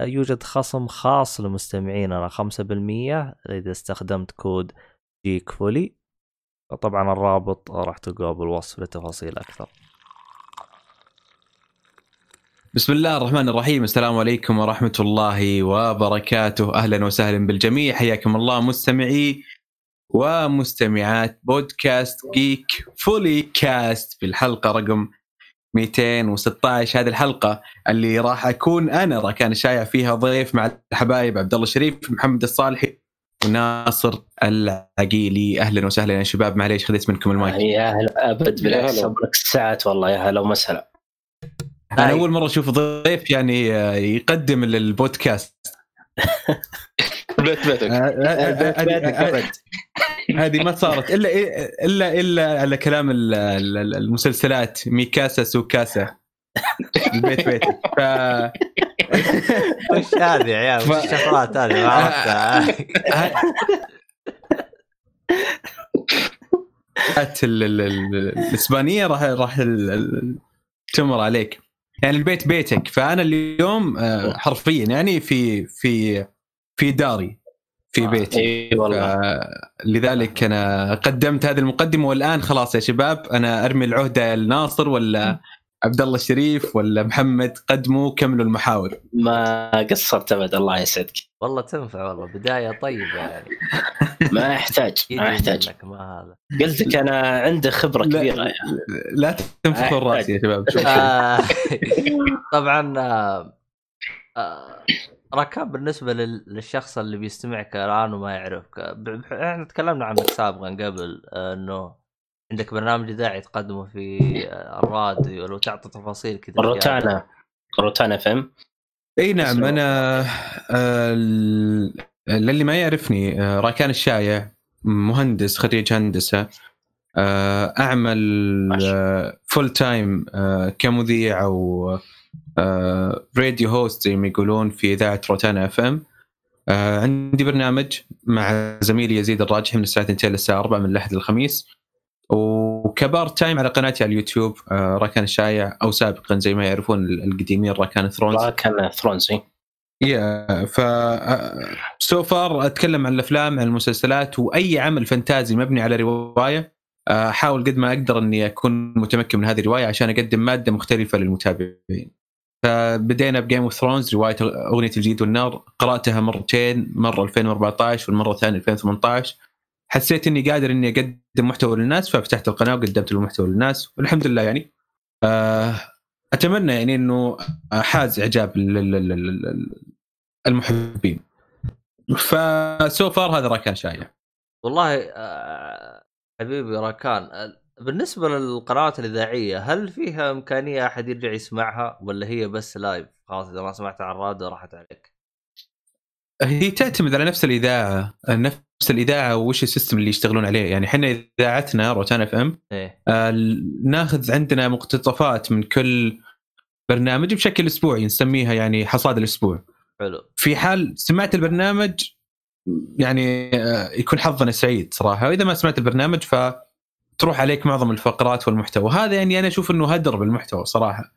يوجد خصم خاص لمستمعيننا 5% إذا استخدمت كود Geek Fully طبعا الرابط راح تلقاه بالوصف لتفاصيل أكثر. بسم الله الرحمن الرحيم. السلام عليكم ورحمة الله وبركاته. أهلا وسهلا بالجميع. حياكم الله مستمعي ومستمعات بودكاست Geek Fully Cast. في الحلقة رقم 216 هذه الحلقة اللي راح أكون أنا راكان الشايع فيها ضيف مع الحبايب عبد الله الشريف محمد الصالحي وناصر العقيلي. أهلا وسهلا يا شباب. معليش خذيت منكم المايك. يا هلا. أبد بالعكس صبرك ساعات والله. يا هلا وسهلا أنا أول مرة أشوف ضيف يعني يقدم البودكاست بيت بيتك هذه ما صارت. إلا إلا إلا على كلام المسلسلات. ميكاسا سوكاسا. البيت بيتك ف وش هذه يا عيال؟ وش الشفرات هذه؟ ما عرفتها. الإسبانية راح راح تمر عليك. يعني البيت بيتك. فأنا اليوم آه، حرفيا يعني في في في داري في آه، بيتي. والله. لذلك أنا قدمت هذه المقدمة والآن خلاص يا شباب أنا أرمي العهدة لناصر ولا عبد الله الشريف ولا محمد قدموا كملوا المحاور. ما قصرت أبد الله يسعدك. والله تنفع والله بداية طيبة يعني. ما يحتاج ما يحتاج. ما هذا. قلت لك أنا عندي خبرة لا كبيرة يعني. لا تنفخوا الراس يا شباب آه طبعا آه آه راكان بالنسبة للشخص اللي بيستمعك الان وما يعرفك إحنا تكلمنا عنك سابقا قبل إنه عندك برنامج اذاعي تقدمه في الراديو لو تعطي تفاصيل كذا روتانا. روتانا FM إي نعم أنا آه للي ما يعرفني آه راكان الشايع مهندس خريج هندسة آه أعمل full time كمذيع أو radio host زي ما يقولون في إذاعة روتانا FM عندي برنامج مع زميلي يزيد الراجحي من الساعة 2 للساعه 4 من الأحد للخميس. وك part time على قناتي على اليوتيوب آه، راكان الشايع أو سابقا زي ما يعرفون القديمين راكان ثرونز راكان ثرونز يا ف so far أتكلم عن الأفلام عن المسلسلات وأي عمل فانتازي مبني على رواية آه، احاول قد ما أقدر إني أكون متمكن من هذه الرواية عشان أقدم مادة مختلفة للمتابعين. فبدينا ب Game of Thrones رواية أغنية الجليد والنار قرأتها مرتين مرة 2014 والمرة الثانية 2018 حسيت إني قادر إني أقدم محتوى للناس ففتحت القناة وقدمت المحتوى للناس والحمد لله يعني. آه، أتمنى يعني إنه حاز إعجاب المحبين. ف so far هذا راكان شايع. والله آه، حبيبي راكان بالنسبة للقنوات الإذاعية هل فيها إمكانية أحد يرجع يسمعها ولا هي بس live خلاص إذا ما سمعتها على الراديو راحت عليك. هي تعتمد على نفس الإذاعة نفس الإذاعة وش ال system اللي يشتغلون عليه. يعني إحنا إذاعتنا روتانا FM إيه؟ آه ناخذ عندنا مقتطفات من كل برنامج بشكل أسبوعي نسميها يعني حصاد الأسبوع. حلو. في حال سمعت البرنامج يعني آه يكون حظنا سعيد صراحة. وإذا ما سمعت البرنامج فتروح عليك معظم الفقرات والمحتوى. هذا يعني أنا أشوف إنه هدر بالمحتوى صراحة.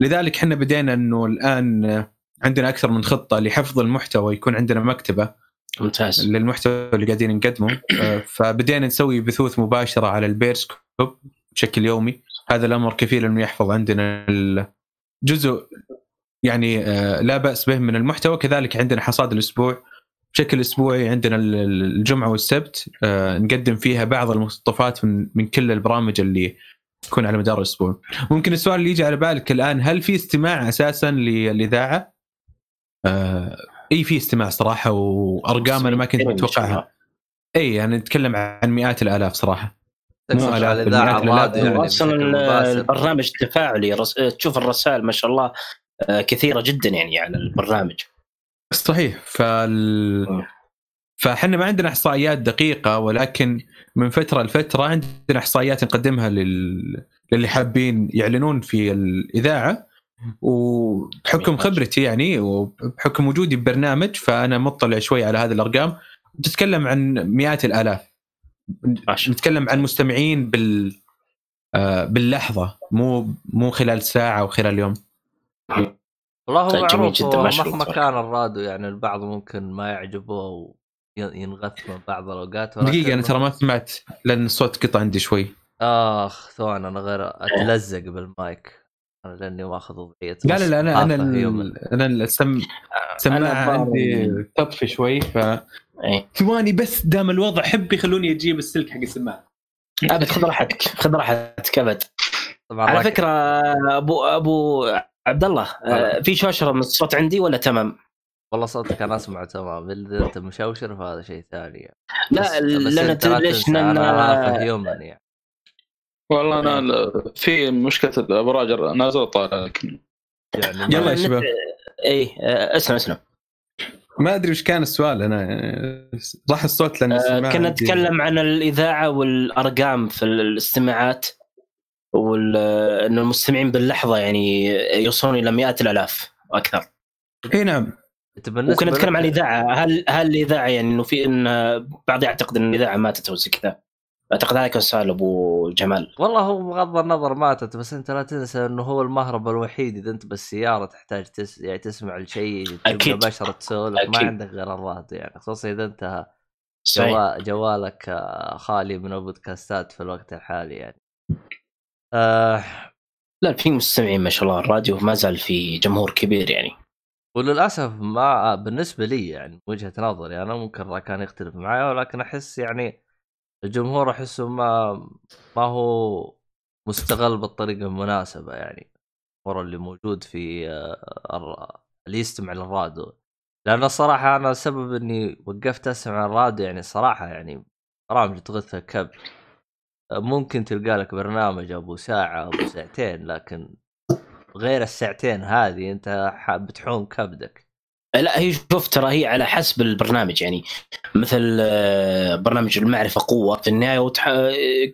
لذلك إحنا بدينا إنه الآن عندنا أكثر من خطة لحفظ المحتوى يكون عندنا مكتبة ممتاز. للمحتوى اللي قاعدين نقدمه. آه، فبدينا نسوي بثوث مباشرة على البيرسكوب بشكل يومي. هذا الأمر كفيل إنه يحفظ عندنا الجزء يعني آه، لا بأس به من المحتوى. كذلك عندنا حصاد الأسبوع. بشكل أسبوعي عندنا الجمعة والسبت. آه، نقدم فيها بعض المقتطفات من من كل البرامج اللي تكون على مدار الأسبوع. ممكن السؤال اللي يجي على بالك الآن هل في استماع أساسا للاذاعه؟ آه إي في استماع صراحة وأرقام أنا ما كنت اتوقعها إي يعني نتكلم عن مئات الآلاف صراحة. مو آلاف يعني. أصلا البرنامج تفاعلي رس... تشوف الرسائل ما شاء الله آه، كثيرة جدا يعني على البرنامج. صحيح. فال فاحنا ما عندنا إحصائيات دقيقة ولكن من فترة لفترة عندنا إحصائيات نقدمها لل... للي حابين يعلنون في الإذاعة. وبحكم خبرتي يعني وبحكم وجودي ببرنامج فأنا مطلع شوي على هذه الأرقام. تتكلم عن مئات الآلاف. نتكلم عن مستمعين بال آه باللحظة مو مو خلال ساعة أو خلال يوم. والله هو طيب، معروف جدا مهما كان الراديو يعني البعض ممكن ما يعجبه ينغث من بعض الأوقات دقيقة أنا ترى ما سمعت لأن الصوت قطع عندي شوي. آخ ثواني أنا غير أتلزق بالمايك. لأني واخذ وضعية لا لا لا أنا أنا أنا السم السماعه عندي تطفي شوي ف إيه. ثواني بس دام الوضع حب يخلوني أجيب السلك حق السماعة ابد خذ راحتك خذ راحتك أبد على فكرة ابو أبو عبد الله آه، في شوشرة من الصوت عندي ولا تمام؟ والله صوتك أنا اسمع تمام إذا أنت مشوشر فهذا شيء ثاني يعني. لا لأن ليش أنا فهيومن يعني والله أنا في مشكلة الابراج نازله طالع لكن يعني يلا يا شباب. اي آه، اسلم اسلم ما أدري وش كان السؤال أنا راح الصوت لأن آه كنا نتكلم عن الإذاعة والأرقام في الاستماعات وان المستمعين باللحظة يعني يوصلون إلى مئات الآلاف وأكثر. إي نعم. وكنا نتكلم عن الإذاعة. هل هل الإذاعة يعني إنه في إن بعض يعتقد إن الإذاعة ماتت أو زي كذا. أعتقد هذا كان سؤال أبو جمال. والله هو بغض النظر ماتت بس أنت لا تنسى إنه هو المهرب الوحيد. إذا أنت بالسيارة تحتاج تس... يعني تسمع الشيء أكيد. بشر تسولف ما عندك غير الراديو يعني. خصوصا إذا أنت جوا... جوالك خالي من البودكاستات في الوقت الحالي يعني. آه... لا في مستمعين ما شاء الله الراديو ما زال في جمهور كبير يعني. وللأسف ما بالنسبة لي يعني وجهة نظري أنا ممكن كان يختلف معي ولكن أحس يعني الجمهور أحسه ما ما هو مستغل بالطريقة المناسبة يعني الجمهور اللي موجود في آه، اللي يستمع للراديو. لأن الصراحه أنا السبب إني وقفت أسمع الراديو يعني صراحة يعني برامج تغث الكبد. ممكن تلقى لك برنامج أبو ساعة أبو ساعتين لكن غير الساعتين هذه أنت بتحوم كبدك. لا هي شوف ترى هي على حسب البرنامج يعني مثل آه، برنامج المعرفة قوة في النهاية وتح...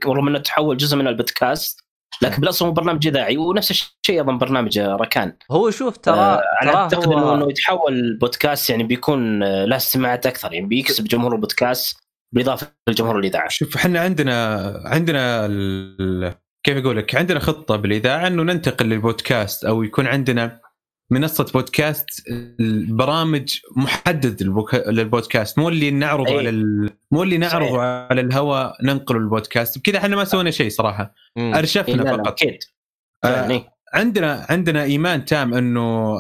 رغم إنه تحول جزء من البودكاست لكن بالأصل هو برنامج إذاعي ونفس الشيء أيضا برنامج ركان. هو شوف ترى آه أنا أعتقد هو... إنه يتحول بودكاست يعني بيكون آه، له استماعات أكثر يعني بيكسب جمهور البودكاست بالاضافه لجمهور الإذاعة. شوف إحنا عندنا عندنا ال... كيف أقول لك عندنا خطة بالإذاعة إنه ننتقل للبودكاست أو يكون عندنا منصة بودكاست البرامج محدد للبودكاست. مو اللي نعرضه أي. على ال... مو اللي نعرضه على الهواء ننقله البودكاست بكذا إحنا ما سوينا شيء صراحة. مم. أرشفنا إيه فقط. أكيد. آه عندنا عندنا إيمان تام إنه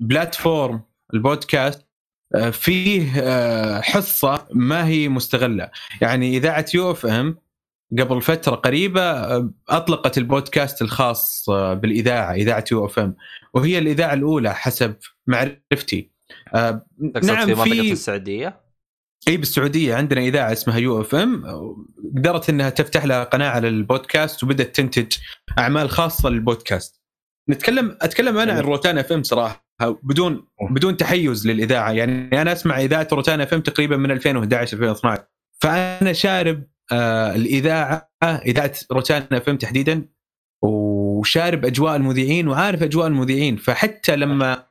ال platform البودكاست آه فيه آه حصة ما هي مستغلة. يعني إذاعة UFM قبل فترة قريبة آه، أطلقت البودكاست الخاص بالإذاعة إذاعة UFM وهي الإذاعة الأولى حسب معرفتي. آه نعم في منطقة السعودية؟ إي بالسعودية عندنا إذاعة اسمها UFM. قدرت إنها تفتح لها قناة على البودكاست وبدأت تنتج أعمال خاصة للبودكاست. نتكلم أتكلم أنا عن روتانا FM صراحة بدون بدون تحيز للإذاعة. يعني أنا أسمع إذاعة روتانا FM تقريبا من 2011 2012 فأنا شارب آه الإذاعة إذاعة روتانا FM تحديدا. وشارب أجواء المذيعين وعارف أجواء المذيعين. فحتى لما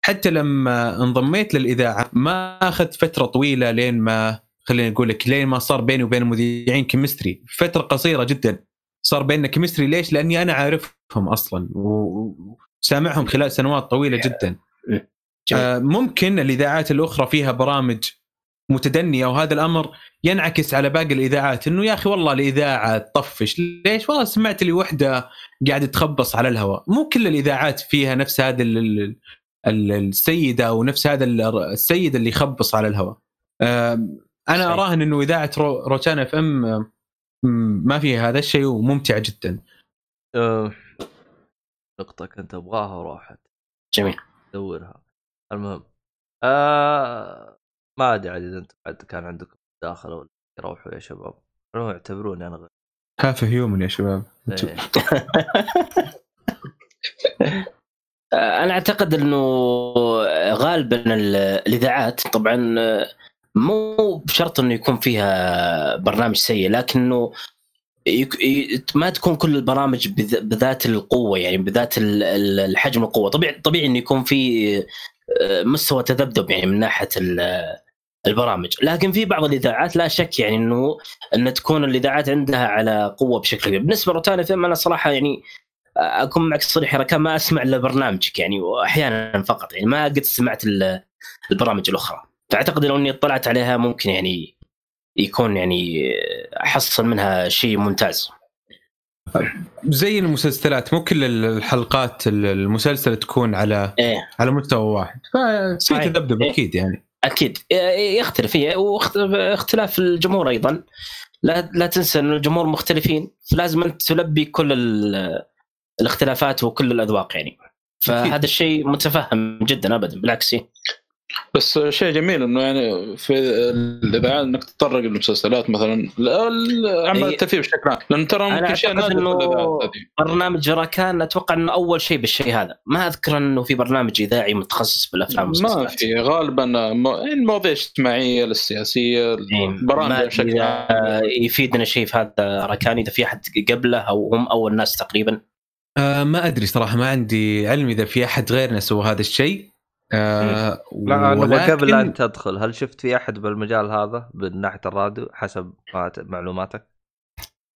حتى لما انضميت للإذاعة ما أخذت فترة طويلة لين ما خليني أقول لك لين ما صار بيني وبين المذيعين chemistry فترة قصيرة جدا صار بيننا chemistry ليش؟ لأني أنا عارفهم أصلا وسامعهم خلال سنوات طويلة جدا. آه ممكن الإذاعات الأخرى فيها برامج متدنيه وهذا الأمر ينعكس على باقي الإذاعات إنه يا أخي والله الإذاعة تطفش. ليش؟ والله سمعت لي وحدة قاعدة تخبص على الهواء. مو كل الإذاعات فيها نفس هذا السيدة أو نفس هذا السيد اللي يخبص على الهواء. أنا أراهن إنه إذاعة روتانا إف إم ما فيها هذا الشيء وممتعه جدا. نقطة كنت أبغاها وراحت. جميل. دورها المهم. آه ما أدري عاد إذا أنتم كان عندكم داخل ولا يروحوا يا شباب. اعتبروني أنا غير. كافه هيومن يا شباب. إيه. أنا أعتقد إنه غالبا الإذاعات طبعا مو بشرط إنه يكون فيها برنامج سيء لكنه يك... ي... ما تكون كل البرامج بذ... بذات القوة يعني بذات ال- ال- الحجم القوة. طبيعي طبيعي إنه يكون في آه، مستوى تذبذب يعني من ناحية ال- البرامج. لكن في بعض الإذاعات لا شك يعني إنه إن تكون الإذاعات عندها على قوة بشكل كبير. بالنسبة لروتانا فيلم أنا صراحة يعني أكون معك صريح ركان ما أسمع إلا برنامجك يعني وأحيانا فقط يعني ما قد سمعت ال- البرامج الأخرى. فاعتقد لو إني اطلعت عليها ممكن يعني يكون يعني أحصل منها شيء ممتاز. زي المسلسلات مو كل الحلقات المسلسل تكون على إيه. على مستوى واحد. ففي صحيح. تذبذب إيه. أكيد يعني. أكيد. يختلف هي واختلاف الجمهور أيضا. لا لا تنسى إن الجمهور مختلفين فلازم أنت تلبي كل ال- الاختلافات وكل الأذواق يعني. فهذا الشيء متفهم جدا ابدا بالعكس إيه. بس شيء جميل إنه يعني في الاذاعات إنك تتطرق للمسلسلات مثلا. لا- لا- اعمال. الترفيه بشكل عام لأن ترى ممكن شيء نادر هذه برنامج راكان أتوقع إنه أول شيء بالشيء هذا. ما أذكر إنه في برنامج إذاعي متخصص بالأفلام ما والمسلسلات. في. غالبا يعني المواضيع الاجتماعية السياسيه البرامج ما بشكل عام. يفيدنا شيء في هذا راكان إذا في أحد قبله أو هم أول ناس تقريبا. آه ما أدري صراحة ما عندي علم إذا في أحد غيرنا سوى هذا الشيء. آه لا أنا ولكن- قبل لا أن تدخل؟ هل شفت في أحد بالمجال هذا من ناحية الراديو حسب معلوماتك؟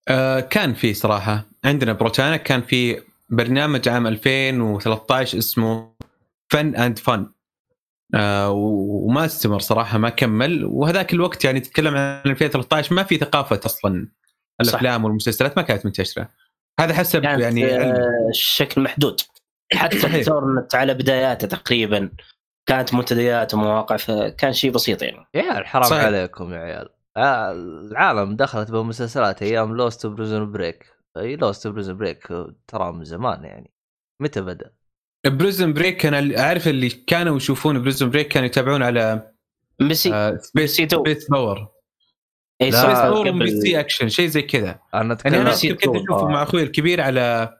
آه كان في صراحة. عندنا بروتانا كان في برنامج عام 2013 اسمه فن and fun آه وما استمر صراحة ما كمل. وهذاك الوقت يعني تتكلم عن 2013 ما في ثقافة أصلا. الأفلام والمسلسلات ما كانت منتشرة. هذا حسب يعني علم. آه، الشكل محدود. حتى. ال torrent على بداياته تقريبا كانت منتديات ومواقع فكان شيء بسيط يعني يا عيال حرام صحيح. عليكم يا عيال آه، العالم دخلت بمسلسلات أيام Lost Prison Break أي Lost Prison Break ترى من زمان يعني متى بدأ؟ Prison Break أنا أعرف اللي كانوا يشوفون Prison Break كانوا يتابعون على ميسي آه سبيس سي تو. Space Power اي Space Power قبل- MBC Action شيء زي كذا أنا يعني اتكلم أنا سي أذكر كنت. أشوفه آه. مع أخوي الكبير على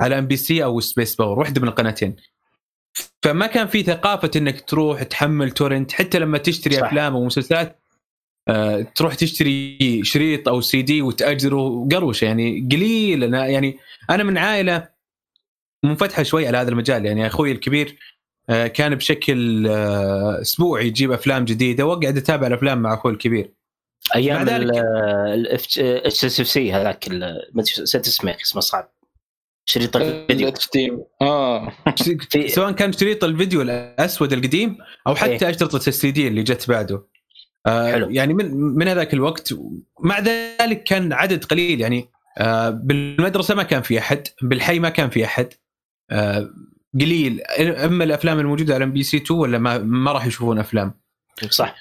على MBC أو Space Power واحدة من القناتين. فما كان في ثقافة إنك تروح تحمل torrent حتى لما تشتري صح. أفلام أو مسلسلات آه، تروح تشتري شريط أو سي دي وتأجره قروشه يعني قليل. أنا يعني أنا من عائلة منفتحة شوي على هذا المجال يعني أخوي الكبير آه، كان بشكل آه، أسبوعي يجيب أفلام جديدة واقعد اتابع الأفلام مع أخوي الكبير. أيام SFC هذاك ال- ما أدري اسمه اسمه صعب. شريط الفيديو. ال HD آه. سواء كان شريط الفيديو الأسود القديم أو حتى إيه. اشرطه السي دي اللي جت بعده. آه حلو. يعني من من هذاك الوقت مع ذلك كان عدد قليل. يعني آه بالمدرسة ما كان في أحد بالحي ما كان في أحد. آه قليل. أما الأفلام الموجودة على MBC 2 ولا ما ما راح يشوفون أفلام. صح.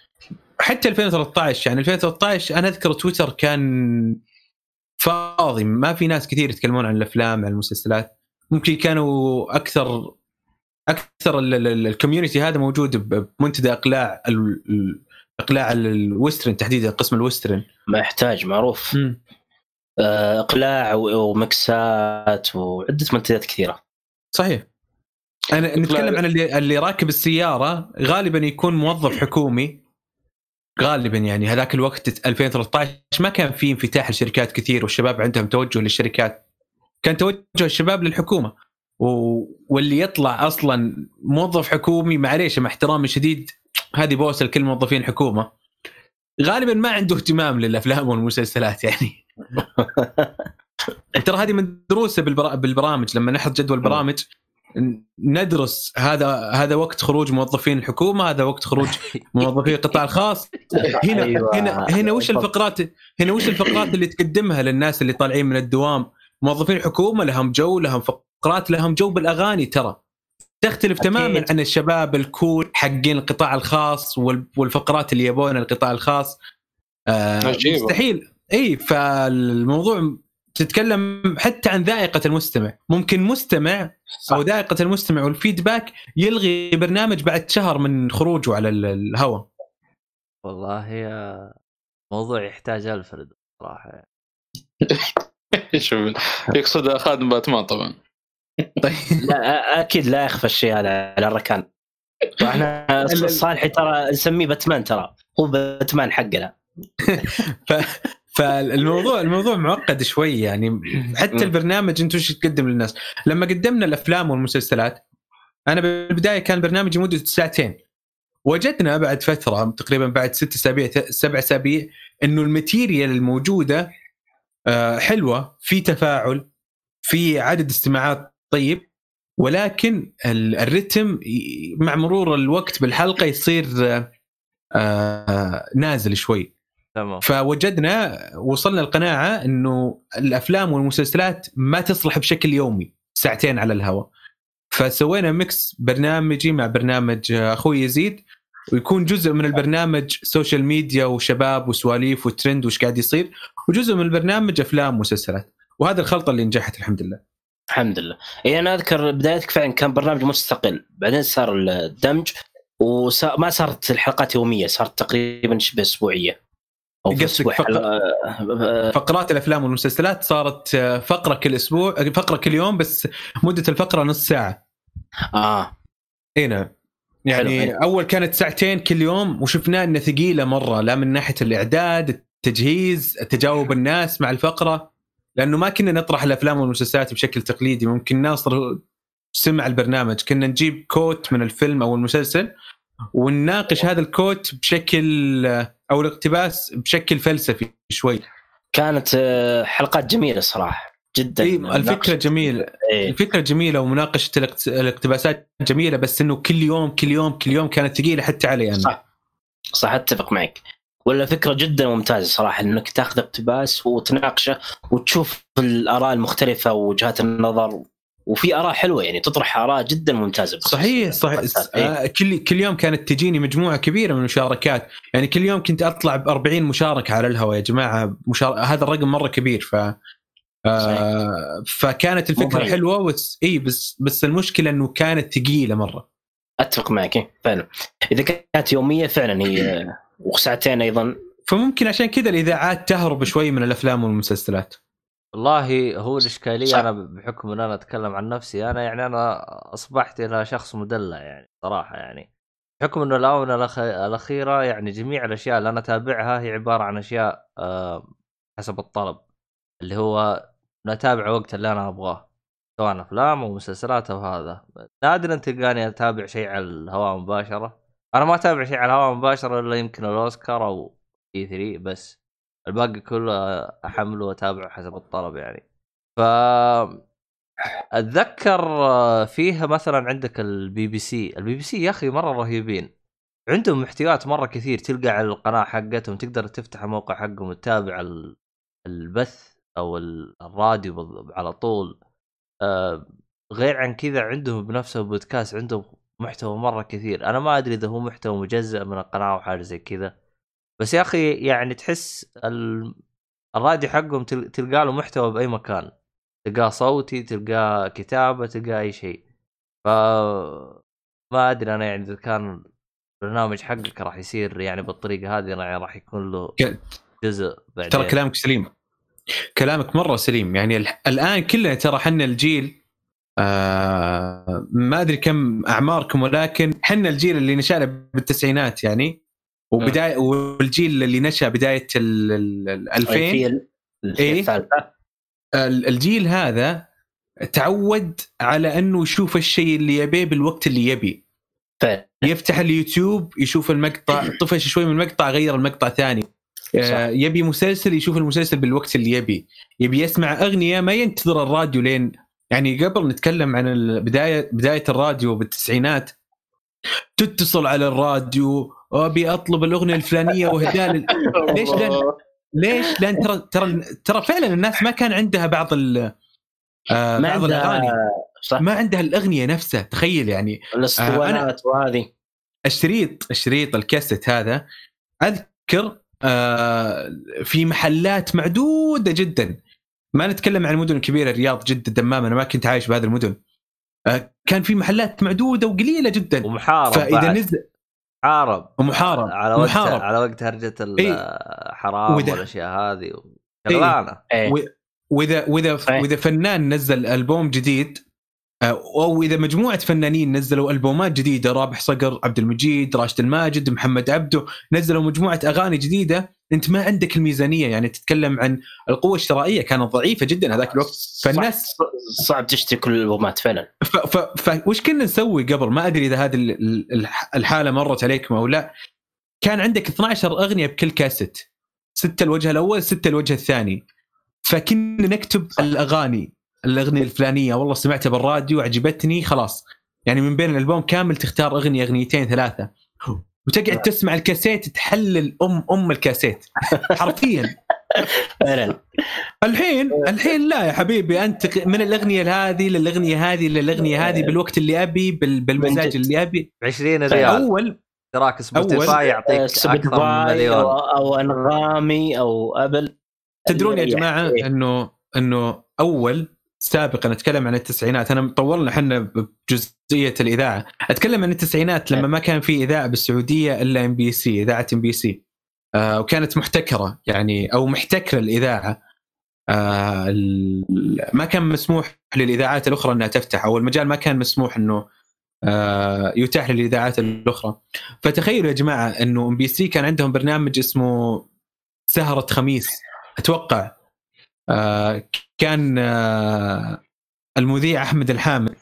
حتى 2013 يعني 2013 أنا أذكر تويتر كان فاضي ما في ناس كثير يتكلمون عن الأفلام عن المسلسلات. ممكن كانوا أكثر أكثر ال- ال- ال- ال community هذا موجود بمنتدى إقلاع اقلاع ال- ال western تحديدا قسم ال western ما يحتاج معروف آه، إقلاع ومكسات وعدة منتديات كثيرة. صحيح. أنا نتكلم عن اللي اللي راكب السيارة غالبا يكون موظف حكومي. غالبا يعني هذاك الوقت 2013 ما كان في انفتاح لشركات كثير والشباب عندهم توجه للشركات. كان توجه الشباب للحكومة و... واللي يطلع أصلا موظف حكومي معليش مع احترامي شديد هذه بوسه لكل موظفين حكومة. غالبا ما عنده اهتمام للأفلام والمسلسلات يعني. ترى هذه مدروسة بالبرا... بالبرامج لما نحط جدول برامج ندرس هذا هذا وقت خروج موظفين الحكومة هذا وقت خروج موظفي القطاع الخاص هنا أيوة. هنا هنا وش الفقرات هنا وش الفقرات اللي تقدمها للناس اللي طالعين من الدوام موظفين الحكومة لهم جو لهم فقرات لهم جو بالأغاني ترى تختلف أكيد. تماما عن الشباب ال cool حقين القطاع الخاص وال- والفقرات اللي يبون القطاع الخاص آه. مستحيل إي فالموضوع تتكلم حتى عن ذائقة المستمع. ممكن مستمع أو ذائقة المستمع وال feedback يلغي برنامج بعد شهر من خروجه على ال- الهواء. والله يا موضوع يحتاج الفرد صراحة. يعني. شوف يقصد خادم باتمان طبعا. لا أكيد لا يخفى الشيء هذا على الركان. إحنا صالحي ترى نسميه باتمان ترى. هو باتمان حقنا. ف... فالموضوع الموضوع معقد شوي يعني. حتى. البرنامج أنتم إيش تقدم للناس؟ لما قدمنا الأفلام والمسلسلات أنا بالبداية كان برنامجي مدته ساعتين. وجدنا بعد فترة تقريبا بعد ست أسابيع سبع أسابيع إنه الماتيريال الموجودة آه، حلوة في تفاعل في عدد استماعات طيب ولكن ال- الرتم مع مرور الوقت بالحلقة يصير آه، آه، نازل شوي. تمام. فوجدنا وصلنا القناعة إنه الأفلام والمسلسلات ما تصلح بشكل يومي ساعتين على الهواء فسوينا mix برنامجي مع برنامج أخوي يزيد ويكون جزء من البرنامج social media وشباب وسواليف وترند وش قاعد يصير وجزء من البرنامج أفلام ومسلسلات. وهذا الخلطة اللي نجحت الحمد لله. الحمد لله. اي أنا أذكر بدايتك فعلا كان برنامج مستقل بعدين صار الدمج وما صارت الحلقات يومية صارت تقريبا شبه اسبوعيه أو قصدك حلقة- فقرات الأفلام والمسلسلات صارت آه، فقرة كل أسبوع فقرة كل يوم بس مدة الفقرة نص ساعة. آه. إي نعم. يعني حلو،. أول كانت ساعتين كل يوم وشفناه انها ثقيلة مرة لا من ناحية الإعداد التجهيز تجاوب الناس مع الفقرة. لأنه ما كنا نطرح الأفلام والمسلسلات بشكل تقليدي ممكن ناصر سمع البرنامج. كنا نجيب كوت من الفيلم أو المسلسل ونناقش هذا الكوت بشكل أو الاقتباس بشكل فلسفي شوي. كانت آه، حلقات جميلة صراحة جدا. إيه الفكرة جميلة. إيه. الفكرة جميلة ومناقشة الاقت- الاقتباسات جميلة بس إنه كل يوم كل يوم كل يوم كانت ثقيلة حتى علي أنا. صح. صح أتفق معك. ولا فكرة جدا ممتازة صراحة إنك تاخذ اقتباس وتناقشه وتشوف الآراء المختلفة ووجهات النظر وفي آراء حلوة يعني تطرح آراء جدا ممتازة صحيح صحيح. إيه. آه، كل كل يوم كانت تجيني مجموعة كبيرة من المشاركات. يعني كل يوم كنت أطلع ب 40 مشاركة على الهواء يا جماعة. مشار... هذا الرقم مرة كبير ف آه فكانت الفكرة مميز. حلوة بس إي بس بس المشكلة إنه كانت ثقيلة مرة. أتفق معك إيه، فعلا. إذا كانت يومية فعلا هي وساعتين أيضا. فممكن عشان كذا الاذاعات تهرب شوي من الأفلام والمسلسلات. والله هو الإشكالية صح. أنا بحكم إن أنا أتكلم عن نفسي أنا يعني أنا أصبحت إلى شخص مدلع يعني صراحة يعني. بحكم إنه الآونة الأخيرة يعني جميع الأشياء اللي أنا أتابعها هي عبارة عن أشياء آه، حسب الطلب. اللي هو نتابع وقت اللي أنا أبغاه سواء أفلام أو مسلسلات أو هذا. نادرا تلقاني أتابع شيء على الهواء مباشرة. أنا ما أتابع شيء على الهواء مباشرة إلا يمكن الأوسكار أو إي 3 بس. الباقي كله أحمله وأتابعه حسب الطلب يعني. ف أتذكر فيها مثلا عندك ال BBC. ال BBC يا أخي مرة رهيبين. عندهم محتويات مرة كثير. تلقى على القناة حقتهم تقدر تفتح الموقع حقهم وتتابع ال- البث أو ال- الراديو على طول. آه، غير عن كذا عندهم بنفس البودكاست عندهم محتوى مرة كثير. أنا ما أدري إذا هو محتوى مجزء من القناة أو حاجة زي كذا. بس يا أخي يعني تحس ال... الراديو حقهم تل... تلقى له محتوى بأي مكان. تلقاه صوتي تلقاه كتابة تلقاه أي شيء. ف ما أدري أنا يعني إذا كان البرنامج حقك راح يصير يعني بالطريقة هذه يعني راح يكون له جزء بعدين. ترى كلامك سليم. كلامك مرة سليم. يعني ال- الآن كلنا ترى حنا الجيل آه ما أدري كم أعماركم ولكن حنا الجيل اللي نشأنا بالتسعينات يعني وبدايه والجيل اللي نشأ بداية ال ال- ال 2000 الفيل الفيل إيه. الثالثة. ال- الجيل هذا تعود على أنه يشوف الشيء اللي يبيه بالوقت اللي يبي فعلا. يفتح اليوتيوب يشوف المقطع طفش شوي من المقطع غير المقطع ثاني آه، يبي مسلسل يشوف المسلسل بالوقت اللي يبي يبي يسمع أغنية ما ينتظر الراديو لين يعني قبل نتكلم عن البدايه بداية الراديو بالتسعينات تتصل على الراديو أبي أطلب الأغنية الفلانية وهدال ليش؟ لأن ليش؟ لأن ترى ترى ترى فعلا الناس ما كان عندها بعض ال آه ما بعض عندها الأغاني. صح. ما عندها الأغنية نفسها تخيل يعني. الاسطوانات وهذه. الشريط الشريط الكاسيت هذا أذكر آه في محلات معدودة جدا. ما نتكلم عن المدن الكبيرة الرياض جده الدمام أنا ما كنت عايش بهذه المدن. آه كان في محلات معدودة وقليلة جدا. ومحارب فإذا بعد. نزل محارب ومحارب على وقت محارب على وقت هرجة إيه. الحرام وده- والأشياء هذه شغلانه إيه. و- واذا واذا. وإذا فنان نزل ألبوم جديد أو إذا مجموعة فنانين نزلوا ألبومات جديدة رابح صقر عبد المجيد راشد الماجد محمد عبده نزلوا مجموعة أغاني جديدة أنت ما عندك الميزانية يعني تتكلم عن القوة الشرائية كانت ضعيفة جدا هذاك الوقت. فالناس صعب, تشتري كل الألبومات فعلا. ف... ف... ف... وش كنا نسوي قبل؟ ما أدري إذا هذه ال- ال- الحالة مرت عليكم أو لا. كان عندك 12 أغنية بكل كاسيت. ستة الوجه الأول ستة الوجه الثاني. فكنا نكتب الأغاني. الأغنية الفلانية والله سمعتها بالراديو عجبتني خلاص. يعني من بين الألبوم كامل تختار أغنية أغنيتين ثلاثة. وتقعد تسمع الكاسيت تحلل أم أم الكاسيت. حرفيا. فعلا. الحين الحين لا يا حبيبي أنت من الأغنية هذه للأغنية هذه للأغنية هذه بالوقت اللي أبي بال- بالمزاج. اللي أبي. 20 ريال. اول اشتراك Spotify يعطيك أكثر من Spotify مليون. أو, أو أنغامي أو Apple. تدرون يا إيه. جماعة انه إنه أول سابقا أتكلم عن التسعينات. أنا طولنا إحنا بجزئية الإذاعة. أتكلم عن التسعينات لما ما كان في إذاعة بالسعودية إلا ام بي سي إذاعة ام بي سي وكانت محتكرة يعني أو محتكرة الإذاعة. آه، ما كان مسموح للإذاعات الأخرى إنها تفتح أو المجال ما كان مسموح إنه آه، يتاح للإذاعات الأخرى. فتخيلوا يا جماعة إنه MBC كان عندهم برنامج اسمه سهرة خميس. أتوقع كان آه، المذيع أحمد الحامد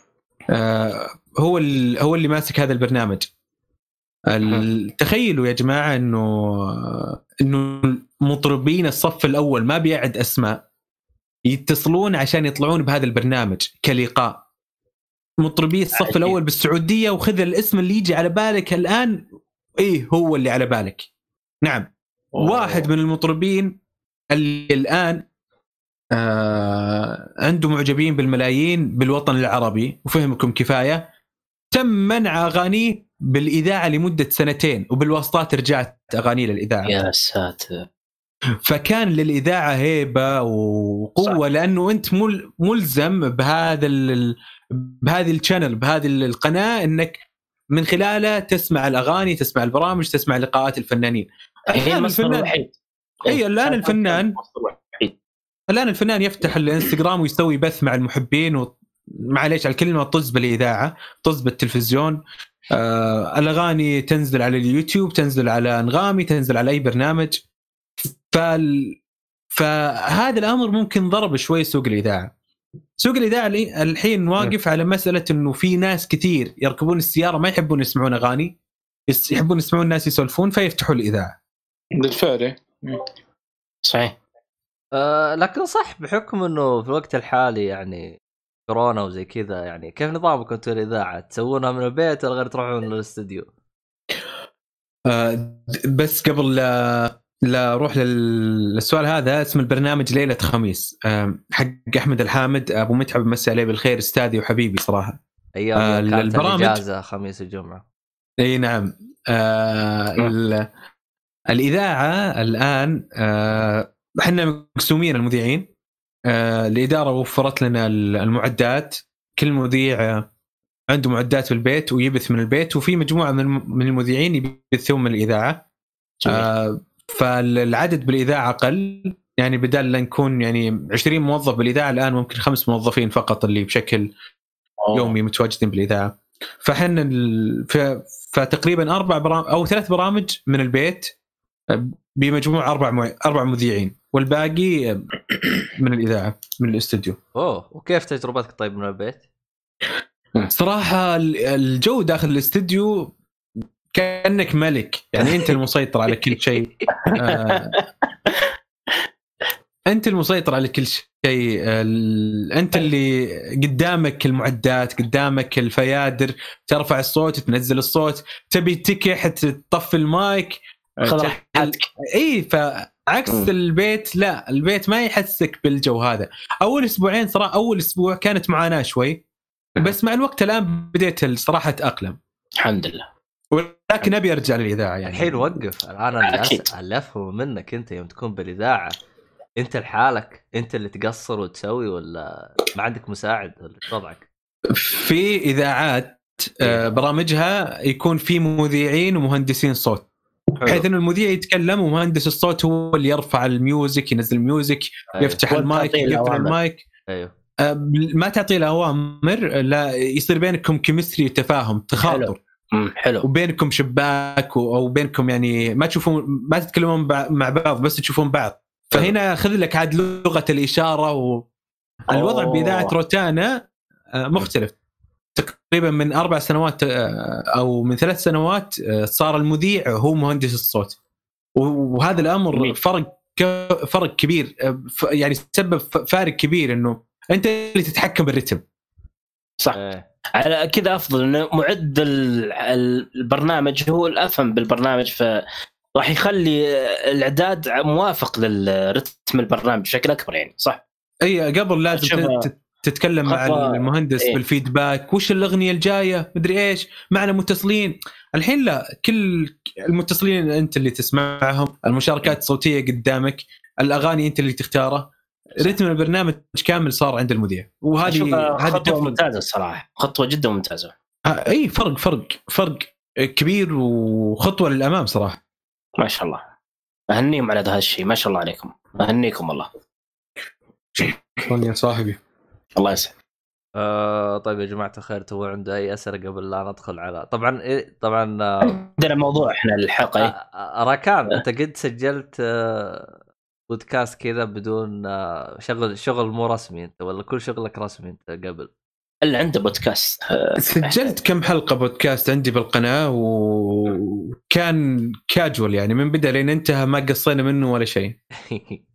آه، هو هو اللي ماسك هذا البرنامج. ال- تخيلوا يا جماعة إنه إنه مطربين الصف الأول ما بيعد أسماء يتصلون عشان يطلعون بهذا البرنامج كلقاء. مطربي الصف عجيب. الأول بالسعودية وخذ الاسم اللي يجي على بالك الآن إيه هو اللي على بالك. نعم. واحد من المطربين اللي الآن آه عنده معجبين بالملايين بالوطن العربي وفهمكم كفاية. تم منع اغانيه بالإذاعة لمدة سنتين وبالواسطات رجعت اغانيه للإذاعة. يا ساتر. فكان للإذاعة هيبة وقوة صح. لأنه أنت مل ملزم بهذا ال- بهذه ال channel بهذه القناة إنك من خلاله تسمع الأغاني تسمع البرامج تسمع لقاءات الفنانين. هي الفنان الوحيد. إي الآن الفنان الآن الفنان يفتح الإنستغرام ويسوي بث مع المحبين و... معليش على الكلمة طز بالإذاعة طز بالتلفزيون. آه الأغاني تنزل على اليوتيوب تنزل على أنغامي تنزل على أي برنامج. فال... فهذا الأمر ممكن ضرب شوي سوق الإذاعة. سوق الإذاعة الحين واقف على مسألة إنه في ناس كثير يركبون السيارة ما يحبون يسمعون أغاني يس- يحبون يسمعون الناس يسولفون فيفتحوا الإذاعة. بالفعل إيه. صحيح. آه لكن صح بحكم إنه في الوقت الحالي يعني كورونا وزي كذا يعني كيف نظامكم أنتم الإذاعة؟ تسوونها من البيت ولا غير تروحون للاستديو؟ آه، بس قبل لا لا أروح لل- للسؤال هذا اسم البرنامج ليلة خميس. آه، حق أحمد الحامد أبو متعب مسي عليه بالخير استاذي وحبيبي صراحة. أيام آه، يوم كانت البرامج- الإجازة خميس الجمعة. إي نعم. آه. ال- الإذاعة الآن آه، إحنا مقسومين المذيعين. آه الإدارة وفرت لنا ال- المعدات. كل مذيع عنده معدات في البيت ويبث من البيت وفي مجموعة من الم- من المذيعين يبثون من الإذاعة. جميل. آه فالعدد بالإذاعة قل يعني بدل لا نكون يعني 20 موظف بالإذاعة الآن ممكن خمس موظفين فقط اللي بشكل أوه. يومي متواجدين بالإذاعة. فإحنا ال... ف... فتقريبا أربع برامج أو ثلاث برامج من البيت. بمجموع أربع مع... أربع مذيعين والباقي من الإذاعة من الاستوديو. أوه وكيف تجربتك طيب من البيت؟ صراحة ال- الجو داخل الاستوديو كأنك ملك. يعني أنت المسيطر على كل شيء. آه، أنت المسيطر على كل شيء. أنت اللي قدامك المعدات قدامك الفيادر. ترفع الصوت تنزل الصوت. تبي تكح تطفي المايك. راحتك. إي فعكس مم. البيت لا البيت ما يحسك بالجو هذا. أول أسبوعين صراحة أول أسبوع كانت معاناة شوي بس مع الوقت الآن بديت الصراحه أتأقلم. الحمد لله. ولكن أبي أرجع للإذاعة يعني. الحين وقف. الآن اللي افهمه منك أنت يوم تكون بالإذاعة أنت لحالك أنت اللي تقصر وتسوي ولا ما عندك مساعد ولا وضعك؟ في إذاعات آه، برامجها يكون في مذيعين ومهندسين صوت. بحيث إنه المذيع يتكلم ومهندس الصوت هو اللي يرفع ال music ينزل ال music أيوه. يفتح المايك يقفل. المايك. أيوه. آه، ما تعطي له اوامر لا يصير بينكم chemistry وتفاهم تخاطر. مم، حلو. وبينكم شباك أو بينكم يعني ما تشوفون ما تتكلمون مع بعض بس تشوفون بعض. فهنا خذ لك عاد لغة الإشارة والوضع. باذاعه روتانا آه، مختلف. تقريبا من أربع سنوات آه، أو من ثلاث سنوات آه، صار المذيع هو مهندس الصوت. وهذا الأمر. فرق فرق كبير آه، يعني سبب فارق كبير إنه أنت اللي تتحكم بالرتم. صح. إيه. على كذا أفضل إنه معد ال- ال- البرنامج هو الأفهم بالبرنامج ف راح يخلي الإعداد موافق للرتم البرنامج بشكل أكبر يعني صح؟ اي قبل لازم تتكلم مع المهندس إيه. بالفيدباك وش الأغنية الجاية؟ مدري إيش. معنا متصلين. الحين لا كل المتصلين أنت اللي تسمعهم المشاركات الصوتية قدامك الأغاني أنت اللي تختاره رتم البرنامج كامل صار عند المذيع. وهذه هذه خطوة تفرق. ممتازة الصراحه خطوة جدا ممتازة. آه، إي فرق فرق فرق كبير وخطوة للأمام صراحة. ما شاء الله. أهنيهم على هذا الشيء. ما شاء الله عليكم. أهنيكم والله. شكرا يا صاحبي. الله يسعد آه طيب يا جماعة الخير تو عنده أي أسئلة قبل لا ندخل على طبعا إيه طبعا آه عندنا موضوع إحنا الحلقة إيه؟ آه، راكان أنت قد سجلت آه بودكاست كذا بدون آه شغل شغل مو رسمي أنت ولا كل شغلك رسمي أنت قبل؟ اللي عنده بودكاست. آه، سجلت كم حلقة بودكاست عندي بالقناة وكان كاجوال يعني من بدأ لين انتهى ما قصينا منه ولا شيء.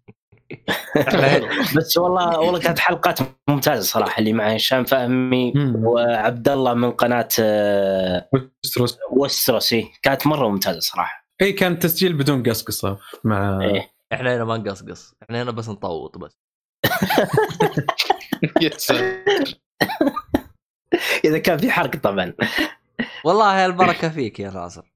بس والله والله كانت حلقات ممتازة صراحة اللي مع هشام فهمي وعبد الله من قناة آه، وستروس. وستروس إيه. كانت مرة ممتازة صراحة اي كان تسجيل بدون قصقصة مع إيه. إحنا هنا ما نقصقص إحنا هنا بس نطوط بس. إذا كان في حرق طبعا والله البركة فيك يا ناصر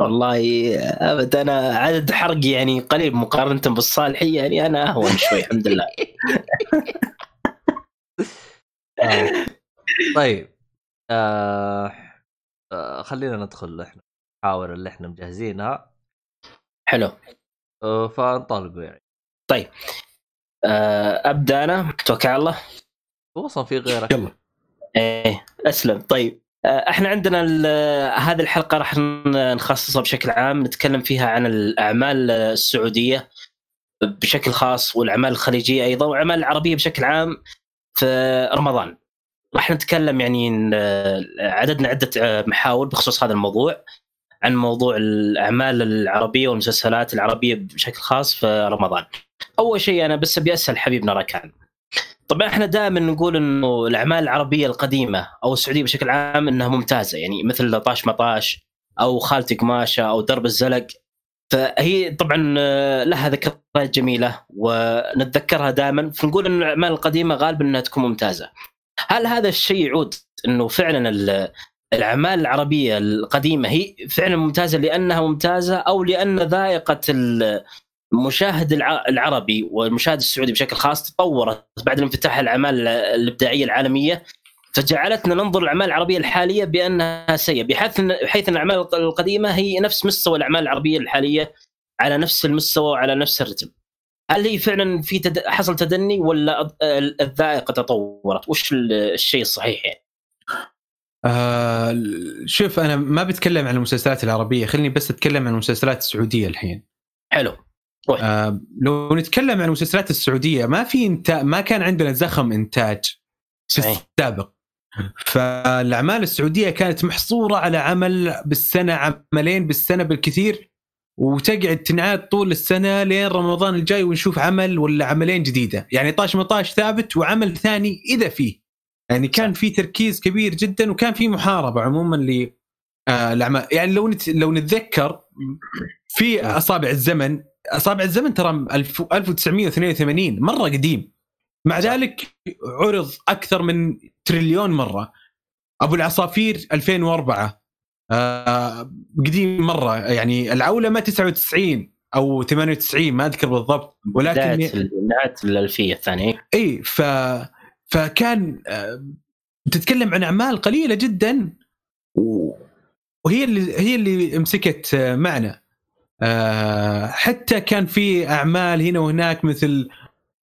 والله أبد أنا عدد حرقي يعني قليل مقارنة بالصالحي يعني أنا أهون شوي الحمد لله. آه. طيب آه آه خلينا ندخل إحنا نحاور اللي إحنا مجهزينها. حلو. آه فانطلقوا يعني. آه، أبدأ أنا توكل على الله. هو أصلا في غيرك يلا. إيه أسلم. طيب. إحنا عندنا ال- هذه الحلقة راح نخصصها بشكل عام نتكلم فيها عن الأعمال السعودية بشكل خاص والأعمال الخليجية أيضا والأعمال العربية بشكل عام في رمضان راح نتكلم يعني ن- عددنا عدة آه، محاور بخصوص هذا الموضوع عن موضوع الأعمال العربية والمسلسلات العربية بشكل خاص في رمضان. أول شيء أنا بس أبي أسأل حبيبنا راكان. طبعا إحنا دائما نقول إنه الأعمال العربية القديمة أو السعودية بشكل عام إنها ممتازة. يعني مثل طاش مطاش أو خالتي قماشه أو درب الزلق. فهي طبعا آه، لها ذكريات جميلة ونتذكرها دائما. فنقول إن الأعمال القديمة غالبا إنها تكون ممتازة. هل هذا الشيء يعود إنه فعلا ال- الأعمال العربية القديمة هي فعلا ممتازة لأنها ممتازة أو لأن ذائقة المشاهد الع- العربي والمشاهد السعودي بشكل خاص تطورت بعد انفتاح الأعمال الإبداعية العالمية فجعلتنا ننظر الأعمال العربية الحالية بأنها سيئة بحيث ان بحيث إن الأعمال القديمة هي نفس مستوى الأعمال العربية الحالية على نفس المستوى وعلى نفس الرتم. هل هي فعلا في تد... حصل تدني ولا الذائقة تطورت؟ وش ال- الشيء الصحيح يعني؟ آه شوف أنا ما بتكلم عن المسلسلات العربية خليني بس أتكلم عن المسلسلات السعودية الحين حلو آه لو نتكلم عن المسلسلات السعودية ما في انتاج ما كان عندنا زخم إنتاج في. السابق. فالأعمال السعودية كانت محصورة على عمل بالسنة عملين بالسنة بالكثير وتقعد تنعاد طول السنة لين رمضان الجاي ونشوف عمل ولا عملين جديدة. يعني طاش مطاش ثابت وعمل ثاني إذا فيه. يعني كان في تركيز كبير جدا وكان في محاربة عموما ل آه، الأعمال. يعني لو نت... لو نتذكر في أصابع الزمن اصابع الزمن ترى 1000 1982 مرة قديم. مع ذلك عرض أكثر من تريليون مرة. أبو العصافير 2004 آه قديم مرة. يعني العولمه 99 أو 98 ما أذكر بالضبط. ولكن بداية الألفية الثانية. إي ف فكان آه، تتكلم عن أعمال قليلة جدا وهي اللي هي اللي مسكت آه، معنا آه، حتى كان في أعمال هنا وهناك مثل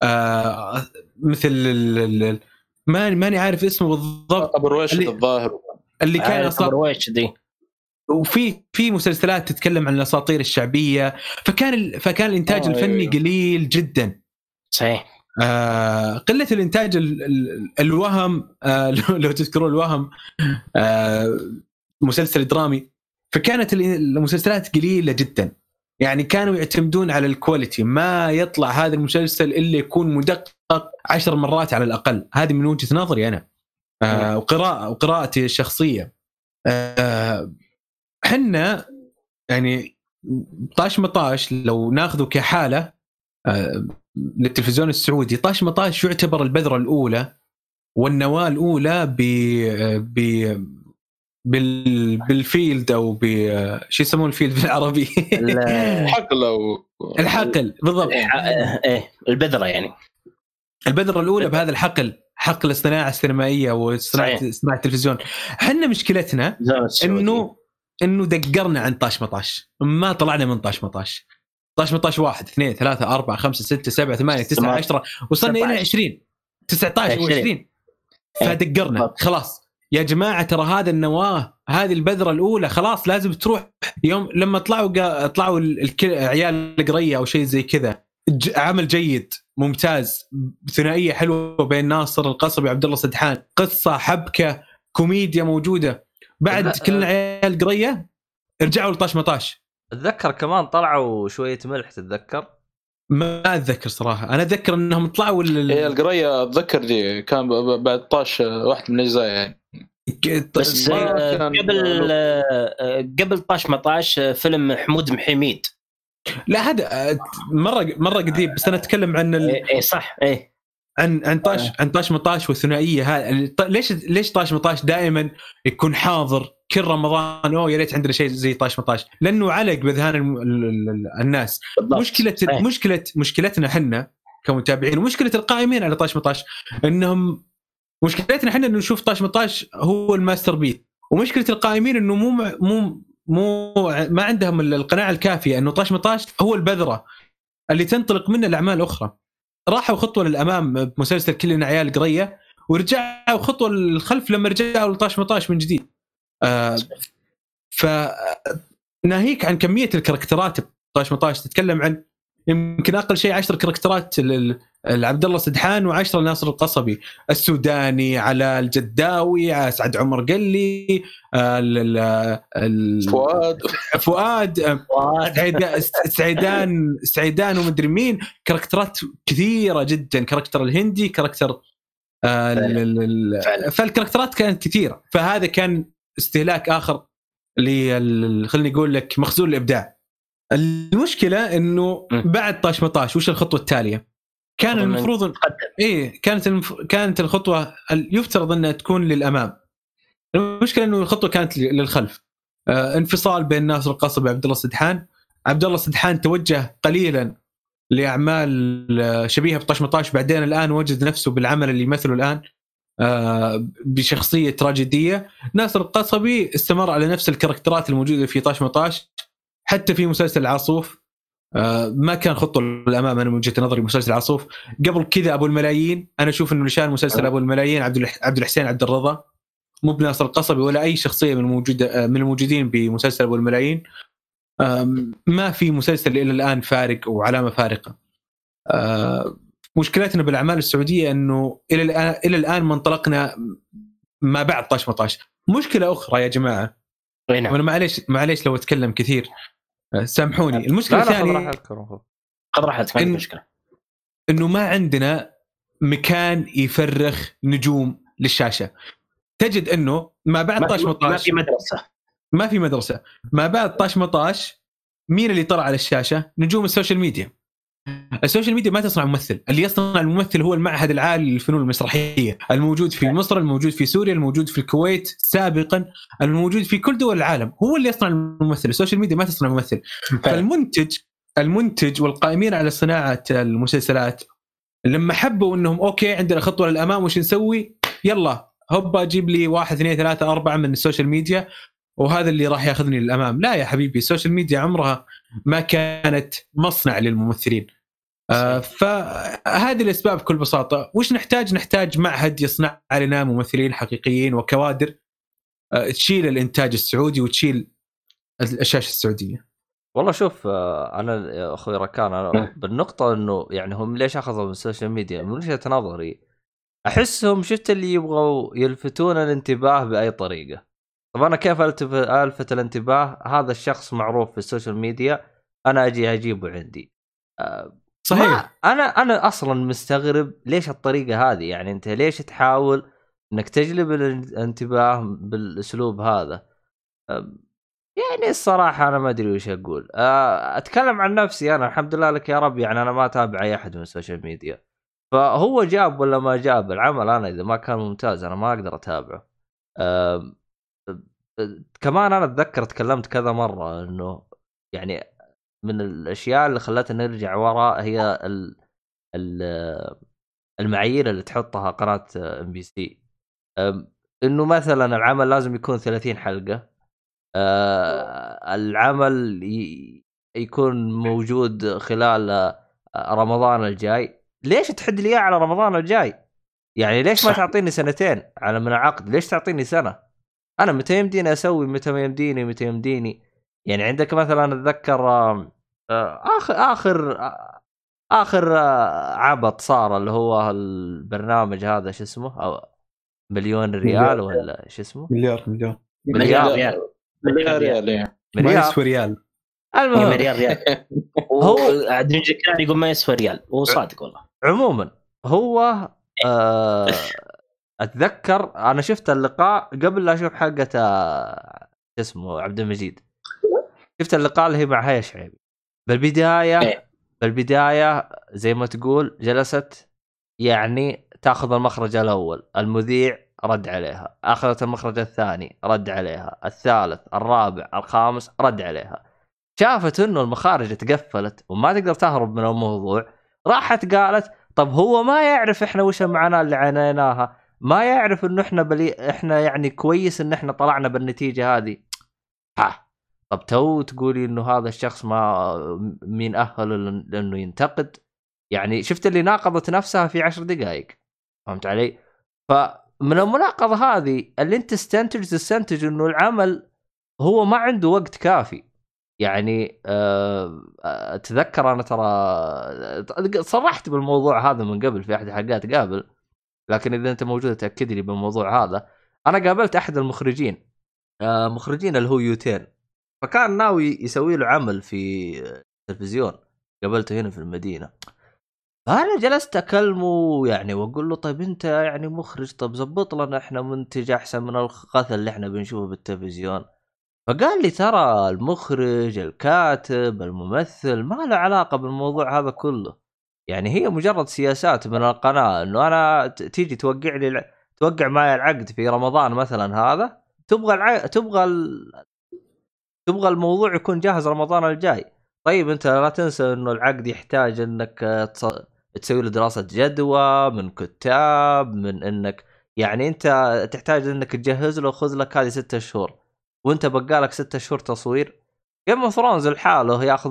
آه مثل ال- ال- ال- ماني ماني عارف اسمه بالضبط. أبو رويش اللي- الظاهر. اللي كان عارف أصلا رويش دي وفي في مسلسلات تتكلم عن الأساطير الشعبية. فكان فكان الإنتاج آه، الفني أيوة. قليل جدا. صحيح. آه قلة الإنتاج ال ال الوهم آه لو تذكرون الوهم آه مسلسل درامي. فكانت ال- المسلسلات قليلة جدا. يعني كانوا يعتمدون على ال quality ما يطلع هذا المسلسل إلا يكون مدقق عشر مرات على الأقل. هذه من وجهة نظري أنا. آه وقراءه وقراءتي الشخصية. آه، حنا يعني طاش مطاش لو ناخذه كحالة آه، للتلفزيون السعودي طاش مطاش يعتبر البذرة الأولى والنواة الأولى ب ب بال بال field أو ب شو يسمون ال field بالعربي؟ ال- حقله و... الحقل بالضبط إيه البذرة يعني البذرة الأولى بهذا الحقل حقل الصناعة السينمائية وصناعة. صناعة التلفزيون إحنا مشكلتنا. إنه إنه دقرنا عن طاش مطاش ما طلعنا من طاش مطاش طاش مطاش واحد اثنين ثلاثة أربعة خمسة ستة سبعة ثمانية تسعة. عشرة وصلنا إلى 19. 20 19 و 20. 20 فدقرنا. خلاص يا جماعة ترى هذا النواة هذه البذرة الأولى خلاص لازم تروح يوم لما طلعوا قا... طلعوا. عيال القرية أو شيء زي كذا. ج... عمل جيد ممتاز ثنائية حلوة بين ناصر القصبي وعبد الله سدحان. قصة حبكة كوميديا موجودة. بعد لا، كلنا عيال قرية رجعوا لطاش مطاش. أتذكر كمان طلعوا شوية ملح تتذكر؟ ما أتذكر صراحة. أنا أتذكر إنهم طلعوا ال- هي القرية أتذكر دي كان بعد طاش واحد من الأجزاء يعني. بس ما آه، قبل آه، قبل طاش مطاش آه، فيلم محمود محميد لا هذا مرة مرة قديم بس أنا أتكلم عن ال... اي إيه، صح اي عن عن طاش عن طاش مطاش والثنائية هذا ط- ليش ليش طاش مطاش دائما يكون حاضر كل رمضان؟ أوه يا ريت عندنا شيء زي طاش مطاش. لأنه علق باذهان الناس. بالضبط. مشكلة. مشكلة مشكلتنا إحنا كمتابعين ومشكلة القائمين على طاش مطاش إنهم مشكلتنا إحنا إنه نشوف طاش مطاش هو الماستر بيت ومشكلة القائمين إنه مو مو مو ما عندهم القناعة الكافية إنه طاش مطاش هو البذرة اللي تنطلق منه الاعمال الاخرى راحوا خطوه للأمام بمسلسل كلنا عيال قرية ورجعوا خطوه للخلف لما رجعوا لطاش مطاش من جديد. آه ف ناهيك عن كمية الكاركترات بطاش مطاش تتكلم عن يمكن أقل شيء 10 كاركترات لعبد الله سدحان و10 لناصر القصبي. السوداني على الجداوي على سعد عمر قلي آه، ال- ال- ال- فؤاد. فؤاد آه، سعيدان سعيدان ومدري مين. characters كثيرة جدا. character الهندي character آه،. فال characters كانت كثيرة. فهذا كان استهلاك آخر لل خليني أقول لك مخزون الإبداع. المشكلة إنه. بعد طاش مطاش وش الخطوة التالية؟ كان المفروض تقدم. إيه كانت المف... كانت الخطوة ال- يفترض إنها تكون للأمام المشكلة إنه الخطوة كانت للخلف آه انفصال بين ناصر القصبي وعبد الله سدحان عبد الله سدحان توجه قليلا لأعمال آه، شبيهة بطش مطاش بعدين الآن وجد نفسه بالعمل اللي يمثله الآن آه بشخصية تراجيدية ناصر القصبي استمر على نفس الكاركترات الموجودة في طاش مطاش حتى في مسلسل العاصوف آه، ما كان خطوه للأمام أنا من وجهة نظري مسلسل العاصوف. قبل كذا أبو الملايين أنا أشوف إنه نشان مسلسل أه. أبو الملايين عبد عبد الحسين عبد الرضا. مو بناصر القصبي ولا أي شخصية من الموجوده من الموجودين بمسلسل أبو الملايين. ما في مسلسل إلى الآن فارق وعلامه فارقة. آه، مشكلتنا بالأعمال السعودية إنه إلى الان إلى الآن ما انطلقنا ما بعد طاش مطاش. مشكلة أخرى يا جماعة. نعم. وأنا معليش معليش لو أتكلم كثير. آه، سامحوني. المشكلة الثانية. خذ راحتك. ما مشكلة. إنه ما عندنا مكان يفرغ نجوم للشاشة. تجد إنه ما بعد ما طاش في- ما مطاش في مدرسة. ما في مدرسة. ما بعد طاش مطاش مين اللي طلع على الشاشة؟ نجوم ال social media. ال social media ما تصنع ممثل. اللي يصنع الممثل هو المعهد العالي للفنون المسرحية. الموجود في مصر الموجود في سوريا الموجود في الكويت سابقا الموجود في كل دول العالم. هو اللي يصنع الممثل. ال social media ما تصنع ممثل. فالمنتج المنتج والقائمين على صناعة المسلسلات لما حبوا إنهم okay عندنا خطوة للأمام وش نسوي؟ يلا هوبا جيب لي واحد اثنين ثلاثة أربعة من ال social media وهذا اللي راح ياخذني للأمام، لا يا حبيبي ال social media عمرها ما كانت مصنع للممثلين. آه فهذه الأسباب بكل بساطة. وش نحتاج؟ نحتاج معهد يصنع لنا ممثلين حقيقيين وكوادر آه تشيل الإنتاج السعودي وتشيل الشاشه السعودية. والله شوف آه، أنا يا أخوي ركان أنا بالنقطة إنه يعني هم ليش أخذوا من ال social media من وجهة نظري أحسهم شفت اللي يبغوا يلفتون الانتباه بأي طريقة. طب أنا كيف ألفت الانتباه؟ هذا الشخص معروف في ال social media أنا أجي أجيبه عندي. آه، صحيح. أنا أنا أصلا مستغرب ليش الطريقة هذه؟ يعني أنت ليش تحاول إنك تجلب الانتباه بالأسلوب هذا؟ يعني الصراحة أنا ما أدري وش أقول. أه، أتكلم عن نفسي أنا الحمد لله لك يا رب يعني أنا ما أتابع أي أحد من ال social media. فهو جاب ولا ما جاب؟ العمل أنا إذا ما كان ممتاز أنا ما أقدر أتابعه. أم، أه، كمان أنا أتذكر تكلمت كذا مرة إنه يعني من الأشياء اللي خلتنا نرجع وراء هي ال ال المعايير اللي تحطها قناة MBC إنه مثلا العمل لازم يكون 30 حلقة. آه، العمل يكون موجود خلال آه، رمضان الجاي. ليش تحد لي على رمضان الجاي؟ يعني ليش ما. تعطيني سنتين على من العقد ليش تعطيني سنة؟ أنا متى يمديني أسوي متى ما يمديني متى يمديني. يعني عندك مثلا أتذكر آه، اخر آخر آه، آخر آه، عبط صار اللي هو البرنامج هذا شو اسمه؟ أو مليون ريال ولا شو اسمه؟ مليار مليار. مليار ريال. مليار ريال إيه. ما مليار يسوى ريال. إيه، المهم مليار ريال. هو- المجيد كان يقول ما يسوى ريال هو صادق والله. عموما هو آه أتذكر أنا شفت اللقاء قبل لا أشوف حلقة آه، شو اسمه عبد المجيد. شفت اللقاء اللي هي مع هيا شعيبي بالبداية إيه. بالبداية زي ما تقول جلست يعني تأخذ المخرج الأول المذيع رد عليها أخذت المخرج الثاني رد عليها الثالث الرابع الخامس رد عليها. شافت إنه المخارج تقفلت وما تقدر تهرب من الموضوع راحت قالت طب هو ما يعرف إحنا وش المعاناه اللي عانيناها ما يعرف إنه إحنا بلي إحنا يعني كويس إن إحنا طلعنا بالنتيجة هذه. ها. طب تو تقولي إنه هذا الشخص ما مين أهله لأنه ينتقد؟ يعني شفت اللي ناقضت نفسها في عشر دقائق فهمت علي؟ فمن المناقضة هذه اللي أنت تستنتج تستنتج إنه العمل هو ما عنده وقت كافي. يعني آه، أتذكر أنا ترى صرحت بالموضوع هذا من قبل في أحد الحلقات قابل. لكن إذا أنت موجود تأكد لي بالموضوع هذا. أنا قابلت أحد المخرجين آه، مخرجين اللي هو يوتين. فكان ناوي يسوي له عمل في التلفزيون. قابلته هنا في المدينة. فأنا جلست أكلمه يعني وأقول له طيب أنت يعني مخرج طب زبط لنا إحنا منتج أحسن من الغث اللي إحنا بنشوفه بالتلفزيون. فقال لي ترى المخرج الكاتب الممثل ما له علاقة بالموضوع هذا كله. يعني هي مجرد سياسات من القناة إنه أنا تيجي توقع لي الع- توقع معي العقد في رمضان مثلا هذا تبغى الع... تبغى ال... تبغى الموضوع يكون جاهز رمضان الجاي. طيب أنت لا تنسى إنه العقد يحتاج إنك تص... تسوي له دراسة جدوى من كتاب من إنك يعني أنت تحتاج إنك تجهز له خذ لك هذه ستة شهور. وأنت بقالك ستة شهور تصوير. Game of Thrones لحاله ياخذ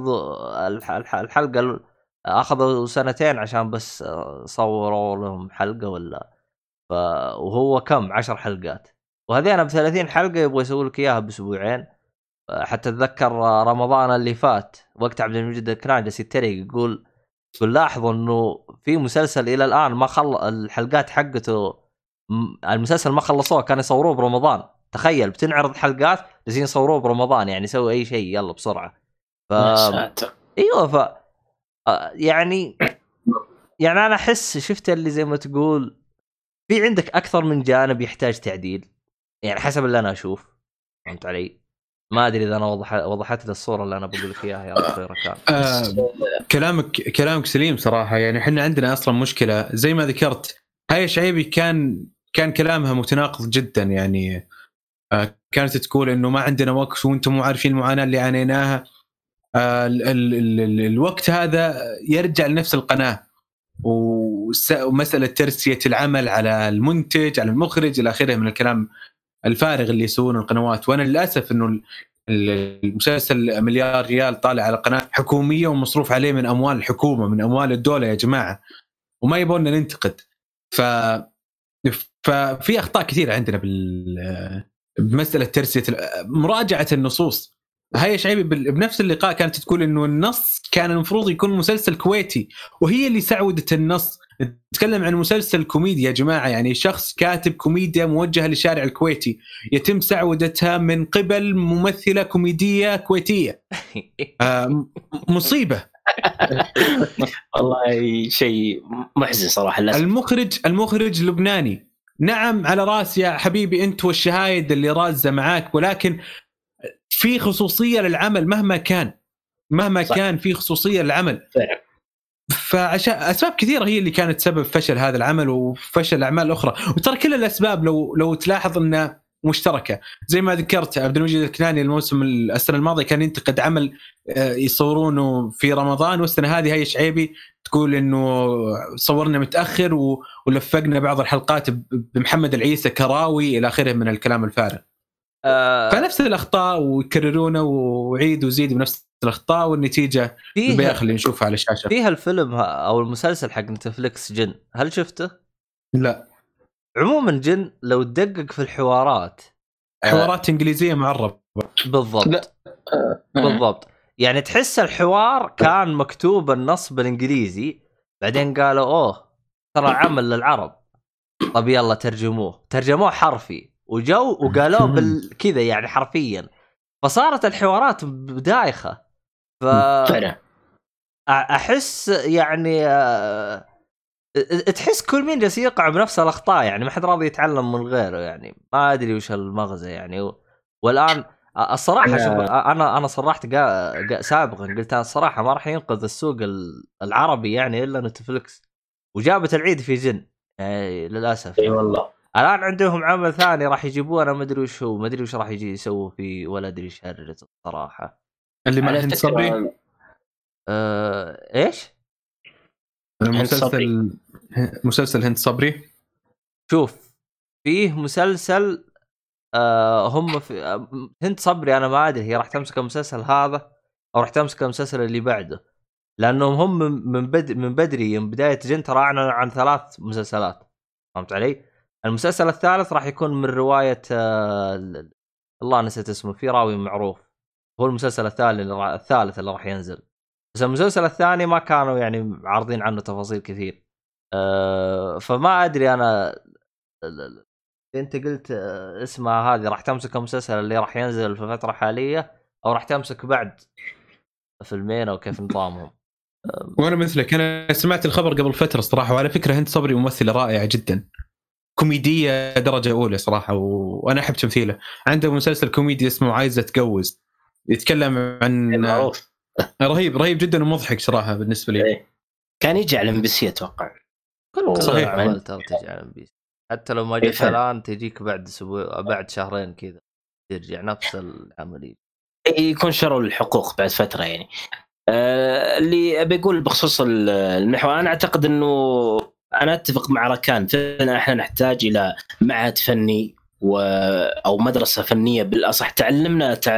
الح- الح- الحلقة ال- أخذوا سنتين عشان بس صوروا لهم حلقة ولا ف... وهو كم؟ عشر حلقات. وهذين ب 30 حلقة يبغى يسوي لك إياها بأسبوعين. حتى اتذكر رمضان اللي فات وقت عبد المجيد الكران جالس يتريق يقول لاحظوا إنه في مسلسل إلى الآن ما خل الحلقات حقته المسلسل ما خلصوه كانوا يصوروه برمضان. تخيل بتنعرض حلقات جالسين يصوروه برمضان يعني سوي أي شيء يلا بسرعة. ف إيوه ف يعني يعني أنا أحس شفت اللي زي ما تقول في عندك أكثر من جانب يحتاج تعديل يعني حسب اللي أنا أشوف فهمت علي؟ ما أدري إذا أنا وضح وضحت لي الصورة اللي أنا بقول لك إياها يا أخوي ركان آه كلامك كلامك سليم صراحة يعني إحنا عندنا أصلا مشكلة زي ما ذكرت هاي شعيبي كان كان كلامها متناقض جدا يعني آه كانت تقول إنه ما عندنا وقت وأنتم مو عارفين المعاناة اللي عانيناها آه ال ال ال ال الوقت هذا يرجع لنفس القناة. ومسألة ترسية العمل على المنتج على المخرج إلى آخره من الكلام الفارغ اللي يسوونه القنوات. وأنا للأسف إنه المسلسل مليار ريال طالع على قناة حكومية ومصروف عليه من أموال الحكومة من أموال الدولة يا جماعة. وما يبغون ننتقد. ف ففي أخطاء كثيرة عندنا بال بمسألة ترسية مراجعة النصوص. هاي شعيبي بنفس اللقاء كانت تقول إنه النص كان المفروض يكون مسلسل كويتي وهي اللي سعودت النص. نتكلم عن مسلسل كوميدي يا جماعة يعني شخص كاتب كوميديا موجهة للشارع الكويتي. يتم سعودتها من قبل ممثلة كوميدية كويتية. آه مصيبة. والله شيء محزن صراحة للأسف. المخرج المخرج لبناني. نعم على راسي يا حبيبي أنت والشهايد اللي رازة معاك ولكن في خصوصية للعمل مهما كان. مهما صح. كان في خصوصية للعمل. فعلا. فعشان أسباب كثيرة هي اللي كانت سبب فشل هذا العمل وفشل الاعمال الاخرى وترى كل الأسباب لو لو تلاحظ إنها مشتركة. زي ما ذكرت عبد المجيد الكناني الموسم السنة الماضية كان ينتقد عمل آه، يصورونه في رمضان والسنة هذه هي شعيبي تقول إنه صورنا متأخر ولفقنا بعض الحلقات بمحمد العيسى كراوي إلى آخره من الكلام الفارغ. فنفس الأخطاء ويكررونه وعيد وزيد بنفس الأخطاء والنتيجة البياخ فيه اللي نشوفها على الشاشة. فيها الفيلم أو المسلسل حق نتفلكس جن هل شفته؟ لا. عموما جن لو تدقق في الحوارات حوارات إنجليزية معربة. بالضبط. لا. بالضبط. يعني تحس الحوار كان مكتوب النص بالانجليزي بعدين قالوا أوه ترى عمل للعرب. طب يلا ترجموه. ترجموه حرفي. وجو وقالوه بالكذا يعني حرفيا. فصارت الحوارات دايخة. ف أحس يعني تحس كل مين جالس يقع بنفس الأخطاء يعني ما حد راضي يتعلم من غيره يعني. ما أدري وش المغزى يعني. و- والان الصراحة. شوف أنا أنا صرحت قا... قا... سابقا قلت أنا الصراحة ما راح ينقذ السوق ال- العربي يعني إلا نتفلكس وجابت العيد في جن. يعني للأسف. إي والله. الآن عندهم عمل ثاني راح يجيبوه أنا ما أدري وش هو ما أدري وش راح يجي يسووا فيه ولا أدري إيش الصراحه اللي مع هند صبري؟ أه... إيش؟ مسلسل مسلسل هند صبري؟ شوف فيه مسلسل آه هم في آه، هند صبري أنا ما أدري هي راح تمسك المسلسل هذا أو راح تمسك المسلسل اللي بعده. لأنهم هم من- من بد من بدري من بداية جن ترى أعلنوا عن ثلاث مسلسلات. فهمت علي؟ المسلسل الثالث راح يكون من رواية آه ال- الله نسيت اسمه في راوي معروف. هو المسلسل الثالث اللي راح الثالث اللي راح ينزل. بس المسلسل الثاني ما كانوا يعني عارضين عنه تفاصيل كثير. آه فما أدري أنا أنت قلت آه، اسمها هذه راح تمسك المسلسل اللي راح ينزل في فترة حالية أو راح تمسك بعد فيلمين أو كيف نظامهم؟ وأنا مثلك أنا سمعت الخبر قبل فترة صراحة وعلى فكرة هند صبري ممثلة رائعة جدا. كوميدية درجة أولى صراحة و... وأنا أحب تمثيله عنده مسلسل كوميدي اسمه عايزة اتجوز يتكلم عن معروف رهيب رهيب جدا ومضحك صراحة بالنسبة لي إيه. كان يجي على MBC أتوقع كل صحيح. الاعمال ترى تجي على MBC. حتى لو ما إيه جيت فعلا. الآن تجيك بعد أسبوع بعد شهرين كذا ترجع نفس العملية يكون شروا الحقوق بعد فترة يعني آه اللي أبي أقول بخصوص ال- المحور أنا أعتقد إنه أنا أتفق مع ركان فعلا إحنا نحتاج إلى معهد فني و أو مدرسة فنية بالأصح تعلمنا تع...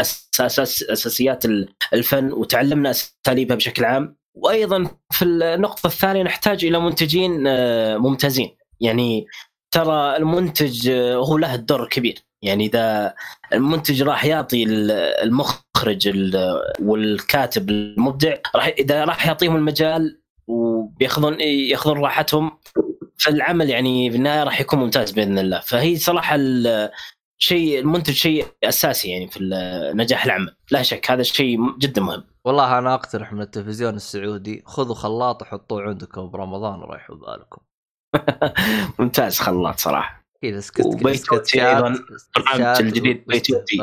أساس... أساسيات ال- الفن وتعلمنا أساليبها بشكل عام. وأيضا في النقطة الثانية نحتاج إلى منتجين آه، ممتازين. يعني ترى المنتج آه، هو له الدور الكبير يعني إذا المنتج راح يعطي ال- المخرج ال- والكاتب المبدع راح إذا راح يعطيهم المجال وبياخذون ياخذون راحتهم. فالعمل يعني في النهاية راح يكون ممتاز بإذن الله. فهي صراحة شيء المنتج شيء أساسي يعني في نجاح العمل. لا شك هذا الشيء جدا مهم. والله أنا أقترح من التلفزيون السعودي خذوا خلاط وحطوه عندكم برمضان وريحوا بالكم ممتاز خلاط صراحة. كذا سكت وبيتوتي أيضاً، البرنامج الجديد بيتوتي.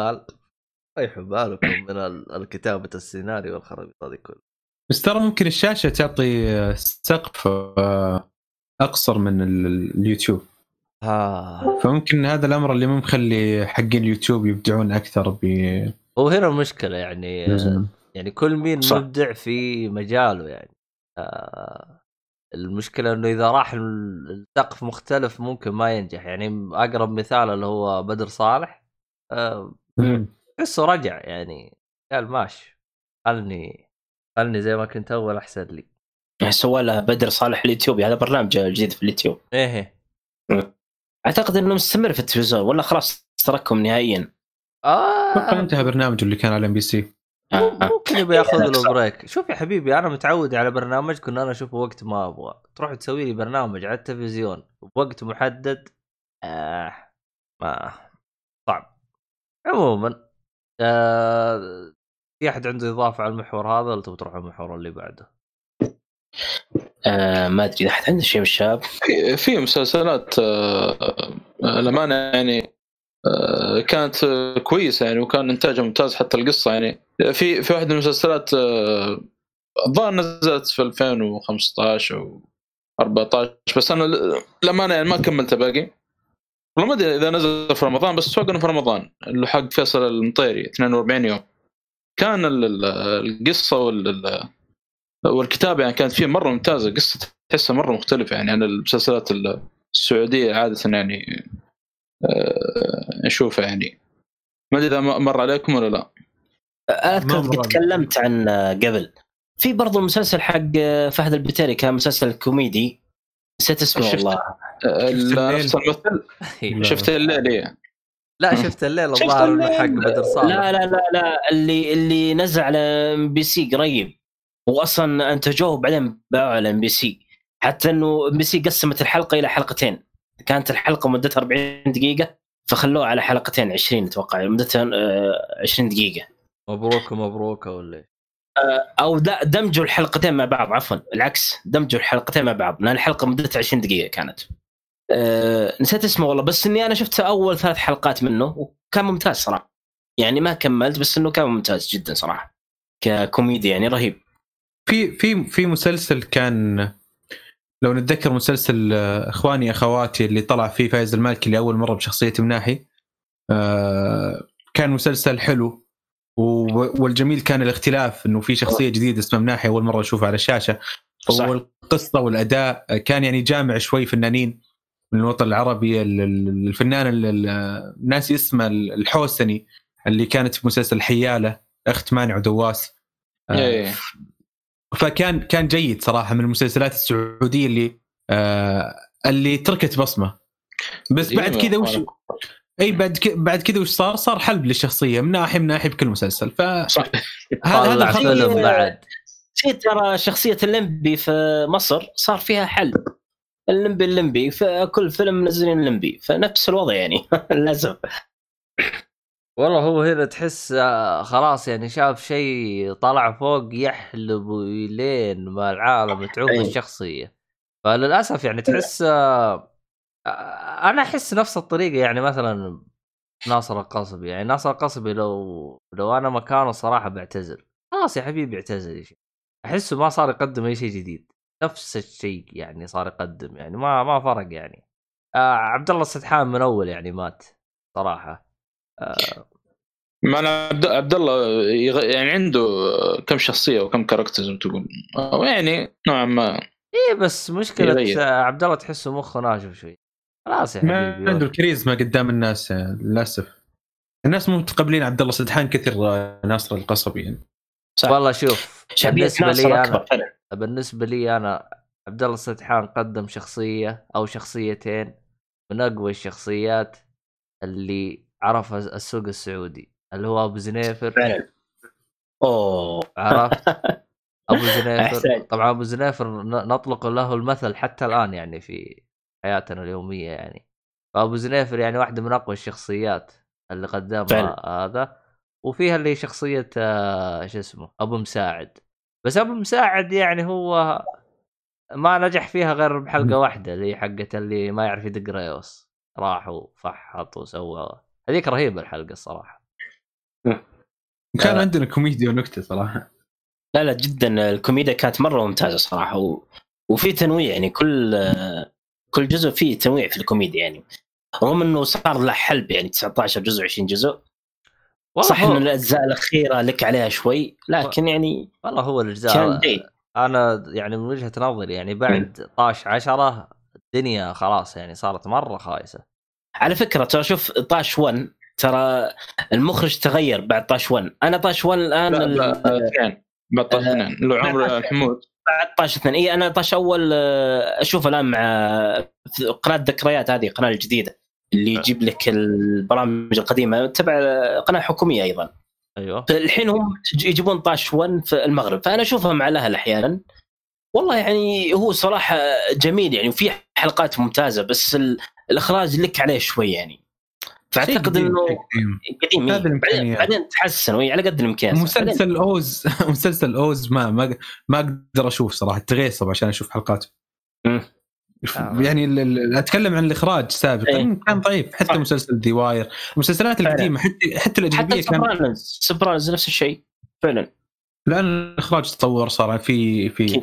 ريحوا بالكم من ال- الكتابة السيناريو والخرابيط هذه كلها. بس ترى ممكن الشاشة تعطي سقف آه، أقصر من ال- اليوتيوب. ها فممكن هذا الأمر اللي مو مخلي حقين اليوتيوب يبدعون أكثر ب هو هنا المشكلة يعني يعني كل مين صح. مبدع في مجاله يعني. آه المشكلة إنه إذا راح ال- السقف مختلف ممكن ما ينجح. يعني أقرب مثال اللي هو بدر صالح آه مم. تحسه رجع يعني قال ماشي خلني خلني زي ما كنت أول أحسن لي. يعني سوى له بدر صالح اليوتيوب هذا برنامج جديد في اليوتيوب. إيه أعتقد إنه مستمر في التلفزيون ولا خلاص تركهم نهائيا. أتوقع آه انتهى برنامجه اللي كان على MBC. ممكن يبي ياخذ له بريك شوف يا حبيبي أنا متعود على برنامجكم ان أنا أشوفه وقت ما أبغى. تروح تسوي لي برنامج على التلفزيون بوقت محدد آه ما صعب. عموما آه في أحد عنده إضافة على المحور هذا ولا تبغى تروح على المحور اللي بعده؟ آه ما أدري احد عنده شيء من الشباب في في مسلسلات آه، الامانه يعني آه، كانت آه، كويسة يعني وكان إنتاجها ممتاز حتى القصة يعني. في في واحدة من المسلسلات آه، الظاهر نزلت في 2015 أو 14 بس أنا الامانه يعني ما كملت باقي. والله ما أدري إذا نزل في رمضان بس أتوقع إنه في رمضان اللي حق فيصل المطيري 42 يوم. كان ال- ال- القصة وال ال- والكتابه يعني كانت فيه مرة ممتازة قصة تحسها مرة مختلفة يعني عن المسلسلات السعودية عادة يعني آه، نشوفها يعني ما أدري إذا مر عليكم ولا لا أذكر ما مرة. قد تكلمت عن آه، قبل في برضو المسلسل حق آه، فهد البتيري كان مسلسل كوميدي نسيت اسمه والله آه، الليل. نفس الممثل لا. شفت الليل إيه. لا شفت الليل الظاهر انه. حق بدر صالح. لا لا لا لا. اللي اللي نزل على MBC قريب. واصلا انتجوه بعدين باعوا على MBC حتى إنه MBC قسمت الحلقة إلى حلقتين. كانت الحلقة مدتها 40 دقيقة فخلوها على حلقتين 20 أتوقع مدتها آه، 20 دقيقة. مبروك مبروك ولا إيه؟ أو د- دمجوا الحلقتين مع بعض عفوا. العكس دمجوا الحلقتين مع بعض لأن الحلقة مدتها 20 دقيقة كانت. أه نسيت اسمه والله بس إني أنا شفت أول ثلاث حلقات منه وكان ممتاز صراحة. يعني ما كملت بس إنه كان ممتاز جدا صراحة ككوميديا يعني رهيب. في في في مسلسل كان لو نتذكر مسلسل آه، إخواني أخواتي اللي طلع فيه فايز المالكي لاول مرة بشخصيه مناحي آه، كان مسلسل حلو والجميل كان الاختلاف إنه في شخصية جديدة اسمها مناحي أول مرة أشوفها على الشاشة. والقصة والأداء آه، كان يعني جامع شوي فنانين. من الوطن العربي ال- ال- الفنان ال- ال- ناسي اسمه الحوسني اللي كانت في مسلسل حيالة أخت مانع ودواس آه، إيه. فكان كان جيد صراحة من المسلسلات السعودية اللي آه اللي تركت بصمة. بس بعد كذا وش إي بعد ك... بعد كذا وش صار؟ صار حلب للشخصية من ناحيه من ناحيه بكل مسلسل. ف صح. هذا فيلم بعد. ترى شخصية الليمبي في مصر صار فيها حلب الليمبي الليمبي في كل فيلم منزلين الليمبي فنفس الوضع يعني للأسف. والله هو هنا تحس آه، خلاص يعني شاف شيء طلع فوق يحلب لين ما العالم تعوف أي. الشخصية. فللأسف يعني تحس آه، آه، أنا أحس نفس الطريقة يعني مثلا ناصر القصبي يعني ناصر القصبي لو لو أنا مكانه صراحة بعتزل خلاص يا حبيبي شيخ. أحسه ما صار يقدم أي شيء جديد. نفس الشيء يعني صار يقدم يعني ما ما فرق يعني. آه عبد الله السدحان من أول يعني مات صراحة. آه. مع إن عبد عبد الله يغ- يعني عنده كم شخصية وكم كاركتر زي ما تقول. أو يعني نوعا ما إيه بس مشكلة يغير. آه، عبد الله تحسه مخه ناشف شوي. خلاص يا ما عنده الكاريزما قدام الناس آه، للأسف. الناس مو متقبلين عبد الله سدحان كثر آه، ناصر القصبي يعني. صح. والله شوف بالنسبة ناصر لي أنا فعلا بالنسبة لي أنا عبد الله السدحان قدم شخصية أو شخصيتين من أقوى الشخصيات اللي عرفها السوق السعودي اللي هو أبو زنيفر. فعلا. أوه. عرفت؟ أبو زنيفر. طبعا أبو زنيفر نطلق له المثل حتى الآن يعني في حياتنا اليومية يعني. فأبو زنيفر يعني واحدة من أقوى الشخصيات اللي قدمها. هذا. وفيها اللي شخصية آه، شو اسمه أبو مساعد. بس أبو مساعد يعني هو ما نجح فيها غير بحلقة واحدة اللي هي حقت اللي ما يعرف يدق ريوس. راح وفحط وسوى. هذيك رهيبة الحلقة الصراحة. كان آه. عندنا كوميديا ونكتة صراحة. لا لا جدا الكوميديا كانت مرة ممتازة صراحة و... وفي تنويع يعني كل كل جزء فيه تنويع في الكوميديا يعني. رغم إنه صار له حلب يعني 19 جزء 20 جزء صح هو ان الأجزاء الأخيرة لك عليها شوي لكن يعني والله هو الأجزاء كان أنا يعني من وجهة نظري يعني بعد طاش عشرة الدنيا خلاص يعني صارت مرة خايسة. على فكرة ترى شوف طاش 1 ترى المخرج تغير بعد طاش 1 أنا طاش 1 الآن لا لا اثنين. بعد طاش آه، اثنين اللي هو عمرو حمود. بعد طاش اثنين. إي أنا طاش أول آه، أشوف الآن مع قناة ذكريات هذه القناه الجديدة. اللي يجيب لك البرامج القديمة تبع قناة حكومية أيضا. أيوه. فالحين هم يجيبون طاش 1 في المغرب فأنا اشوفها مع الأهل أحيانا. والله يعني هو صراحة جميل يعني وفي حلقات ممتازة بس ال- الإخراج لك عليه شوي يعني. فأعتقد إنه قديم، إيه. بعدين, تحسن على قد الامكان مسلسل أوز مسلسل أوز ما ما ما أقدر أشوف صراحة تغيصب عشان أشوف حلقاته. يعني ال- ال- أتكلم عن الإخراج سابقا. إيه. كان ضعيف حتى صح. مسلسل The Wire المسلسلات. القديمة حتى حتى حتى الاجنبيه كان Sopranos. نفس الشيء فعلا. الان الإخراج تطور صار في في.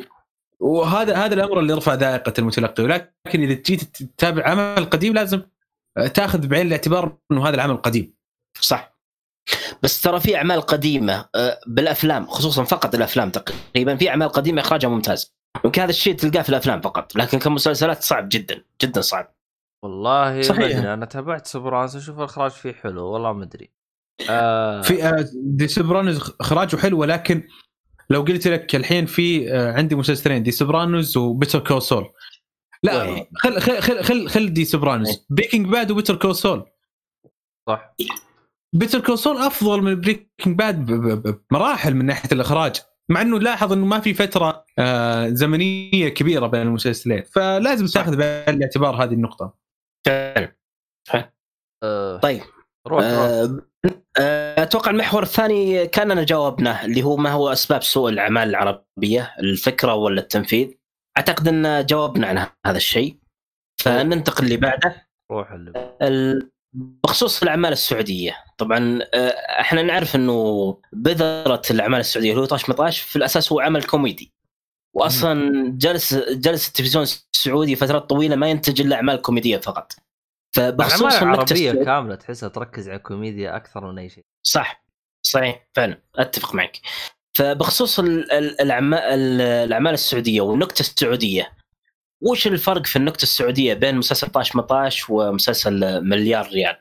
وهذا هذا الأمر اللي رفع ذائقة المتلقي. ولكن إذا جيت تتابع عمل قديم لازم تأخذ بعين الاعتبار إنه هذا العمل قديم. صح. بس ترى في أعمال قديمة آه، بالأفلام خصوصا فقط الأفلام تقريبا في أعمال قديمة إخراجها ممتاز. يمكن هذا الشيء تلقاه في الأفلام فقط لكن كمسلسلات صعب جدا جدا صعب. والله صحيح. أدري أنا تابعت Sopranos أشوف الإخراج فيه حلو والله ما أدري. آه في آه، The Sopranos إخراجه حلو ولكن لو قلت لك الحين في آه، عندي مسلسلين The Sopranos و Better Call Saul لا؟ خل خل خل خل, خل The Sopranos إيه. Breaking Bad و Better Call Saul صح. Better Call Saul أفضل من Breaking Bad بمراحل من ناحية الإخراج. مع إنه لاحظ إنه ما في فترة آه، زمنية كبيرة بين المسلسلين فلازم صح. تاخذ بعين الاعتبار هذه النقطة. فعلا آه طيب. روح روح. آه، أتوقع المحور الثاني كاننا جاوبناه اللي هو ما هو أسباب سوء الأعمال العربية الفكرة ولا التنفيذ. أعتقد إن جاوبنا عن هذا الشيء. فننتقل اللي بعده. روح اللي ال- بخصوص الأعمال السعودية. طبعا آه، إحنا نعرف إنه بذرة الأعمال السعودية اللي هو طاش ما طاش في الأساس هو عمل كوميدي. واصلا جلس جلس التلفزيون السعودي فترات طويلة ما ينتج إلا أعمال كوميدية فقط. فبخصوص الأعمال العربية كاملة تحسها تركز على الكوميديا أكثر من أي شيء. صح صحيح فعلا أتفق معك. فبخصوص ال- ال- الأعمال الأعمال السعودية والنكتة السعودية وش الفرق في النكته السعودية بين مسلسل طاش ما طاش ومسلسل مليار ريال؟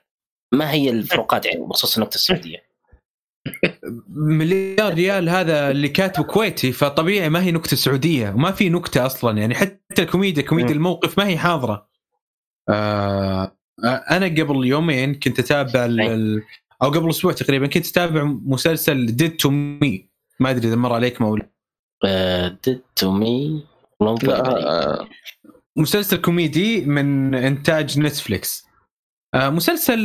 ما هي الفروقات يعني بخصوص النكته السعودية؟ مليار ريال هذا اللي كاتبه كويتي فطبيعي ما هي نكته سعودية وما في نكته أصلا يعني حتى الكوميديا كوميديا. الموقف ما هي حاضرة آه أنا قبل يومين كنت أتابع أو قبل أسبوع تقريبا كنت أتابع مسلسل Dead to Me ما أدري إذا مر عليكم أو لا Dead to Me والله لا. آه، مسلسل كوميدي من إنتاج نتفليكس آه مسلسل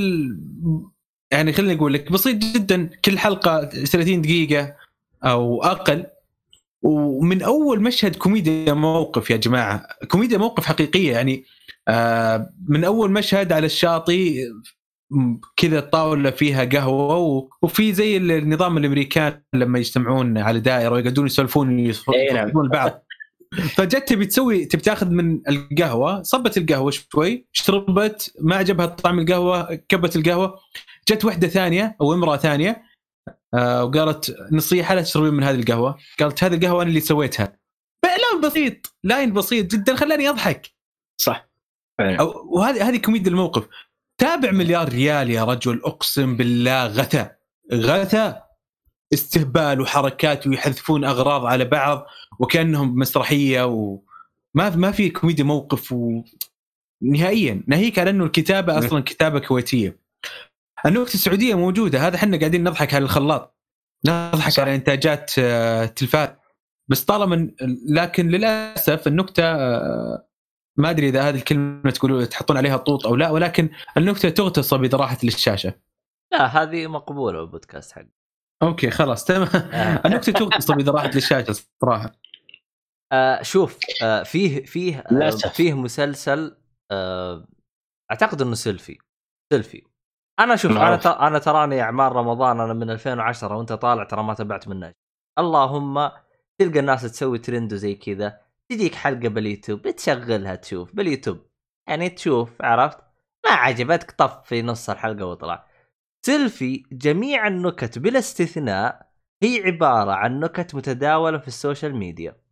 يعني خليني أقول لك بسيط جدا كل حلقة 30 دقيقة أو أقل ومن أول مشهد كوميديا موقف يا جماعة كوميديا موقف حقيقية يعني آه من أول مشهد على الشاطئ كذا الطاولة فيها قهوة وفي زي النظام الأمريكان لما يجتمعون على دائرة ويقعدون يسولفون نعم. فجت تبي تسوي تبي تاخذ من القهوة صبت القهوة شوي شربت ما عجبها طعم القهوة كبت القهوة جت واحدة ثانية أو امرأة ثانية آه وقالت نصيحة لا تشربين من هذه القهوة. قالت هذه القهوة أنا اللي سويتها. اعلان بسيط line بسيط جدا خلاني أضحك. صح. وهذه هذه كوميديا الموقف. تابع مليار ريال يا رجل أقسم بالله غثى غثى استهبال وحركات ويحذفون أغراض على بعض. وكأنهم مسرحية وما ما في كوميديا موقف و... نهائيا. ناهيك على أنه الكتابة أصلا كتابة كويتية. النكته السعودية موجودة. هذا إحنا قاعدين نضحك على الخلاط. نضحك صح. على إنتاجات آه، تلفاز. بس طالما لكن للأسف النكتة آه، ما أدري إذا هذه الكلمة تقولوا تحطون عليها طوط أو لا ولكن النكتة تغتصب إذا راحت للشاشة. لا هذه مقبولة بالبودكاست حق أوكي خلاص تمام. النكتة تغتصب إذا راحت للشاشة صراحة. آه شوف آه فيه فيه آه. فيه مسلسل آه أعتقد إنه سيلفي سيلفي. أنا شوف أنا أنا تراني أعمال رمضان أنا من 2010 وأنت طالع ترى ما تابعت منه. اللهم تلقى الناس تسوي ترند وزي كذا تجيك حلقة باليوتيوب تشغلها تشوف باليوتيوب. يعني تشوف عرفت؟ ما عجبتك طف في نص الحلقة واطلع سيلفي جميع النكت بلا استثناء هي عبارة عن نكت متداولة في السوشيال ميديا.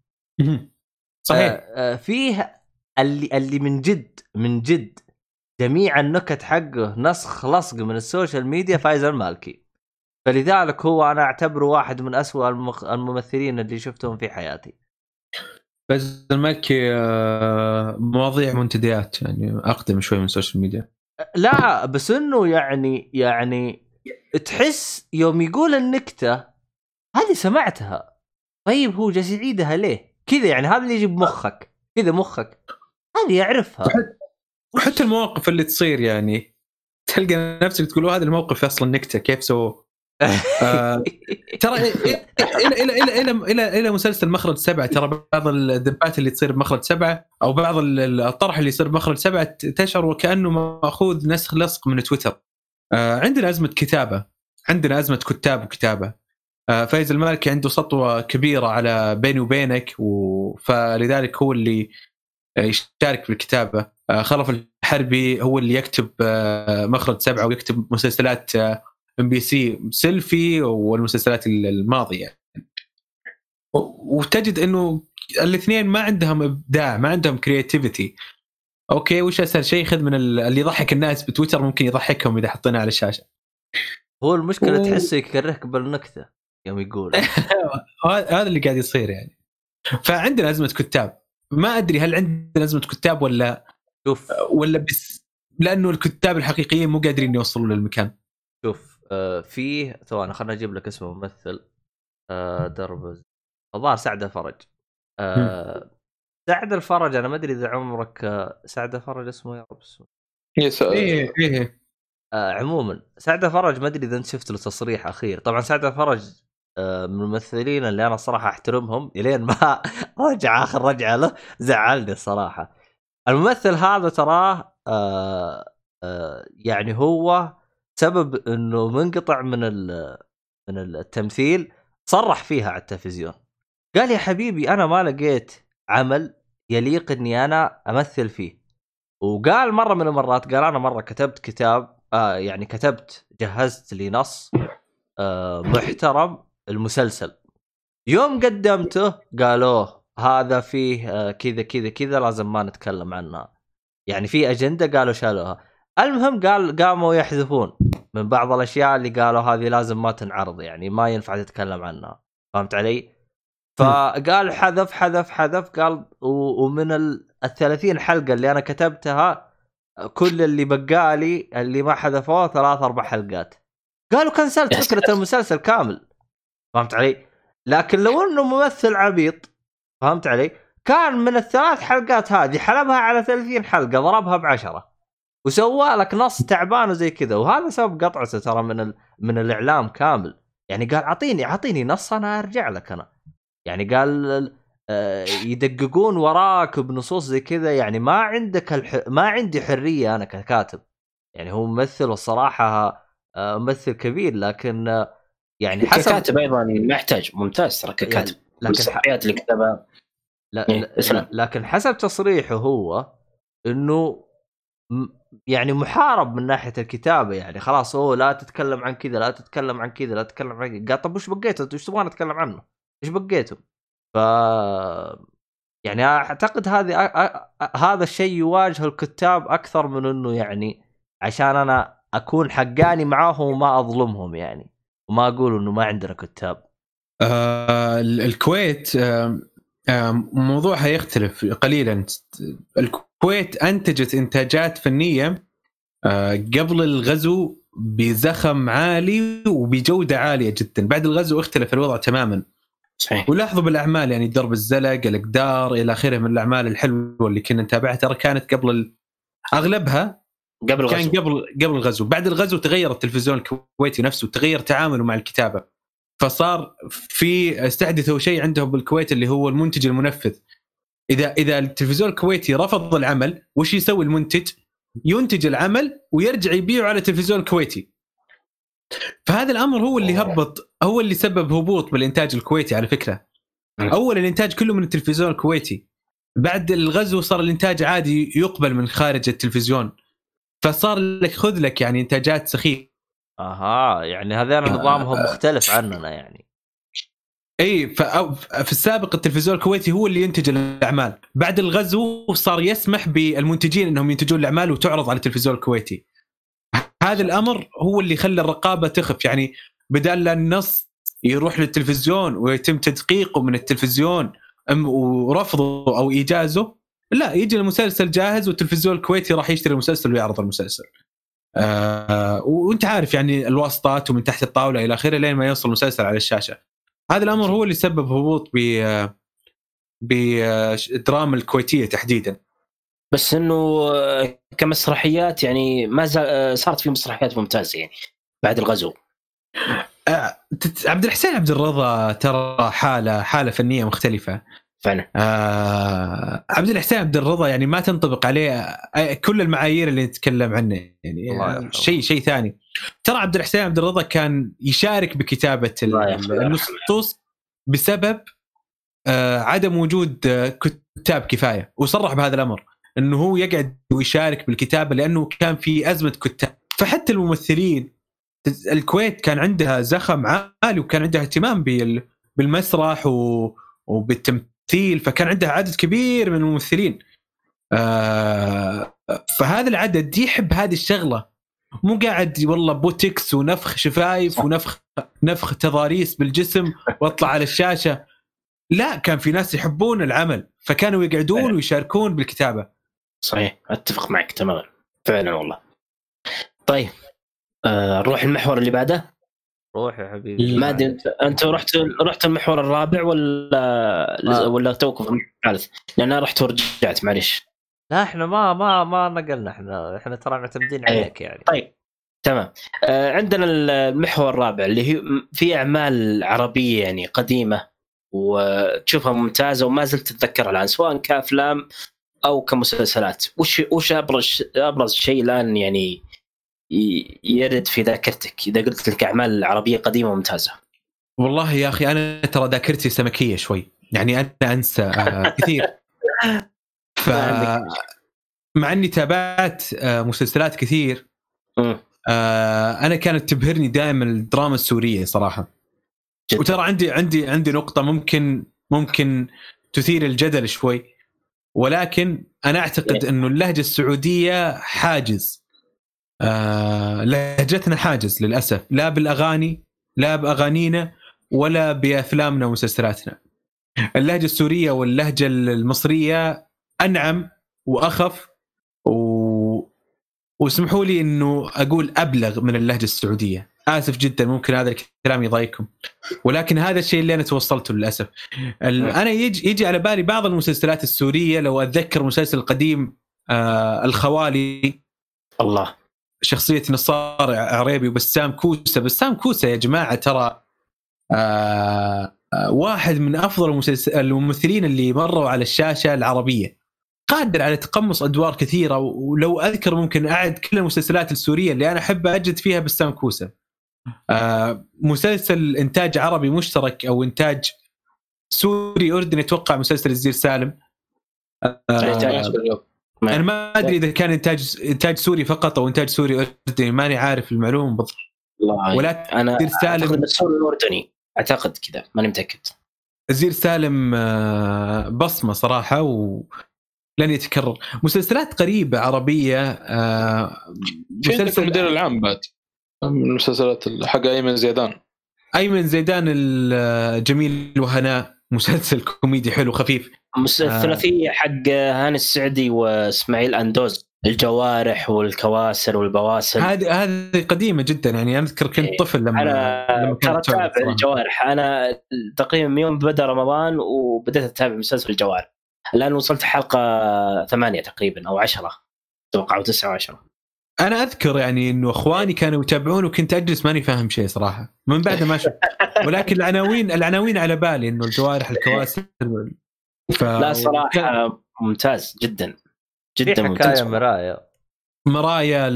صحيح. آه، آه، فيه اللي اللي من جد من جد جميع النكت حقه نسخ لصق من السوشيال ميديا فايز المالكي فلذلك هو أنا أعتبره واحد من أسوأ المخ... الممثلين اللي شفتهم في حياتي. بس المالكي آه، مواضيع منتديات يعني أقدم شوي من السوشيال ميديا. لا بس إنه يعني يعني تحس يوم يقول النكتة هذه سمعتها. طيب هو جالس يعيدها ليه؟ كذا يعني هذا اللي يجي بمخك كذا مخك هذه يعرفها وحتى المواقف اللي تصير يعني تلقى نفسك تقول هذا الموقف أصلا نكتة كيف سووه؟ آه، ترى إلى إلى إلى إلى إلى مسلسل مخرج سبعة ترى بعض الذبات اللي تصير بمخرج سبعة أو بعض ال- الطرح اللي يصير بمخرج سبعة تشعر وكأنه مأخوذ نسخ لصق من تويتر. آه، عندنا أزمة كتابة عندنا أزمة كتاب وكتابة. آه، فايز المالكي عنده سطوة كبيرة على بيني وبينك و... فلذلك هو اللي يشارك بالكتابة. آه، خلف الحربي هو اللي يكتب آه، مخرج سبعة ويكتب مسلسلات إم بي سي سيلفي والمسلسلات الماضية يعني. وتجد إنه الاثنين ما عندهم إبداع ما عندهم creativity okay وش أسهل شيء خذ من ال- اللي يضحك الناس بتويتر ممكن يضحكهم إذا حطيناه على الشاشة هو المشكلة و- تحسه يكرهك بالنكتة يوم يقول. هذا اللي قاعد يصير يعني. فعندنا أزمة كتاب. ما أدري هل عندنا أزمة كتاب ولا شوف. ولا بس لأنه الكتاب الحقيقيين مو قادرين يوصلوا للمكان. شوف آه فيه ثواني خلنا أجيب لك اسم ممثل آه دربز الظاهر سعد الفرج. آه سعد الفرج أنا ما أدري إذا عمرك آه سعد الفرج اسمه يا رب اسمه. يس إيه إيه. آه عموما سعد الفرج ما أدري إذا أنت شفت له تصريح أخير. طبعا سعد الفرج من الممثلين اللي أنا الصراحه أحترمهم إلين ما رجع آخر رجعة له زعلني الصراحه الممثل هذا تراه آه آه يعني هو سبب إنه منقطع من من التمثيل صرح فيها على التلفزيون. قال يا حبيبي أنا ما لقيت عمل يليق إني أنا أمثل فيه. وقال مرة من المرات قال أنا مرة كتبت كتاب آه يعني كتبت جهزت لي نص آه محترم المسلسل. يوم قدمته قالوه هذا فيه آه كذا كذا كذا لازم ما نتكلم عنها. يعني في أجندة قالوا شالوها. المهم قال قاموا يحذفون من بعض الأشياء اللي قالوا هذه لازم ما تنعرض يعني ما ينفع تتكلم عنها. فهمت علي؟ فقال حذف حذف حذف قال ومن ال 30 حلقة اللي أنا كتبتها كل اللي بقالي اللي ما حذفوه ثلاث أربع حلقات. قالوا كنسلت فكرة. المسلسل كامل. فهمت علي؟ لكن لو انه ممثل عبيط فهمت علي؟ كان من الثلاث حلقات هذه حلبها على 30 حلقة ضربها بعشرة. وسوى لك نص تعبان وزي كذا. وهذا سبب قطعته ترى من ال... من الإعلام كامل. يعني قال أعطيني أعطيني نص أنا أرجع لك أنا. يعني قال آه، يدققون وراك بنصوص زي كذا. يعني ما عندك الح... ما عندي حرية أنا ككاتب. يعني هو ممثل والصراحه آه، ممثل كبير. لكن آه، يعني حسب ككاتب أيضا ما يحتاج ممتاز ترى ككاتب لكن المسرحيات اللي كتبها لا إيه، لا-. لكن حسب تصريحه هو إنه يعني محارب من ناحية الكتابة يعني خلاص هو لا تتكلم عن كذا لا تتكلم عن كذا لا تتكلم عن كذا قال طب وش بقيتوا أنتوا إيش تبغون أتكلم عنه؟ إيش بقيتوا؟ ف يعني أعتقد هذه أ- أ- أ- هذا الشيء يواجه الكتاب أكثر من إنه يعني عشان أنا أكون حقاني معاهم وما أظلمهم يعني وما أقول إنه ما عندنا كتاب. آه ال- الكويت آه آه موضوعها يختلف قليلا. الكويت أنتجت إنتاجات فنية آه قبل الغزو بزخم عالي وبجودة عالية جدا. بعد الغزو اختلف الوضع تماما. صحيح. ولاحظوا بالأعمال يعني درب الزلق الإقدار إلى آخره من الأعمال الحلوة اللي كنا نتابعها ترى كانت قبل ال... أغلبها قبل كان الغزو قبل قبل الغزو. بعد الغزو تغير التلفزيون الكويتي نفسه تغير تعامله مع الكتابة. فصار في استحدثوا شيء عندهم بالكويت اللي هو المنتج المنفذ. اذا إذا التلفزيون الكويتي رفض العمل وش يسوي المنتج؟ ينتج العمل ويرجع يبيعه على التلفزيون الكويتي. فهذا الأمر هو اللي هبط هو اللي سبب هبوط بالإنتاج الكويتي على فكرة. أول الإنتاج كله من التلفزيون الكويتي. بعد الغزو صار الإنتاج عادي يقبل من خارج التلفزيون. فصار لك خذ لك يعني إنتاجات سخيفة. أها يعني هذين نظامهم مختلف عننا يعني. إي في السابق التلفزيون الكويتي هو اللي ينتج الأعمال. بعد الغزو صار يسمح بالمنتجين إنهم ينتجون الأعمال وتعرض على التلفزيون الكويتي. هذا الأمر هو اللي خلى الرقابة تخف. يعني بدل لا النص يروح للتلفزيون ويتم تدقيقه من التلفزيون ورفضه أو إيجازه لا يجي المسلسل جاهز والتلفزيون الكويتي راح يشتري المسلسل ويعرض المسلسل. آه وانت عارف يعني الواسطات ومن تحت الطاولة إلى آخره لين ما يوصل المسلسل على الشاشة. هذا الأمر هو اللي سبب هبوط ب بالدراما الكويتية تحديدا. بس إنه كمسرحيات يعني ما زال صارت في مسرحيات ممتازة يعني بعد الغزو. آه، عبد الحسين عبد الرضا ترى حالة حالة فنية مختلفة. فعلا آه عبد الحسين عبد الرضا يعني ما تنطبق عليه آه، كل المعايير اللي نتكلم عنه يعني الله آه، يرحمه. شيء شيء ثاني ترى عبد الحسين عبد الرضا كان يشارك بكتابة. النصوص بسبب آه عدم وجود آه، كتاب كفاية وصرح بهذا الأمر إنه هو يقعد ويشارك بالكتابة لأنه كان في أزمة كتاب فحتى الممثلين الكويت كان عندها زخم عالي وكان عندها اهتمام بال- بالمسرح و... وبالتمثيل فكان عندها عدد كبير من الممثلين. آه فهذا العدد يحب هذه الشغلة. مو قاعد والله بوتكس ونفخ شفايف ونفخ نفخ تضاريس بالجسم واطلع على الشاشة. لا كان في ناس يحبون العمل فكانوا يقعدون ويشاركون بالكتابة. صحيح أتفق معك تماما. فعلا والله. طيب آه نروح المحور اللي بعده. روح يا حبيبي. ما أدري. انت أنت رحت رحت المحور الرابع ولا آه. ولا المحور الثالث؟ لأن أنا رحت ورجعت معلش لا إحنا ما ما ما نقلنا إحنا إحنا ترى معتمدين أيه. عليك يعني. طيب. تمام. آه عندنا المحور الرابع اللي هي في أعمال عربية يعني قديمة وتشوفها ممتازة وما زلت تتذكرها الآن سواء كأفلام أو كمسلسلات. وش وش ابرز أبرز شيء الآن يعني يرد في ذاكرتك إذا قلت لك أعمال عربية قديمة ممتازه والله يا أخي أنا ترى ذاكرتي سمكية شوي. يعني أنا أنسى آه كثير. ف مع إني تابعت آه مسلسلات كثير. آه أنا كانت تبهرني دائما الدراما السورية صراحة. جدا. وترى عندي عندي عندي نقطة ممكن ممكن تثير الجدل شوي. ولكن أنا أعتقد إنه اللهجة السعودية حاجز. آه لهجتنا حاجز للأسف. لا بالأغاني لا بأغانينا ولا بأفلامنا ومسلسلاتنا. اللهجة السورية واللهجة المصرية أنعم وأخف و... واسمحوا لي إنه أقول أبلغ من اللهجة السعودية. آسف جدا ممكن هذا الكلام يضايقكم. ولكن هذا الشيء اللي أنا توصلته للأسف. ال- أنا يجي يجي على بالي بعض المسلسلات السورية لو أتذكر مسلسل قديم آه الخوالي. الله. شخصية نصار عريبي وبسام كوسة. بسام كوسة يا جماعة ترى آه آه، واحد من أفضل الممثلين اللي مروا على الشاشة العربية. قادر على تقمص أدوار كثيرة ولو أذكر ممكن أعد كل المسلسلات السورية اللي أنا أحب أجد فيها بسام كوسة. آه مسلسل إنتاج عربي مشترك أو إنتاج سوري اردني أتوقع مسلسل الزير سالم. آه أنا ما أدري إذا كان إنتاج إنتاج سوري فقط أو إنتاج سوري أردني ماني عارف المعلومة بالضبط. الله ولكن أنا زير أعتقد السوري الاردني أعتقد كذا ماني متأكد. زير سالم آه، بصمة صراحة ولن يتكرر. مسلسلات قريبة عربية آه، في عندك المدير العام بعد؟ من المسلسلات حق أيمن زيدان. أيمن زيدان الجميل وهناء مسلسل كوميدي حلو خفيف مس- آه. الثلاثيه حق هاني السعدي واسماعيل أندوز الجوارح والكواسر والبواسل هذه هذه قديمة جدا يعني أنا أذكر كنت إيه. طفل لما أنا لما تعرض أتابع. الجوارح أنا تقريبا من يوم بدأ رمضان وبدأت أتابع مسلسل الجوارح الآن وصلت حلقة ثمانية تقريبا أو عشرة أتوقع أو تسعة وعشرة أنا أذكر يعني إنه إخواني كانوا يتابعون وكنت اجلس ماني فاهم شيء صراحة. من بعد ما شفت ولكن العناوين العناوين على بالي إنه الجوارح الكواسر ف... لا كان صراحة ممتاز جدا. في جدا ممتاز. حكايه مرايا مرايا.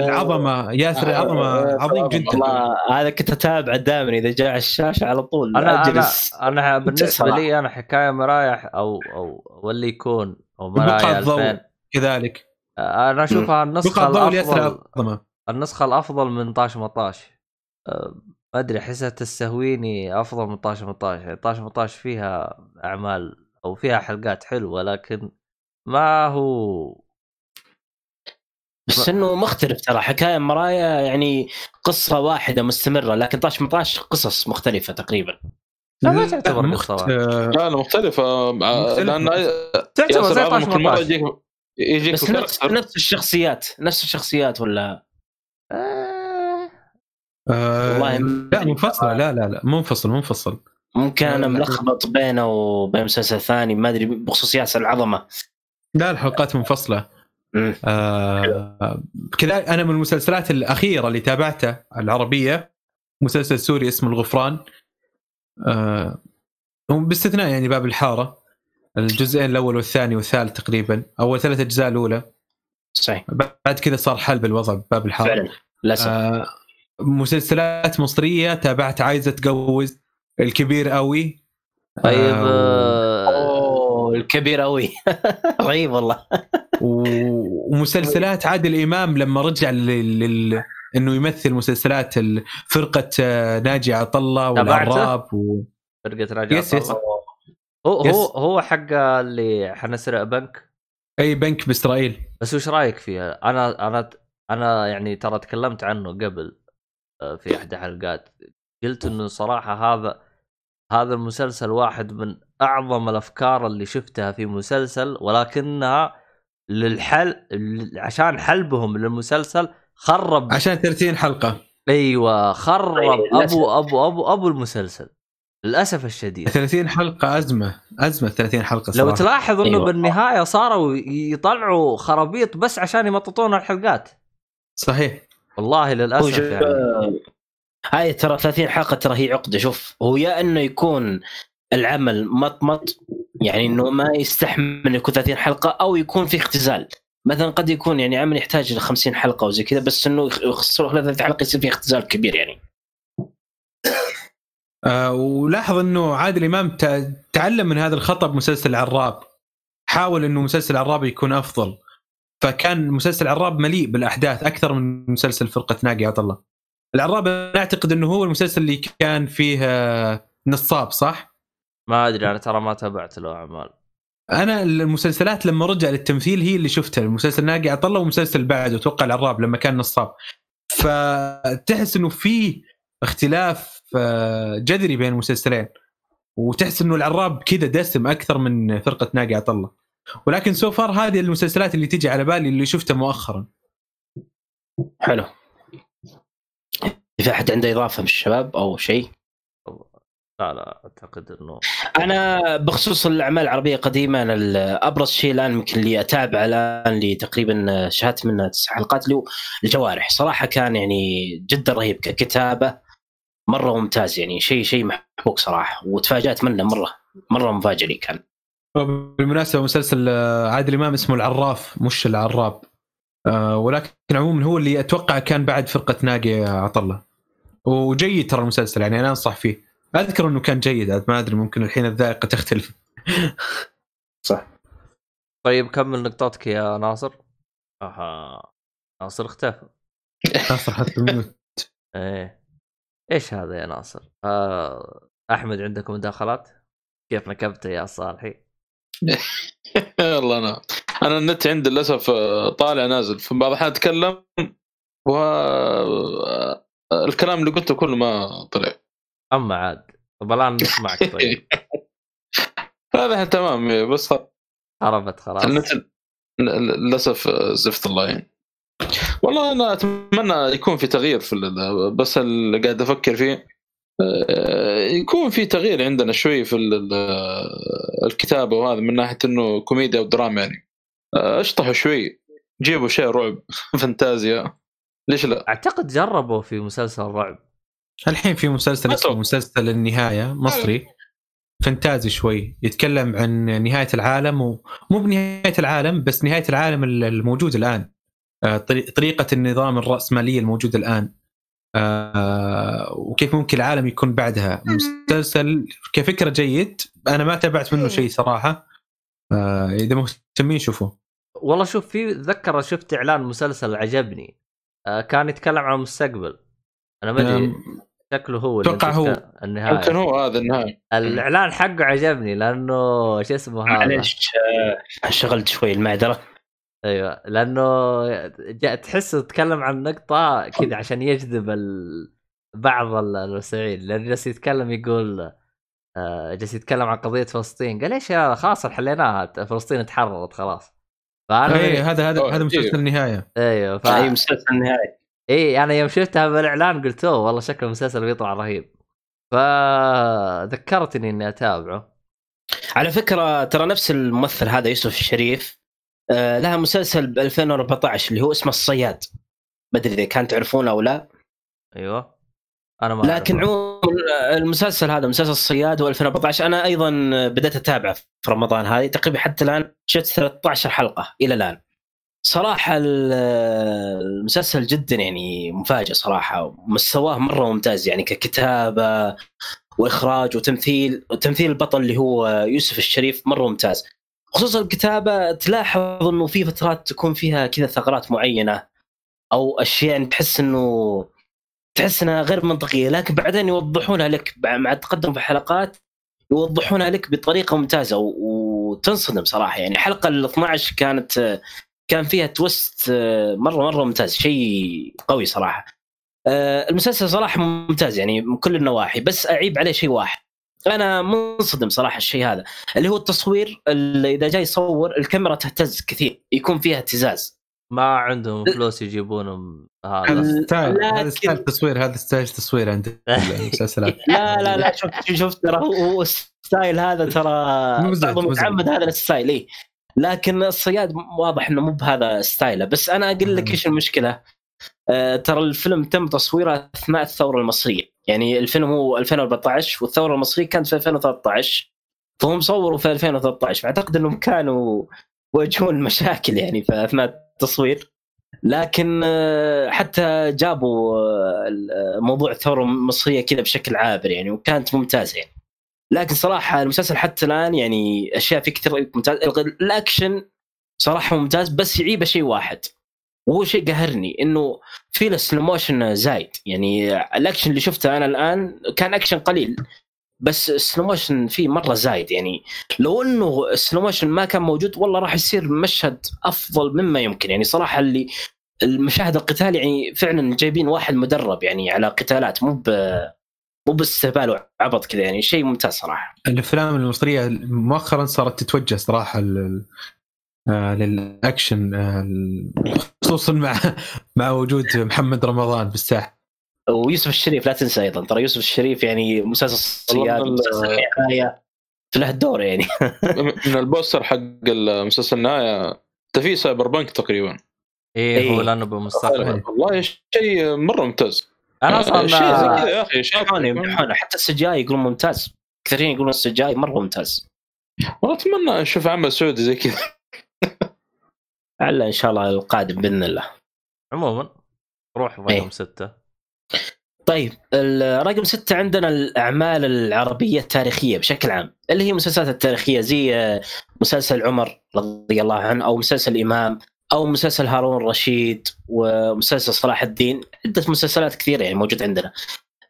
العظمة ياسر العظمة عظيم جدا. والله هذا كنت اتابع دائما إذا جاء على الشاشة على طول أنا أنا أجلس. أنا بالنسبة صراحة. لي أنا حكاية مرايا أو أو واللي يكون أو مرايا ضوء 2000 كذلك. أنا أشوفها النسخة الأفضل. النسخة الأفضل من طاش مطاش. أه، ما أدري أحسها تستهويني أفضل من طاش 18 يعني طاش 18 فيها أعمال أو فيها حلقات حلوة لكن ما هو بس إنه مختلف ترى. حكاية مرايا يعني قصة واحدة مستمرة لكن طاش 18 قصص مختلفة تقريبا. لا ما تعتبر مخت... قصة لا لا مختلفة. آه، مختلفة. لأن تعتبر زي طاش 18 يجيك بس نفس. نفس الشخصيات نفس الشخصيات ولا؟ آه، آه والله لا منفصله لا لا لا منفصل منفصل. ممكن أنا. ملخبط بينه وبين مسلسل ثاني ما أدري بخصوص ياسر العظمة. لا الحلقات منفصلة. آه كذا أنا من المسلسلات الأخيرة اللي تابعتها العربية مسلسل سوري اسمه الغفران. آه باستثناء يعني باب الحارة. الجزئين الأول والثاني والثالث تقريبا. أول ثلاث أجزاء الأولى. صحيح. بعد كذا صار حل بالوضع بباب الحاره فعلا للأسف. آه مسلسلات مصرية تابعت عايزة تجوز الكبير قوي طيب آه آه، أوه الكبير قوي رهيب والله. و- ومسلسلات عادل إمام لما رجع لل... لل... إنه يمثل مسلسلات فرقة آه، ناجي عطا الله؟ والعراب و... فرقة راجع yes yes. هو هو yes. هو حق اللي حنسرق بنك أي بنك بإسرائيل بس وش رأيك فيها؟ أنا أنا أنا يعني ترى تكلمت عنه قبل آه، في احدى الحلقات قلت إنه صراحة هذا هذا المسلسل واحد من أعظم الأفكار اللي شفتها في مسلسل ولكنها للحل عشان حلبهم للمسلسل خرب عشان 30 حلقة أيوه خرب أي، للأسف. أبو أبو أبو أبو المسلسل للأسف الشديد. 30 حلقة أزمة أزمة 30 حلقة لو صراحة. تلاحظ إنه أيوة. بالنهاية صاروا يطلعوا خرابيط بس عشان يمططون الحلقات. صحيح. والله للأسف يعني. هاي ترى 30 حلقة ترى هي عقدة. شوف هو يا إنه يكون العمل مطمط يعني إنه ما يستحمل إنه يكون 30 حلقة أو يكون في اختزال. مثلا قد يكون يعني عمل يحتاج ل 50 حلقة وزي كذا بس إنه يخسروا خلال 30 حلقة يصير في اختزال كبير يعني. آه ولاحظ إنه عادل إمام تعلم من هذا الخطأ بمسلسل العراب حاول إنه مسلسل العراب يكون أفضل. فكان مسلسل العراب مليء بالأحداث أكثر من مسلسل فرقة ناقي عطا الله. العراب أنا أعتقد إنه هو المسلسل اللي كان فيه آه، نصاب صح؟ ما أدري أنا ترى ما تابعت له أعمال. أنا المسلسلات لما رجع للتمثيل هي اللي شفتها المسلسل ناقي عطا الله ومسلسل بعده أتوقع العراب لما كان نصاب. فتحس إنه في اختلاف آه، جذري بين المسلسلين وتحس إنه العراب كذا دسم أكثر من فرقة ناقي عطا الله. ولكن سو فار هذه المسلسلات اللي تيجي على بالي اللي شفتها مؤخرا. حلو. في أحد عنده إضافة من الشباب أو شيء؟ لا لا أعتقد إنه أنا بخصوص الأعمال العربية قديما أنا ال- أبرز شيء الآن يمكن اللي اتابع الآن اللي تقريبا شاهدت منه تسع حلقات اللي هو الجوارح. صراحة كان يعني جدا رهيب ككتابة مرة ممتاز يعني شيء شيء محبوك صراحة وتفاجأت منه مرة مرة مفاجئ لي كان. بالمناسبة مسلسل آه، عادل إمام اسمه العراف مش العراب. آه، ولكن عموما هو اللي أتوقع كان بعد فرقة ناقي عطا الله. وجيد ترى المسلسل يعني أنا أنصح فيه. أذكر إنه كان جيد عاد ما أدري ممكن الحين الذائقة تختلف. طيب كمل نقطتك يا ناصر؟ أها ناصر اختفى. ناصر حتى ميوت إيه. إيش هذا يا ناصر؟ آه أحمد عندكم مداخلات؟ كيف نكبته يا صالحي؟ والله أنا أنا النت عندي للأسف آه، طالع نازل في بعض الأحيان أتكلم و آه، الكلام اللي قلته كله ما طلع أما عاد طب الآن نسمعك طيب هذا تمام بس خربت خلاص النت للأسف آه، زفت الله يعني والله أنا أتمنى يكون في تغيير في ال- بس اللي قاعد أفكر فيه آه، يكون في تغيير عندنا شوي في ال- ال- الكتابة وهذا من ناحية إنه كوميديا ودراما يعني. آه، أشطحوا شوي جيبوا شيء رعب فانتازيا. ليش لا؟ أعتقد جربوا في مسلسل رعب. الحين في مسلسل اسمه. مسلسل النهاية مصري. فانتازي شوي. يتكلم عن نهاية العالم ومو بنهاية العالم بس نهاية العالم الموجود الآن. طريقة النظام الرأسمالية الموجود الآن. آه، وكيف ممكن العالم يكون بعدها. مسلسل كفكرة جيد أنا ما تابعت منه شيء صراحة. آه، إذا مهتمين شوفوه. والله شوف في ذكر شفت إعلان مسلسل عجبني. آه كان يتكلم عن المستقبل أنا ما أدري آم، شكله هو أنت هو. النهاية. يمكن هو هذا النهاية. الإعلان حقه عجبني لأنه شو اسمه هذا؟ معلش آه، شغلت شوي المعذرة. أيوه لأنه جاء تحسه تكلم عن نقطة كذا عشان يجذب ال... بعض ال- المستمعين لأنه جالس يتكلم يقول آه، جالس يتكلم عن قضية فلسطين. قال إيش يا خلاص حليناها فلسطين تحررت خلاص. فأنا اي هذا هذا هذا. مسلسل النهاية. أيوه ف... اي مسلسل النهاية. إي أنا يوم شفتها بالإعلان قلت أوه والله شكل المسلسل بيطلع رهيب. فذكرتني إني أتابعه. على فكرة ترى نفس الممثل هذا يوسف الشريف لها مسلسل ب 2014 اللي هو اسمه الصياد. ما أدري إذا كان تعرفونه أو لا. أيوه. أنا ما لكن. عموما المسلسل هذا مسلسل الصياد هو 2014 أنا أيضا بدأت أتابعه في رمضان هذه. تقريبا حتى الآن شفت 13 حلقة إلى الآن. صراحة ال- المسلسل جدا يعني مفاجئ صراحة مستواه مرة ممتاز يعني ككتابة وإخراج وتمثيل وتمثيل البطل اللي هو يوسف الشريف مرة ممتاز. خصوصا الكتابة تلاحظ إنه في فترات تكون فيها كذا ثغرات معينة أو أشياء يعني تحس إنه تحس إنها غير منطقية لكن بعدين يوضحونها لك مع التقدم في الحلقات يوضحونها لك بطريقة ممتازة وتنصدم صراحة. يعني الحلقة ال 12 كانت كان فيها تويست مرة مرة ممتاز شيء قوي صراحة. آه، المسلسل صراحة ممتاز يعني من كل النواحي بس أعيب عليه شيء واحد. أنا منصدم صراحة الشيء هذا اللي هو التصوير اللي إذا جاي يصور الكاميرا تهتز كثير يكون فيها اهتزاز ما عندهم فلوس يجيبونهم هذا هذا style هذا لكن- style تصوير هذا style تصوير عند المسلسلات لا لا لا شوف شوف ترى هو هو ال style هذا ترى. متعمد هذا ال style إيه. لكن الصياد واضح إنه مو بهذا style ه بس أنا أقول لك. إيش المشكلة آه ترى الفيلم تم تصويره أثناء الثورة المصرية يعني الفيلم هو 2014 والثورة المصرية كانت في 2013 فهم صوروا في 2013 فأعتقد إنهم كانوا يواجهون مشاكل يعني في أثناء التصوير. لكن آه، حتى جابوا آه، موضوع الثورة المصرية كذا بشكل عابر يعني وكانت ممتازة يعني. لكن صراحة المسلسل حتى الآن يعني أشياء فيه كثير ممتاز. الأكشن صراحة ممتاز بس يعيبه شيء واحد. وهو شيء قهرني إنه في له slow motion زايد. يعني الأكشن اللي شفته أنا الآن كان أكشن قليل بس ال slow motion فيه مرة زايد. يعني لو إنه ال slow motion ما كان موجود والله راح يصير مشهد أفضل مما يمكن. يعني صراحة اللي المشاهد القتال يعني فعلا جايبين واحد مدرب يعني على قتالات مو ب مو باستهبال وعبط كذا. يعني شيء ممتاز صراحة. الأفلام المصرية مؤخرا صارت تتوجه صراحة. آه، للأكشن آه، خصوصا مع مع وجود محمد رمضان بالساحه ويوسف الشريف لا تنسى أيضا. ترى يوسف الشريف يعني مسلسل الصياد والله مسلسل في له الدور يعني. من ال poster حق المسلسل النهاية أنت في cyberpunk تقريبا. إيه هو إيه. لأنه بالمستقبل. والله شيء مرة ممتاز. أنا شيء زي أصلا كذا يا أخي يمدحونه حتى ال CGI يقولون ممتاز. كثيرين يقولون ال CGI مرة ممتاز. والله أتمنى نشوف عمل سعودي زي كذا. على ان شاء الله القادم باذن الله. عموما روح رقم إيه. ستة. طيب الرقم ستة عندنا الأعمال العربية التاريخية بشكل عام اللي هي المسلسلات التاريخية زي آه، مسلسل عمر رضي الله عنه أو مسلسل إمام أو مسلسل هارون الرشيد ومسلسل صلاح الدين. عدة مسلسلات كثيرة يعني موجود عندنا.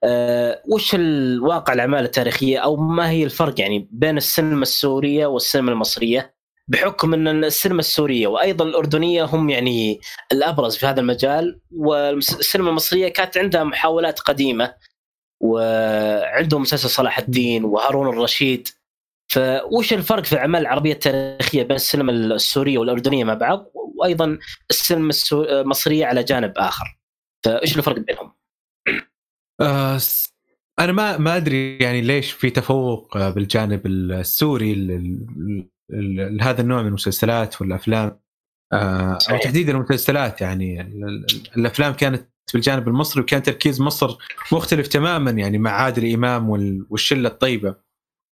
أه وش الواقع الأعمال التاريخية أو ما هي الفرق يعني بين السينما السورية والسينما المصرية؟ بحكم أن السينما السورية وأيضا الأردنية هم يعني الأبرز في هذا المجال والسينما المصرية كانت عندها محاولات قديمة وعندهم مسلسل صلاح الدين وهارون الرشيد. فوش الفرق في الاعمال العربية التاريخية بين السينما السورية والأردنية مع بعض؟ وأيضا السينما المصرية على جانب آخر. فايش الفرق بينهم؟ آه، أنا ما ما أدري يعني ليش في تفوق بالجانب السوري لهذا النوع من المسلسلات والأفلام آه، أو صحيح. تحديدا المسلسلات يعني ال- ال- الأفلام كانت بالجانب المصري وكان تركيز مصر مختلف تماما يعني مع عادل إمام وال- والشلة الطيبة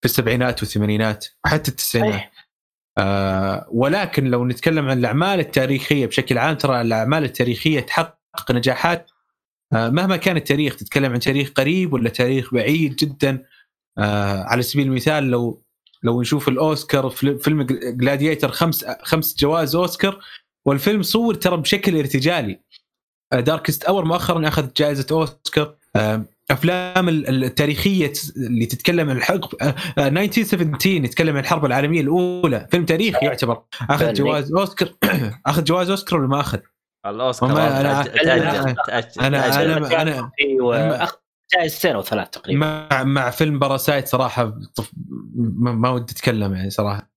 في السبعينات والثمانينات وحتى التسعينات صحيح. آه ولكن لو نتكلم عن الأعمال التاريخية بشكل عام ترى الأعمال التاريخية تحقق نجاحات آه مهما كان التاريخ تتكلم عن تاريخ قريب ولا تاريخ بعيد جدا آه على سبيل المثال لو لو نشوف الأوسكار فيلم- فيلم Gladiator خمس خمس جوائز أوسكار والفيلم صور ترى بشكل ارتجالي Darkest Hour مؤخرا اخذ جائزة أوسكار آه أفلام ال- التاريخية اللي تتكلم عن الحرب آه، آه، 1917 يتكلم عن الحرب العالمية الأولى فيلم تاريخي يعتبر اخذ. جوائز أوسكار اخذ جوائز أوسكار ولا ما أخذ؟ الأوسكار أنا تأجل. أنا أنا أيوه أخ- جائزتين أو ثلاث تقريبا. مع مع فيلم Parasite صراحة طف- ما, ما ودي أتكلم يعني صراحة.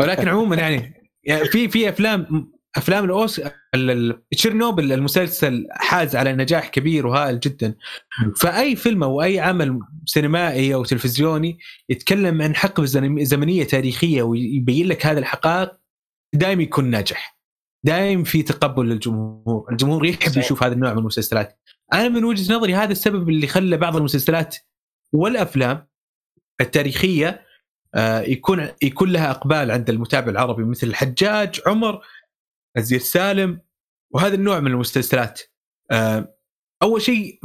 ولكن عموما يعني, يعني في في افلام أفلام الاوس ال- ال- تشيرنوبل المسلسل حاز على نجاح كبير وهائل جدا. فأي فيلم أو أي عمل سينمائي أو تلفزيوني يتكلم عن حقبة زمنية تاريخية ويبين لك هذه الحقائق دائما يكون ناجح. دائما في تقبل للجمهور. الجمهور يحب صحيح. يشوف هذا النوع من المسلسلات. أنا من وجهة نظري هذا السبب اللي خلى بعض المسلسلات والأفلام التاريخية آه، يكون يكون لها إقبال عند المتابع العربي مثل الحجاج عمر الزير سالم وهذا النوع من المسلسلات. آه، أول شيء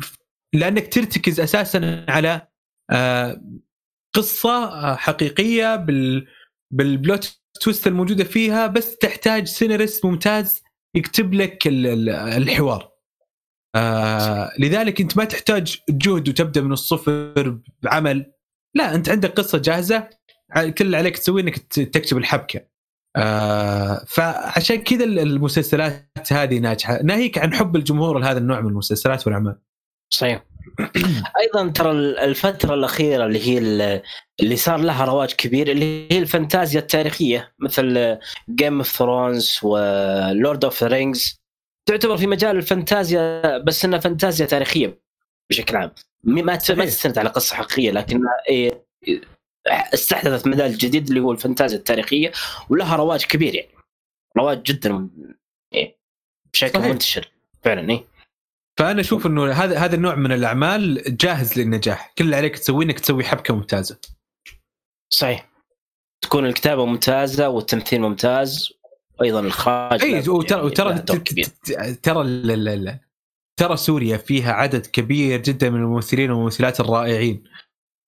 لأنك ترتكز أساسا على آه، قصة حقيقية بال بالبلوت تويست الموجودة فيها بس تحتاج سيناريست ممتاز يكتب لك ال- ال- الحوار. آه لذلك أنت ما تحتاج جهد وتبدأ من الصفر بعمل. لا أنت عندك قصة جاهزة كل اللي عليك تسويه إنك تكتب الحبكة. آه فعشان كذا ال- المسلسلات هذه ناجحة. ناهيك عن حب الجمهور لهذا النوع من المسلسلات والأعمال. صحيح. أيضا ترى الفترة الأخيرة اللي هي ال- اللي صار لها رواج كبير اللي هي الفانتازيا التاريخية مثل Game of Thrones و Lord of the Rings تعتبر في مجال الفانتازيا بس إنها فانتازيا تاريخية بشكل عام ما. تستند على قصة حقيقية لكنها إيه، استحدثت مجال جديد اللي هو الفانتازيا التاريخية ولها رواج كبير يعني رواج جدا إيه، بشكل صحيح. منتشر فعلا إيه فأنا أشوف إنه هذا هذا النوع من الأعمال جاهز للنجاح. كل اللي عليك تسويه إنك تسوي حبكة ممتازة. صحيح. تكون الكتابة ممتازة والتمثيل ممتاز وأيضا الاخراج إي وترى يعني وترى ترى ترى سوريا فيها عدد كبير جدا من الممثلين والممثلات الرائعين.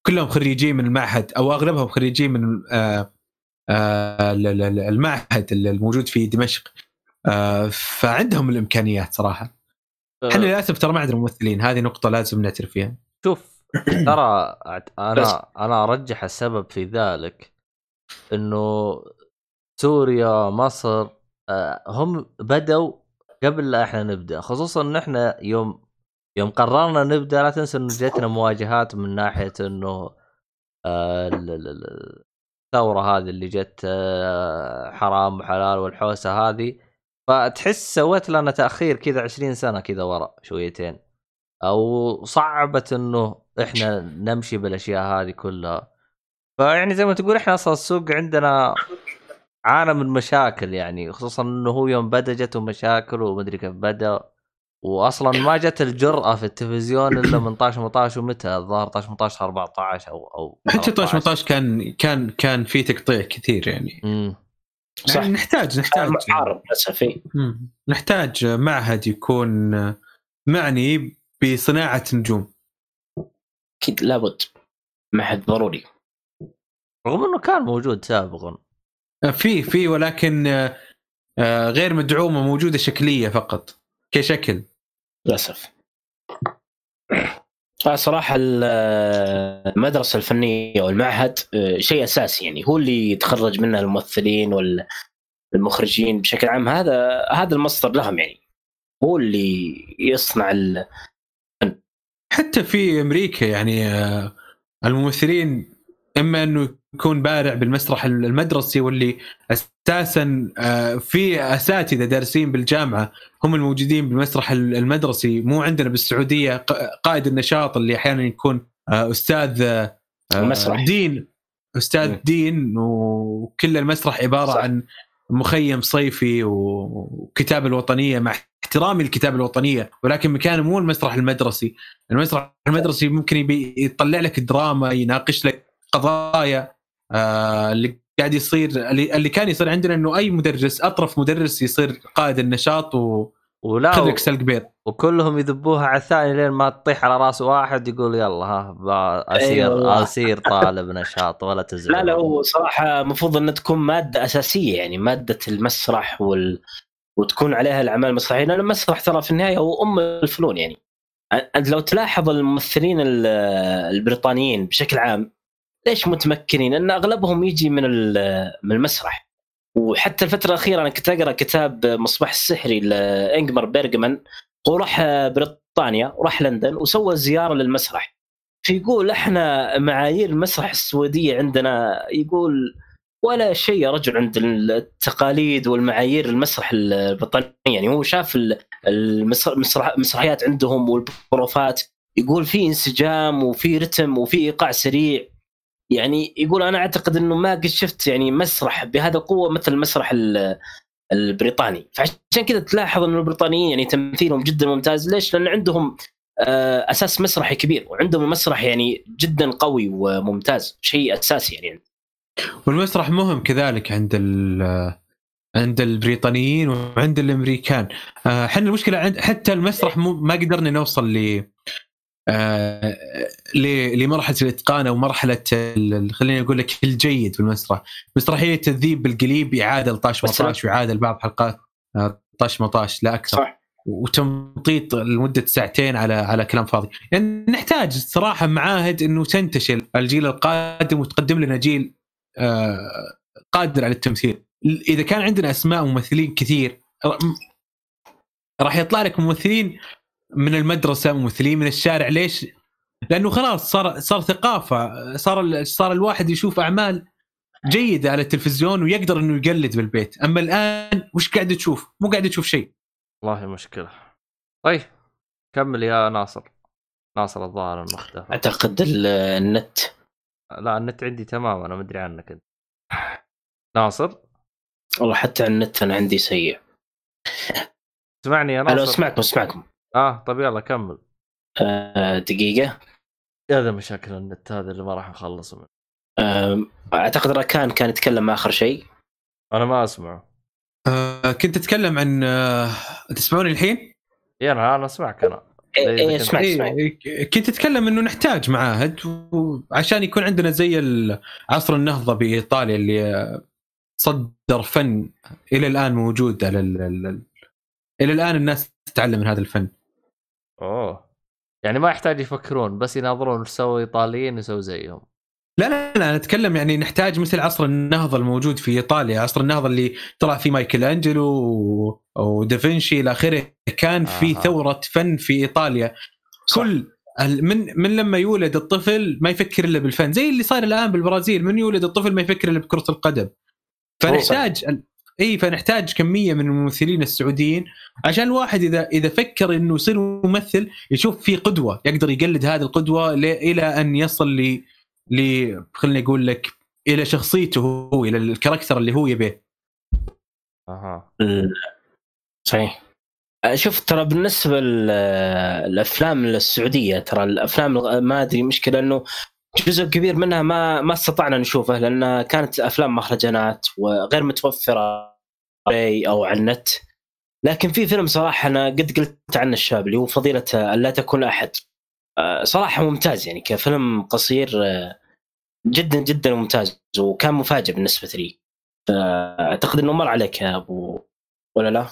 كلهم خريجين من المعهد أو أغلبهم خريجين من آه، آه، ال- ال- ال- المعهد الموجود في دمشق. آه، فعندهم الإمكانيات صراحة. إحنا للاسف ترى ما عندنا ممثلين هذه نقطة لازم نعترف فيها شوف ترى بس. أنا أنا أرجح السبب في ذلك إنه سوريا مصر آه، هم بدوا قبل لا إحنا نبدأ خصوصا إن إحنا يوم يوم قررنا نبدأ لا تنسى إنه جتنا مواجهات من ناحية إنه آه، ال- ال- ال- الثورة هذه اللي جت آه، حرام وحلال والحوسة هذه فتحس سويت لنا تأخير كذا 20 سنة كذا ورا شويتين. أو صعبت إنه إحنا نمشي بالأشياء هذه كلها. فيعني زي ما تقول إحنا أصلا السوق عندنا عانى من مشاكل يعني خصوصا إنه هو يوم بدأ جته مشاكل ومدري كيف بدأ. واصلا ما جت الجرأة في التلفزيون إلا من 18 18 ومتى الظاهر 18 18 14 أو أو حتى 13. 18 كان كان كان في تقطيع كثير يعني. امم صح. يعني نحتاج. نحتاج عارض للاسف. نحتاج معهد يكون معني بصناعة نجوم. أكيد لابد. معهد ضروري. رغم إنه كان موجود سابقا. في في ولكن آه، غير مدعومة موجودة شكلية فقط كشكل. للأسف. آه، صراحة ال- المدرسة الفنية والمعهد آه، شيء أساسي يعني. هو اللي يتخرج منه الممثلين والمخرجين بشكل عام. هذا هذا المصدر لهم يعني. هو اللي يصنع ال... حتى في أمريكا يعني آه، الممثلين إما إنه يكون بارع بالمسرح المدرسي واللي أساسا آه، في أساتذة دارسين بالجامعة هم الموجودين بالمسرح المدرسي مو عندنا بالسعودية قائد النشاط اللي أحيانا يكون آه، أستاذ آه، المسرح. دين أستاذ مم. دين وكل المسرح عبارة صح. عن مخيم صيفي وكتابه الوطنية مع احترامي للكتابه الوطنية ولكن مكانه مو المسرح المدرسي المسرح المدرسي ممكن يطلع لك دراما يناقش لك قضايا اللي قاعد يصير اللي, اللي كان يصير عندنا إنه أي مدرس أطرف مدرس يصير قائد النشاط وياخذ ولا بيض وكلهم يذبوها على الثاني لين ما تطيح على رأس واحد يقول يلا ها اصير والله. اصير طالب نشاط ولا تزعل. لا لا هو صراحة المفروض أنها تكون مادة أساسية يعني مادة المسرح وال... وتكون عليها الأعمال المسرحية. لأن المسرح ترى في النهاية هو أم الفنون يعني. أنت لو تلاحظ الممثلين ال- البريطانيين بشكل عام ليش متمكنين؟ ان أغلبهم يجي من من المسرح. وحتى الفترة الأخيرة أنا كنت أقرأ كتاب مصباح السحري لانجمر بيرجمان هو راح بريطانيا وراح لندن وسوى زيارة للمسرح. فيقول إحنا معايير المسرح السويدية عندنا يقول ولا شيء يا رجل عند التقاليد والمعايير المسرح البريطاني يعني هو شاف ال- المسر- المسرح- المسرحيات عندهم والبروفات. يقول في انسجام وفي رتم وفي إيقاع سريع. يعني يقول أنا أعتقد إنه ما قد شفت يعني مسرح بهذا القوة مثل المسرح ال- البريطاني. فعشان كذا تلاحظ إنه البريطانيين يعني تمثيلهم جدا ممتاز. ليش؟ لأن عندهم آه، أساس مسرحي كبير وعندهم مسرح يعني جدا قوي وممتاز شيء أساسي يعني. والمسرح مهم كذلك عند عند البريطانيين وعند الأمريكان. آه، إحنا المشكلة عند حتى المسرح ما قدرنا نوصل ل آه، لمرحلة الإتقان أو مرحلة خليني أقول لك الجيد في المسرح مسرحية الذيب بالقليب اعاده لطاش بس- مطاش واعاده لبعض حلقات آه، طاش مطاش لا أكثر. صح. وتمطيط لمدة ساعتين على على كلام فاضي. يعني نحتاج صراحة معاهد إنه تنتشل الجيل القادم وتقدم لنا جيل آه، قادر على التمثيل. إذا كان عندنا أسماء ممثلين كثير راح يطلع لك ممثلين من المدرسة ممثلين من الشارع. ليش؟ لأنه خلاص صار صار ثقافة. صار ال- صار الواحد يشوف أعمال جيدة على التلفزيون ويقدر إنه يقلد بالبيت. أما الآن وش قاعد تشوف؟ مو قاعد تشوف شيء. والله مشكلة. طيب كمل يا ناصر. ناصر الظاهر انه اختفى أعتقد ال- النت. لا النت عندي تمام أنا مدري عنك أنت. ناصر؟ والله حتى النت أنا عندي سيء. اسمعني يا ناصر. أسمعكم أسمعكم. آه طيب يلا كمل. آه، دقيقة. هذا مشاكل النت هذا اللي ما راح نخلص منه. آه، أعتقد راكان كان يتكلم آخر شيء. أنا ما أسمعه. آه كنت اتكلم عن آه تسمعوني الحين؟ يا أنا أنا أسمعك أنا. إيه، كنت- اسمعك إيه كنت اتكلم إنه نحتاج معاهد عشان يكون عندنا زي عصر النهضة بإيطاليا اللي آه، صدر فن إلى الآن موجود على ال ال إلى الآن الناس تتعلم من هذا الفن. أوه يعني ما يحتاج يفكرون بس يناظرون وش سووا إيطاليين يسووا زيهم لا لا لا أنا أتكلم يعني نحتاج مثل عصر النهضة الموجود في إيطاليا عصر النهضة اللي طلع فيه مايكل أنجلو ودافنشي إلى آخره كان في. ثورة فن في إيطاليا صح. كل ال- من من لما يولد الطفل ما يفكر إلا بالفن زي اللي صار الآن بالبرازيل من يولد الطفل ما يفكر إلا بكرة القدم فنحتاج إي فنحتاج كمية من الممثلين السعوديين عشان الواحد إذا إذا فكر إنه يصير ممثل يشوف في قدوة يقدر يقلد هذه القدوة ل- إلى أن يصل ل ل خليني أقول لك إلى شخصيته هو إلى الكاركتر اللي هو يبيه. أها. صحيح. آه، شوف ترى بالنسبة للافلام السعودية ترى الأفلام ما أدري مشكلة إنه جزء كبير منها ما ما استطعنا نشوفه لأن كانت أفلام مهرجانات وغير متوفرة أو على النت. لكن في فيلم صراحة أنا قد قلت عنه الشاب اللي هو فضيلة لا تكون أحد. آه، صراحة ممتاز يعني كفيلم قصير آه، جدا جدا ممتاز وكان مفاجئ بالنسبة لي. فأعتقد إنه مر عليك يا أبو ولا لا؟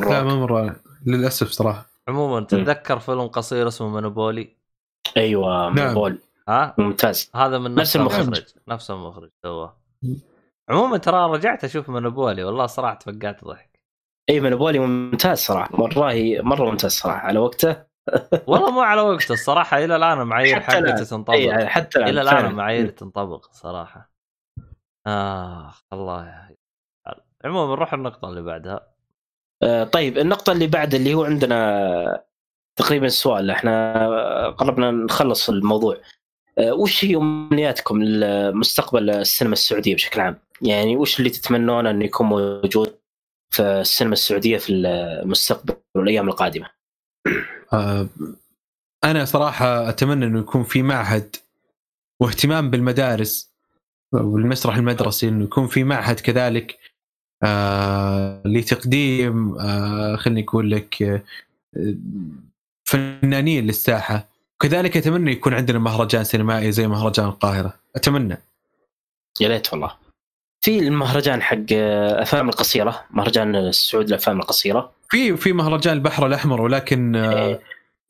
لا. ما مره للأسف صراحة. عموما تتذكر فيلم قصير اسمه منوبولي أيوه نعم. ها؟ ممتاز. هذا من نفس المخرج. نفس المخرج سواه عموما ترى رجعت أشوف منوبولي والله صراحة تفقعت ضحك. اي منبولي ممتاز صراحة. مره مرة ممتاز صراحة. على وقته؟ والله مو على وقته الصراحة إلى الآن المعايير. حقته تنطبق. اي حتى إلى الآن. المعايير تنطبق صراحة. آه الله يا عموما نروح النقطة اللي بعدها. آه، طيب النقطة اللي بعد اللي هو عندنا تقريبا السؤال إحنا قربنا نخلص الموضوع. وش هي أمنياتكم لمستقبل السينما السعودية بشكل عام؟ يعني وش اللي تتمنون إنه يكون موجود في السينما السعودية في المستقبل والأيام القادمة؟ آه، أنا صراحة أتمنى إنه يكون في معهد واهتمام بالمدارس والمسرح المدرسي إنه يكون في معهد كذلك آه لتقديم آه خليني أقول لك آه فنانين للساحة وكذلك أتمنى يكون عندنا مهرجان سينمائي زي مهرجان القاهرة. أتمنى. يا ليت والله. في المهرجان حق الافلام القصيرة مهرجان السعود للافلام القصيرة. في في مهرجان البحر الأحمر ولكن آه إيه.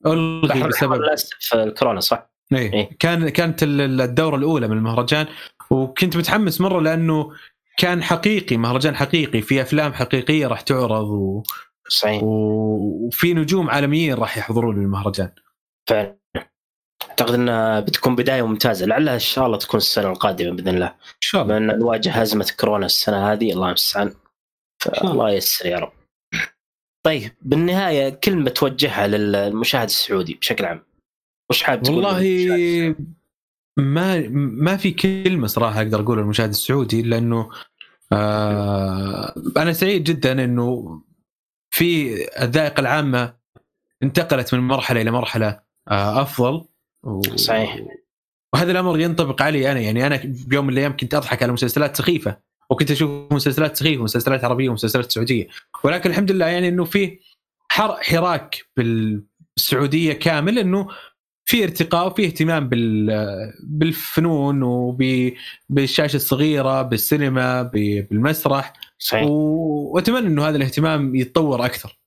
الغي بسبب للاسف الكورونا صح؟ إيه. إيه. كان كانت ال- الدورة الأولى من المهرجان وكنت متحمس مرة لأنه كان حقيقي مهرجان حقيقي في أفلام حقيقية راح تعرض و... صحيح. وفي نجوم عالميين راح يحضرون المهرجان. فعلا. أعتقد إنها بتكون بداية ممتازة. لعلها إن شاء الله تكون السنة القادمة بإذن الله. إن شاء الله. بما نواجه ازمه كورونا السنة هذه الله المستعان فالله ييسر يا رب. طيب بالنهاية كلمة توجهها للمشاهد السعودي بشكل عام. وش حابب تقول والله؟ ما ما في كلمة صراحة أقدر أقولها للمشاهد السعودي لأنه آه أنا سعيد جدا إنه في الذائقة العامة انتقلت من مرحلة إلى مرحلة آه أفضل. و... صحيح. وهذا الأمر ينطبق علي أنا يعني أنا بيوم من الأيام كنت أضحك على مسلسلات سخيفة وكنت أشوف مسلسلات سخيفة ومسلسلات عربية ومسلسلات سعودية. ولكن الحمد لله يعني إنه في حر حراك بالسعودية كامل إنه في ارتقاء وفي اهتمام بال بالفنون وبالشاشه الصغيرة بالسينما بالمسرح. صحيح. وأتمنى إنه هذا الاهتمام يتطور أكثر.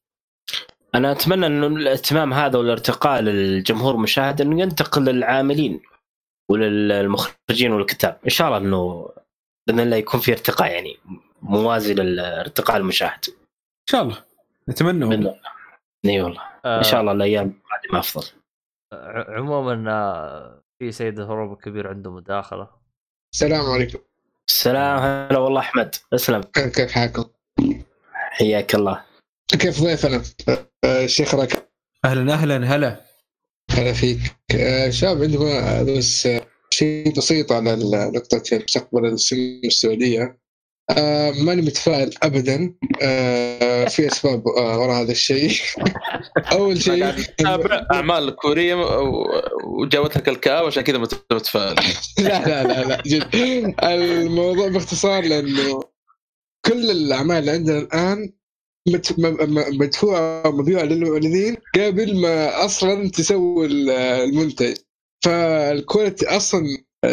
أنا أتمنى إنه الاهتمام هذا والارتقاء للجمهور المشاهد إنه ينتقل للعاملين وللمخرجين والكتاب. إن شاء الله إنه بإذن الله يكون في ارتقاء يعني موازي للارتقاء المشاهد. إن شاء الله. نتمنى إي والله. إن شاء الله الأيام القادمة أفضل. عموما آه، في سيد الهروب الكبير عنده مداخلة. السلام عليكم. السلام. هلا والله أحمد. اسلم كيف حالكم؟ حياك الله. كيف ضيفنا؟ آه، الشيخ راكب. أهلا أهلا هلا. هلا فيك. آه، شاب عندي ما- بس آه، شيء بسيط على نقطة مستقبل السينما السعودية. آه، ماني متفائل ابدا آه، في أسباب آه، وراء هذا الشيء. أول شيء تتابع أعمال كورية و- وجابت لك الكآبة عشان كذا مت- متفائل. لا لا لا لا جد. الموضوع باختصار لأنه كل الأعمال اللي عندنا الآن مدفوعه ومبيوعه للمعلنين قبل ما أصلا تسوي ال- المنتج. فال quality أصلا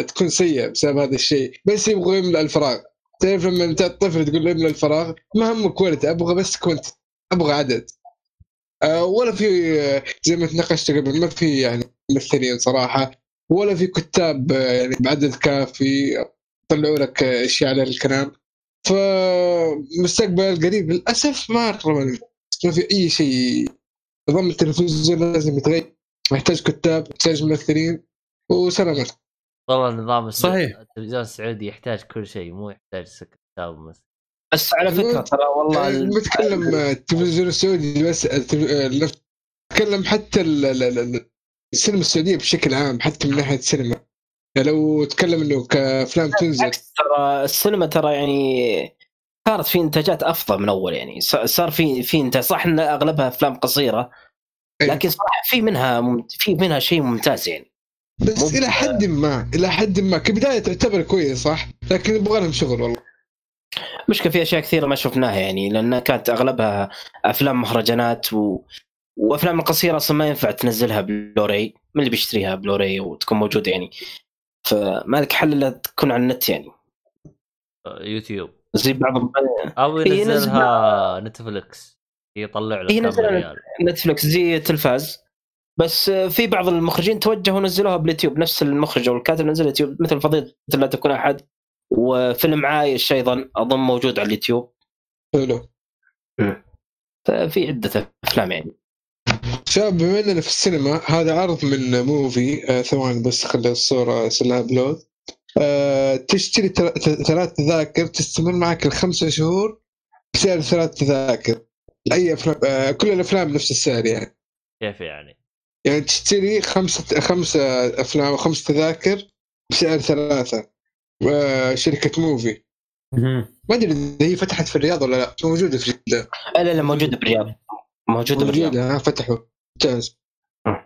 تكون سيئة بسبب هذا الشيء. بس يبغوا يملأ الفراغ. تعرف لما انت الطفل تقول له يملأ الفراغ؟ ما هم quality أبغى بس كنت أبغى عدد. آه، ولا في زي ما تناقشت قبل ما في يعني ممثلين صراحة. ولا في كتاب آه، يعني بعدد كافي. يطلعوا لك آه، إشياء على الكلام. فمستقبل القريب للأسف ما. ما في أي شيء نظام التلفزيون لازم يتغير. محتاج كتاب محتاج ممثلين وسلامات والله النظام الس- صحيح. التلفزيون السعودي يحتاج كل شيء مو يحتاج كتاب بس بس على فكرة ترى والله ال- بتكلم آه، التلفزيون السعودي بس آه، بتكلم حتى ال- ال- ال- السينما السعودية بشكل عام حتى من ناحية السينما. لو تكلم إنه كأفلام تنزل. ترى السينما ترى يعني صارت في إنتاجات أفضل من أول يعني. صار في في إنتاج صح إن أغلبها أفلام قصيرة أي. لكن صراحة في منها مم- في منها شيء ممتاز يعني. بس مو- إلى حد ما إلى حد ما كبداية تعتبر كويس صح؟ لكن يبغى لهم شغل والله. مشكلة في أشياء كثيرة ما شفناها يعني لأن كانت أغلبها أفلام مهرجانات و... وأفلام القصيرة أصلا ما ينفع تنزلها بلوراي. من اللي بيشتريها؟ بلوراي وتكون موجودة يعني. فما لك حل إلا تكون على النت يعني. آه، يوتيوب. زي بعض أو هي ينزلها Netflix يطلع لك هي كم نزلها ريال. Netflix زي التلفاز بس في بعض المخرجين توجهوا نزلوها باليوتيوب نفس المخرج أو الكاتب نزل اليوتيوب مثل فضيله لا تكون أحد. وفيلم عايش أيضا أظن موجود على اليوتيوب. حلو. ففي عدة أفلام يعني. شباب بما اننا في السينما هذا عرض من موفي آه ثواني بس خلي الصورة يصير لها upload. آه تشتري تر- ت- ثلاث تذاكر تستمر معك الخمسة شهور بسعر ثلاث تذاكر. أي أفلام آه كل الأفلام نفس السعر يعني. كيف يعني؟ يعني تشتري خمسة خمسة أفلام أو خمس تذاكر بسعر ثلاثة. آه شركة موفي. ما أدري إذا هي فتحت في الرياض ولا لا موجودة في جدة. لا لا موجودة بالرياض موجودة بالرياض. موجودة ها فتحوا. ممتاز.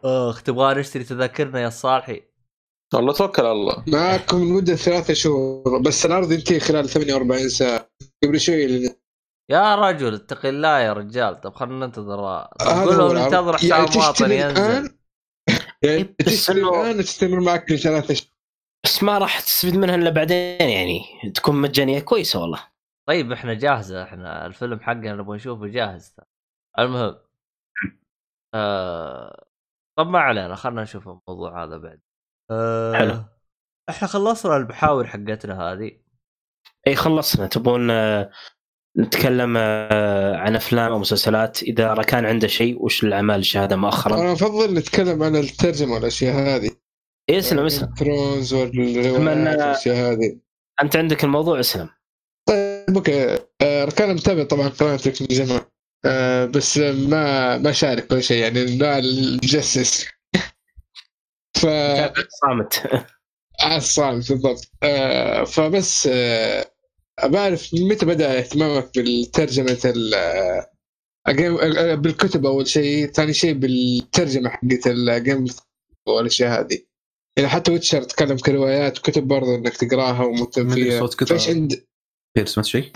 اخ تبغى نشتري تذاكرنا يا صالحي والله توكل على الله. معكم لمدة ثلاثة شهور بس العرض ينتهي خلال 48 ساعة. قبل شوي يا رجل اتق الله يا رجال. طب خلينا ننتظر. هذا قول لهم. ننتظر يعني حساب مواطن تشتري ينزل. الآن؟ يعني بس تشتري الآن وتستمر معك لثلاثة شهور. بس ما راح تستفيد منها إلا بعدين يعني. تكون مجانية كويسة والله. طيب إحنا جاهزة. إحنا الفيلم حقنا نبغى نشوفه جاهز. المهم آه طب ما علينا خلينا نشوف الموضوع هذا بعد. أه حلو. إحنا خلصنا المحاور حقتنا هذه. إي خلصنا. تبون آه، نتكلم آه، عن أفلام أو مسلسلات؟ إذا ركان عنده شيء وش الأعمال الشهاده مؤخرا؟ أنا أفضل نتكلم عن الترجمة والاشياء هذه. اسلم اسلم. ثرونز والاشياء هذه. أنت عندك الموضوع اسلم. طيب أوكي. آه، ركان متابع طبعا قناتك من زمان. آه، بس ما ما شارك ولا شيء يعني لا الجسس. ف صامت. الصامت بالضبط. آه، فبس آه، بعرف متى بدأ اهتمامك بالترجمة ال آه، ال Game- آه، بالكتب أول شيء ثاني شيء بالترجمة حقت ال Game والأشياء هذه. يعني حتى Witcher تكلم كروايات وكتب برضه إنك تقراها ومهتم فيها. صوت. فإيش عند خير سمعت شيء؟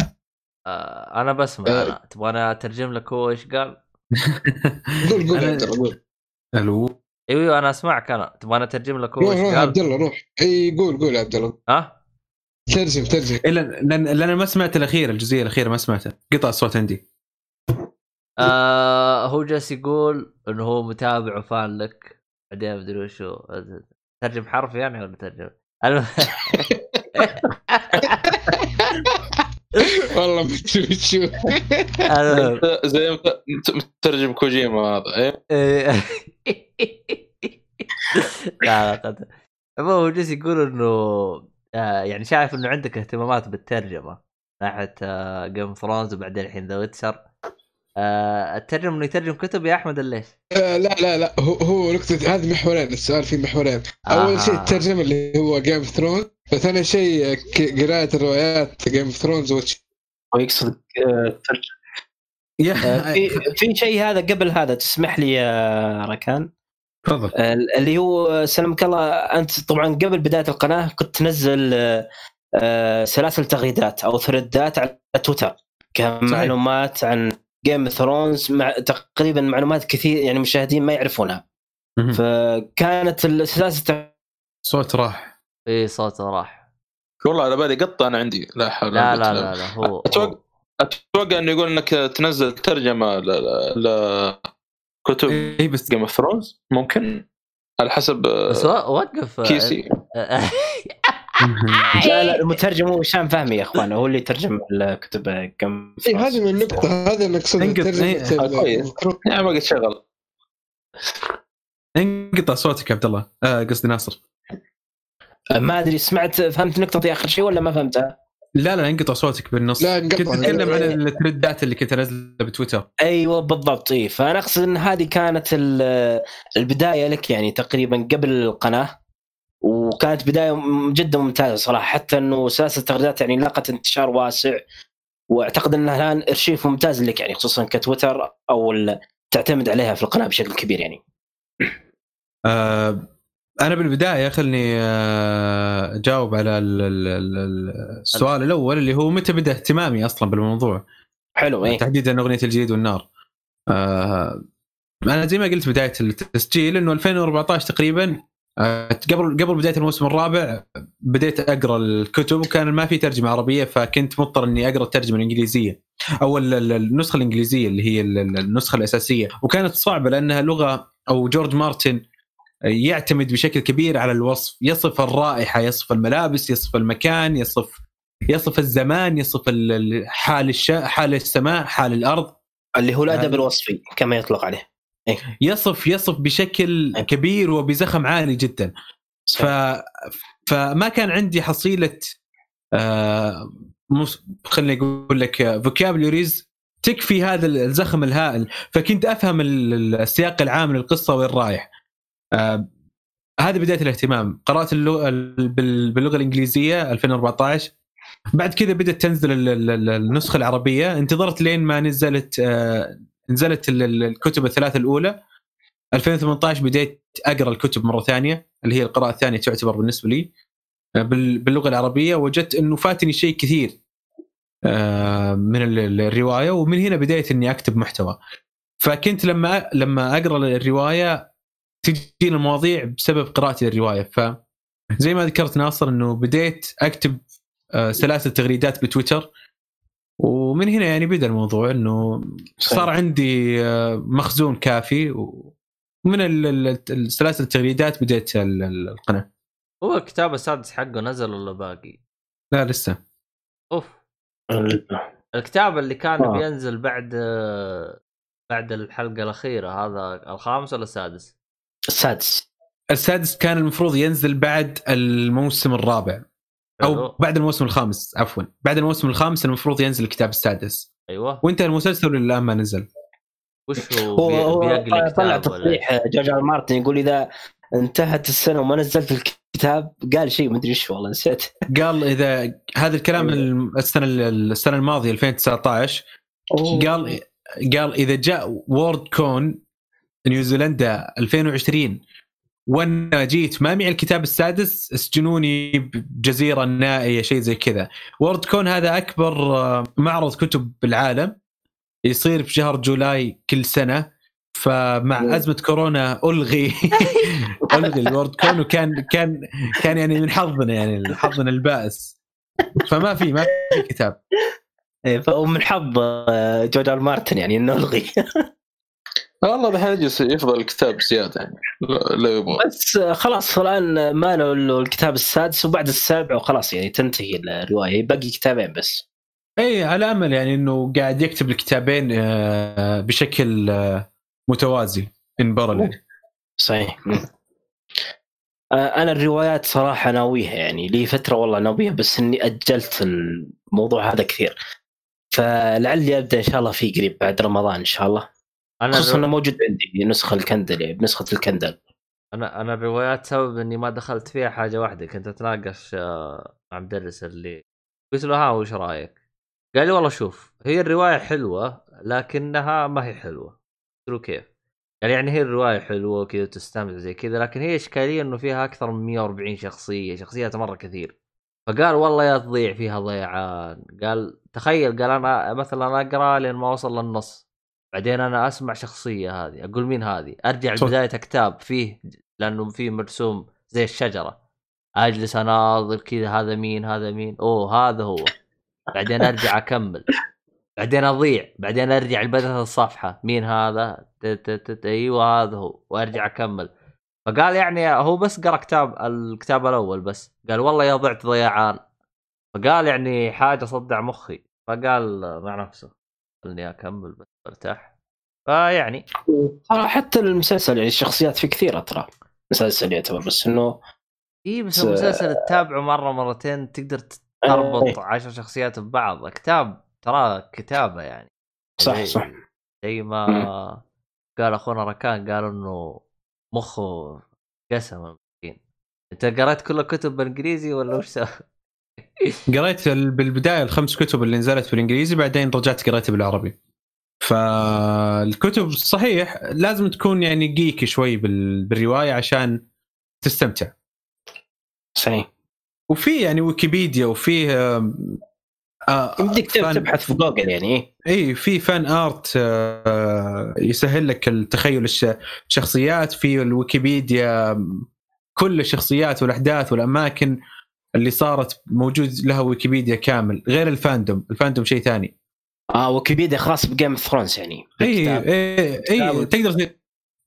آه أنا بسمع. أنا تبغى أنا أترجم لك هو إيش قال؟ قول قول عبد الله قول. ألو. إيوه أيوه أنا أسمعك أنا. تبغى أنا أترجم لك هو إيش روح قال؟ عبد الله روح. إي قول قول يا عبد الله. ها؟ ترجم ترجم. إلا لأن لأن أنا ما سمعت الأخير الجزئية الأخيرة ما سمعتها. قطع الصوت عندي. آه هو جالس يقول إنه هو متابع وفان لك. بعدين مدري وشو. ترجم حرف يعني ولا ترجم؟ والله بتشوف زي مت- مترجم كوجيما هذا إيه؟ إيه. لا لا المهم هو جالس يقول إنه آه يعني شايف إنه عندك اهتمامات بالترجمة ناحية آه Game Thrones وبعدين الحين The Witcher آه الترجم إنه يترجم كتب يا أحمد ليش؟ آه، لا لا لا هو هو نقطة هذه محورين السؤال فيه محورين أول آه. شيء الترجمة اللي هو Game of Thrones وثاني شيء قراءة الروايات Game of Thrones ويقصد في في شيء هذا قبل هذا تسمح لي يا ركان؟ تفضل. آه، اللي هو سلمك الله أنت طبعا قبل بداية القناة كنت تنزل آه، آه، سلاسل تغريدات أو ثريدات على تويتر. كمعلومات عن Game Thrones مع تقريبا معلومات كثير يعني المشاهدين ما يعرفونها. فكانت السلاسل صوت راح. اي صوته راح. والله على بالي قطة أنا عندي لا حول لا لا لا, لا هو, أتوقع- هو. أتوقع إنه يقول إنك تنزل ترجمة ل ل- كتب اي بس Game of Thrones ممكن؟ على حسب آه، بس و- وقف كيسي. لا لا المترجم هو هشام فهمي يا أخوان هو اللي ترجم الكتب كم إيه هذه من النقطة هذا نقصد انقط- إيه، آه، كويس. يعني ما قد شغل. انقطع صوتك يا عبد الله. آه، قصدي ناصر. ما أدري سمعت فهمت نقطتي آخر شيء ولا ما فهمتها؟ لا لا انقطع صوتك بالنص. لا، انقطع. كنت تتكلم عن التريدات اللي كنت أنزلها بتويتر. أيوه بالضبط. اي فأنا أقصد إن هذه كانت ال- البداية لك يعني تقريبا قبل القناة وكانت بداية جدا ممتازة صراحة. حتى إنه سلاسل التغريدات يعني لاقت انتشار واسع وأعتقد انها الآن إرشيف ممتاز لك يعني خصوصا كتويتر أو تعتمد عليها في القناة بشكل كبير يعني. آه أنا بالبداية خلني آه، أجاوب على ال- ال- ال- السؤال الأول اللي هو متى بدأ اهتمامي أصلا بالموضوع؟ حلو اي تحديدا أغنية الجيد والنار. آه أنا زي ما قلت بداية التسجيل إنه 2014 تقريبا آه قبل قبل بداية الموسم الرابع بديت أقرأ الكتب وكان ما في ترجمة عربية فكنت مضطر إني أقرأ الترجمة الإنجليزية أو ال- ال- النسخة الإنجليزية اللي هي ال- ال- النسخة الأساسية. وكانت صعبة لأنها لغة أو جورج مارتن يعتمد بشكل كبير على الوصف. يصف الرائحة يصف الملابس يصف المكان يصف يصف الزمان يصف ال- ال- حال الش... حال السماء حال الأرض. اللي هو الأدب آه. الوصفي كما يطلق عليه. يصف يصف بشكل كبير وبزخم عالي جدا. ف فما كان عندي حصيلة آه مس... خليني أقول لك فوكابلوريز تكفي هذا الزخم الهائل. فكنت أفهم ال- ال- السياق العام للقصة وين رايح آه هذه بداية الاهتمام. قرأت اللغة بال- باللغة الإنجليزية 2014 بعد كذا بدأت تنزل ال- ال- ال- النسخة العربية. انتظرت لين ما نزلت آه نزلت ال- ال- الكتب الثلاثة الأولى. 2018 بديت أقرأ الكتب مرة ثانية اللي هي القراءة الثانية تعتبر بالنسبة لي. آه، بال- باللغة العربية وجدت إنه فاتني شيء كثير من ال- ال- الرواية. ومن هنا بديت إني أكتب محتوى. فكنت لما لما أقرأ الرواية تجيني المواضيع بسبب قراءتي للرواية. فزي ما ذكرت ناصر إنه بديت أكتب آه، سلاسل تغريدات بتويتر. ومن هنا يعني بدأ الموضوع إنه صار عندي آه، مخزون كافي. و- من ال- ال- السلاسل التغريدات بديت ال- ال- القناة. هو الكتاب السادس حقه نزل ولا باقي؟ لا لسه. أوف. الكتاب اللي كان آه. بينزل بعد بعد الحلقة الأخيرة هذا الخامس ولا السادس؟ السادس. السادس كان المفروض ينزل بعد الموسم الرابع. أو حلو. بعد الموسم الخامس عفوا. بعد الموسم الخامس المفروض ينزل الكتاب السادس. أيوه. وانتهى المسلسل الان ما نزل؟ وش هو, هو طلع تصريح جورج آر مارتن يقول إذا انتهت السنة وما نزلت الكتاب قال شيء مدري إيش والله نسيت. قال إذا هذا الكلام الم- السنة السنة الماضية 2019 قال قال إذا جاء Worldcon نيوزيلندا 2020 وأنا جيت ما معي الكتاب السادس اسجنوني بجزيرة نائية شيء زي كذا. Worldcon هذا أكبر آه، معرض كتب بالعالم. يصير في شهر جولاي كل سنة. فمع أزمة كورونا ألغي ألغي ال Worldcon وكان كان كان يعني من حظنا يعني حظنا البائس. فما في ما في كتاب. إيه، فهو من حظ آه، جورج ار مارتن يعني إنه ألغي. والله بحيجلس يفضل الكتاب زيادة يعني. لا- يبغى. بس خلاص الآن ما له إلا الكتاب السادس وبعد السابع وخلاص يعني تنتهي الرواية. باقي كتابين بس. إي على أمل يعني إنه قاعد يكتب الكتابين آه، بشكل آه، متوازي ان بارل صحيح. آه، أنا الروايات صراحة ناويها يعني. لي فترة والله ناويها بس إني أجلت الموضوع هذا كثير. فلعلي أبدأ إن شاء الله فيه قريب بعد رمضان إن شاء الله. أنا خصوصا إنه. موجود عندي نسخة الكندل يعني بنسخة الكندل أنا أنا الروايات سبب إني ما دخلت فيها حاجة واحدة كنت أتناقش آه، مع مدرس اللي قلت له ها وش رأيك؟ قال لي والله شوف هي الرواية حلوة لكنها ما هي حلوة قلت له كيف؟ قال يعني هي الرواية حلوة وكذا تستمتع زي كذا لكن هي إشكالية إنه فيها أكثر من 140 شخصية شخصيات مرة كثير فقال والله يا تضيع فيها ضيعان قال تخيل قال أنا مثلا أقرأ لين ما أوصل للنص بعدين أنا أسمع شخصية هذه أقول مين هذه؟ أرجع. لبداية كتاب فيه لأنه فيه مرسوم زي الشجرة. أجلس أناظر كذا هذا مين هذا مين؟ أوه هذا هو. بعدين أرجع أكمل. بعدين أضيع. بعدين أرجع لبداية الصفحة. مين هذا؟ أيوه هذا هو. وأرجع أكمل. فقال يعني هو بس قرأ كتاب الكتاب الأول بس. قال والله يا ضعت ضيعان فقال يعني حاجة صدع مخي. فقال مع نفسه خلني أكمل بس. أرتاح. فيعني ترى حتى المسلسل يعني الشخصيات فيه كثيره ترى مسلسل يعتبر بس إنه إي بس س- المسلسل تتابعه مرة مرتين تقدر إيه. تربط عشر شخصيات ببعض. كتاب ترى كتابة يعني. صح زي- صح. زي ما قال أخونا ركان قال إنه مخه قسم. المسكين أنت قريت كل الكتب بالإنجليزي ولا وش سوى؟ قريت ال- بالبداية الخمس كتب اللي نزلت بالإنجليزي بعدين رجعت قريتها بالعربي. فالكتب صحيح لازم تكون يعني جيك شوي بال- بالرواية عشان تستمتع. صحيح. وفي يعني ويكيبيديا وفيه آم، آه، يمديك تبحث في جوجل يعني إيه. إي في fan art آه، يسهل لك التخيل الش- الشخصيات. في الويكيبيديا كل الشخصيات والأحداث والأماكن اللي صارت موجود لها ويكيبيديا كامل غير ال fandom. ال fandom شيء ثاني. آه ويكيبيديا خاص ب Game of Thrones يعني. اي. اي اي تقدر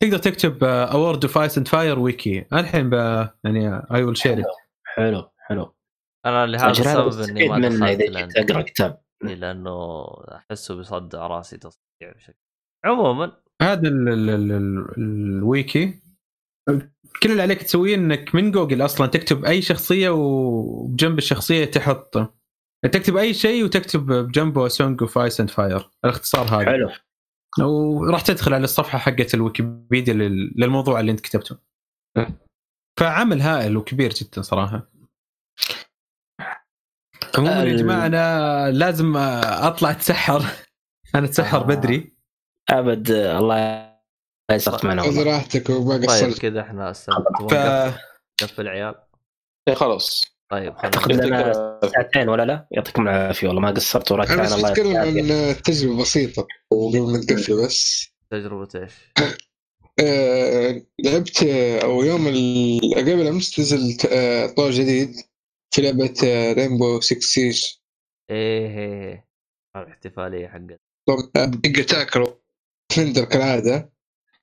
تقدر تكتب A World of Ice and Fire wiki الحين ب- يعني I will share حلو حلو أنا لهذا السبب إني ما دخلت أقرأ كتاب. لأنه أحسه بيصدع راسي تصديع بشكل. عموما هذا ال ال ال ال الويكي. كل اللي عليك تسويه إنك من جوجل أصلا تكتب أي شخصية وبجنب الشخصية تحط. تكتب أي شيء وتكتب بجنبه Song of Ice and Fire الاختصار هذا. حلو. وراح تدخل على الصفحة حقت الويكيبيديا لل- للموضوع اللي انت كتبته. فعمل هائل وكبير جدا صراحة. عموما يا جماعة أنا لازم أطلع أتسحر. أنا أتسحر آه. بدري. أبد الله يسقط معنا خذ راحتك وما طيب قصرت كذا إحنا ف قفل عيال إيه خلاص. طيب أعتقد خلينا ساعتين ولا لا؟ يعطيكم العافية والله ما قصرت وراك أنا بس يعافيك. عن تجربة بسيطة وقبل ما نقفل بس. تجربة إيش؟ آه، لعبت آه، أو يوم قبل أمس نزل آه، طور جديد في لعبة Rainbow 6 Siege إيه إيه إيه. الاحتفاليه حقت يجي attacker و defender كالعادة.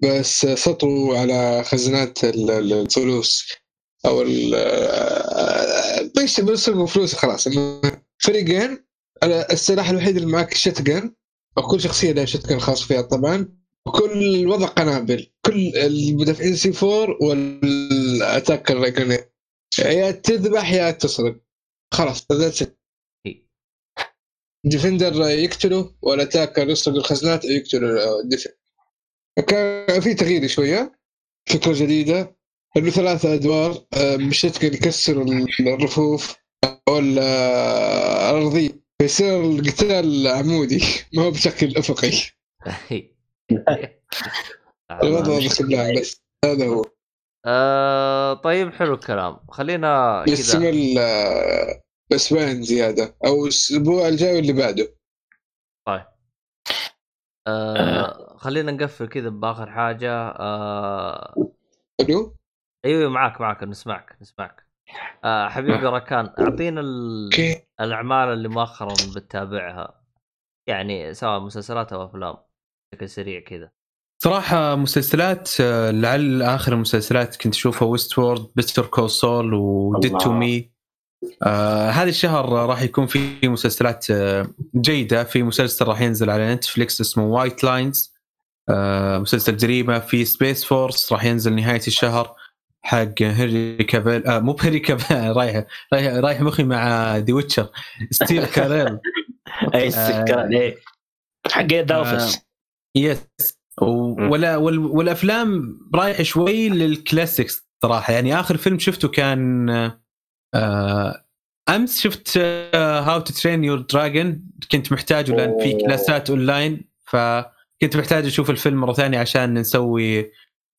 بس سطوا على خزانات ال- ال- الفلوس. أو بيش بيسرقوا فلوس خلاص. فريقين السلاح الوحيد اللي معك shotgun وكل شخصية لها shotgun خاص فيها طبعا. وكل وضع قنابل. كل المدافعين C4 وال attacker grenade يا تذبح يا تسرق. خلاص that's defender يقتله وال attacker يسرق الخزنات أو يقتل ال defender كان في تغيير شوية فكرة جديدة. انه ثلاثة أدوار آه، مش كان يكسر الرفوف أو ال- آه، فيصير القتال عمودي ما هو بشكل أفقي. الوضع واضح بالله بس هذا هو. آه طيب حلو الكلام. خلينا كذا آه، أسبوعين زيادة أو الأسبوع الجاي واللي بعده. آه خلينا نقفل كذا بآخر حاجة. آه حلو. أيوه أيوة، معك معك نسمعك نسمعك آه حبيبي ركان أعطينا الأعمال اللي مؤخرا بتتابعها. يعني سواء مسلسلات أو أفلام بشكل سريع كذا. صراحة مسلسلات آه، لعل آخر المسلسلات كنت أشوفها Westworld Better Call Saul و Dead to. Me هذا الشهر راح يكون في مسلسلات آه، جيدة. في مسلسل راح ينزل على نتفليكس اسمه White Lines مسلسل جريمة. في Space Force راح ينزل نهاية الشهر. حق هنري كافيل. آه مو بهنري كافيل رايح رايح رايح مخي مع The Witcher ستيف كاريل اي السكر اي حق The Office yes ولا وال- والأفلام رايح شوي لل classics صراحة. يعني آخر فيلم شفته كان آه أمس شفت How to Train Your Dragon كنت محتاجه لأن في. كلاسات اونلاين فكنت محتاج أشوف الفيلم مرة ثانية عشان نسوي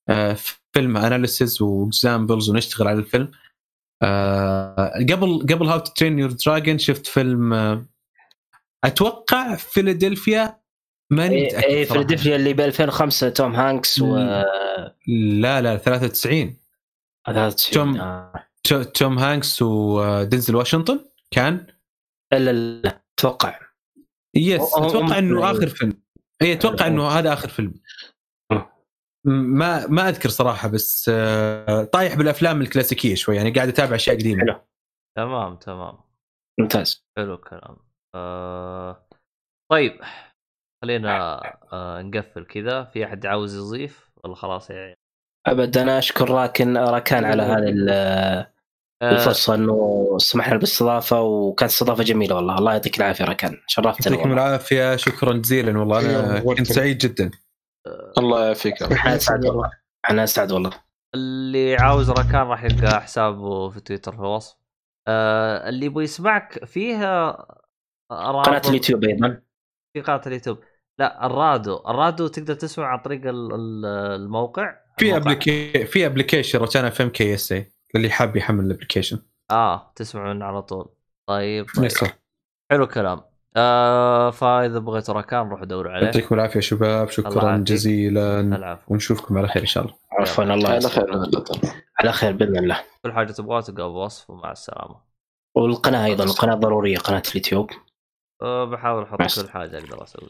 آه فيلم analysis و examples ونشتغل على الفيلم آه قبل قبل How to Train Your Dragon شفت فيلم آه أتوقع فيلادلفيا ماني اي متأكد اي. فيلادلفيا اللي ب 2005 توم هانكس و لا لا 93 توم- آه. تو- توم هانكس ودنزل واشنطن كان لا لا أتوقع yes أتوقع إنه آخر فيلم اي أتوقع إنه هذا آخر فيلم. ما ما أذكر صراحة بس آه، طايح بالأفلام الكلاسيكية شوي يعني قاعد أتابع أشياء قديمة. حلو. تمام تمام. ممتاز. حلو الكلام. آه... طيب خلينا آه نقفل كذا. في أحد عاوز يضيف؟ ولا خلاص يعني. ابد أنا أشكر راكن راكان على هذه ال- آه. الفرصة إنه سمحنا بالاستضافة وكانت استضافة جميلة والله. الله يعطيك العافية راكان. شرفتنا يعطيكم العافية. شكرا جزيلا والله. أنا كنت سعيد جدا. الله يعافيك إحنا اسعد والله. إحنا اسعد والله. اللي عاوز ركان راح يلقى حسابه في تويتر في الوصف. آه اللي يبغى يسمعك فيها رابط- قناة اليوتيوب أيضا. في قناة اليوتيوب. لا الرادو الرادو تقدر تسمع عن طريق ال- ال- الموقع. في الموقع. appli في application روتانا FM KSA اللي حاب يحمل ال application آه تسمع منه على طول. طيب, طيب. حلو الكلام. آه فاذا بغيتوا ركان روحوا دوروا عليه يعطيكم العافية شباب شكرا. جزيلا العفو ونشوفكم على خير إن شاء الله عفوا الله على. خير. على خير بإذن الله كل حاجة تبغاها تلقاها بوصف ومع السلامة والقناة أيضا القناة ضروريه قناة اليوتيوب أه بحاول أحط. كل حاجة أقدر أسوي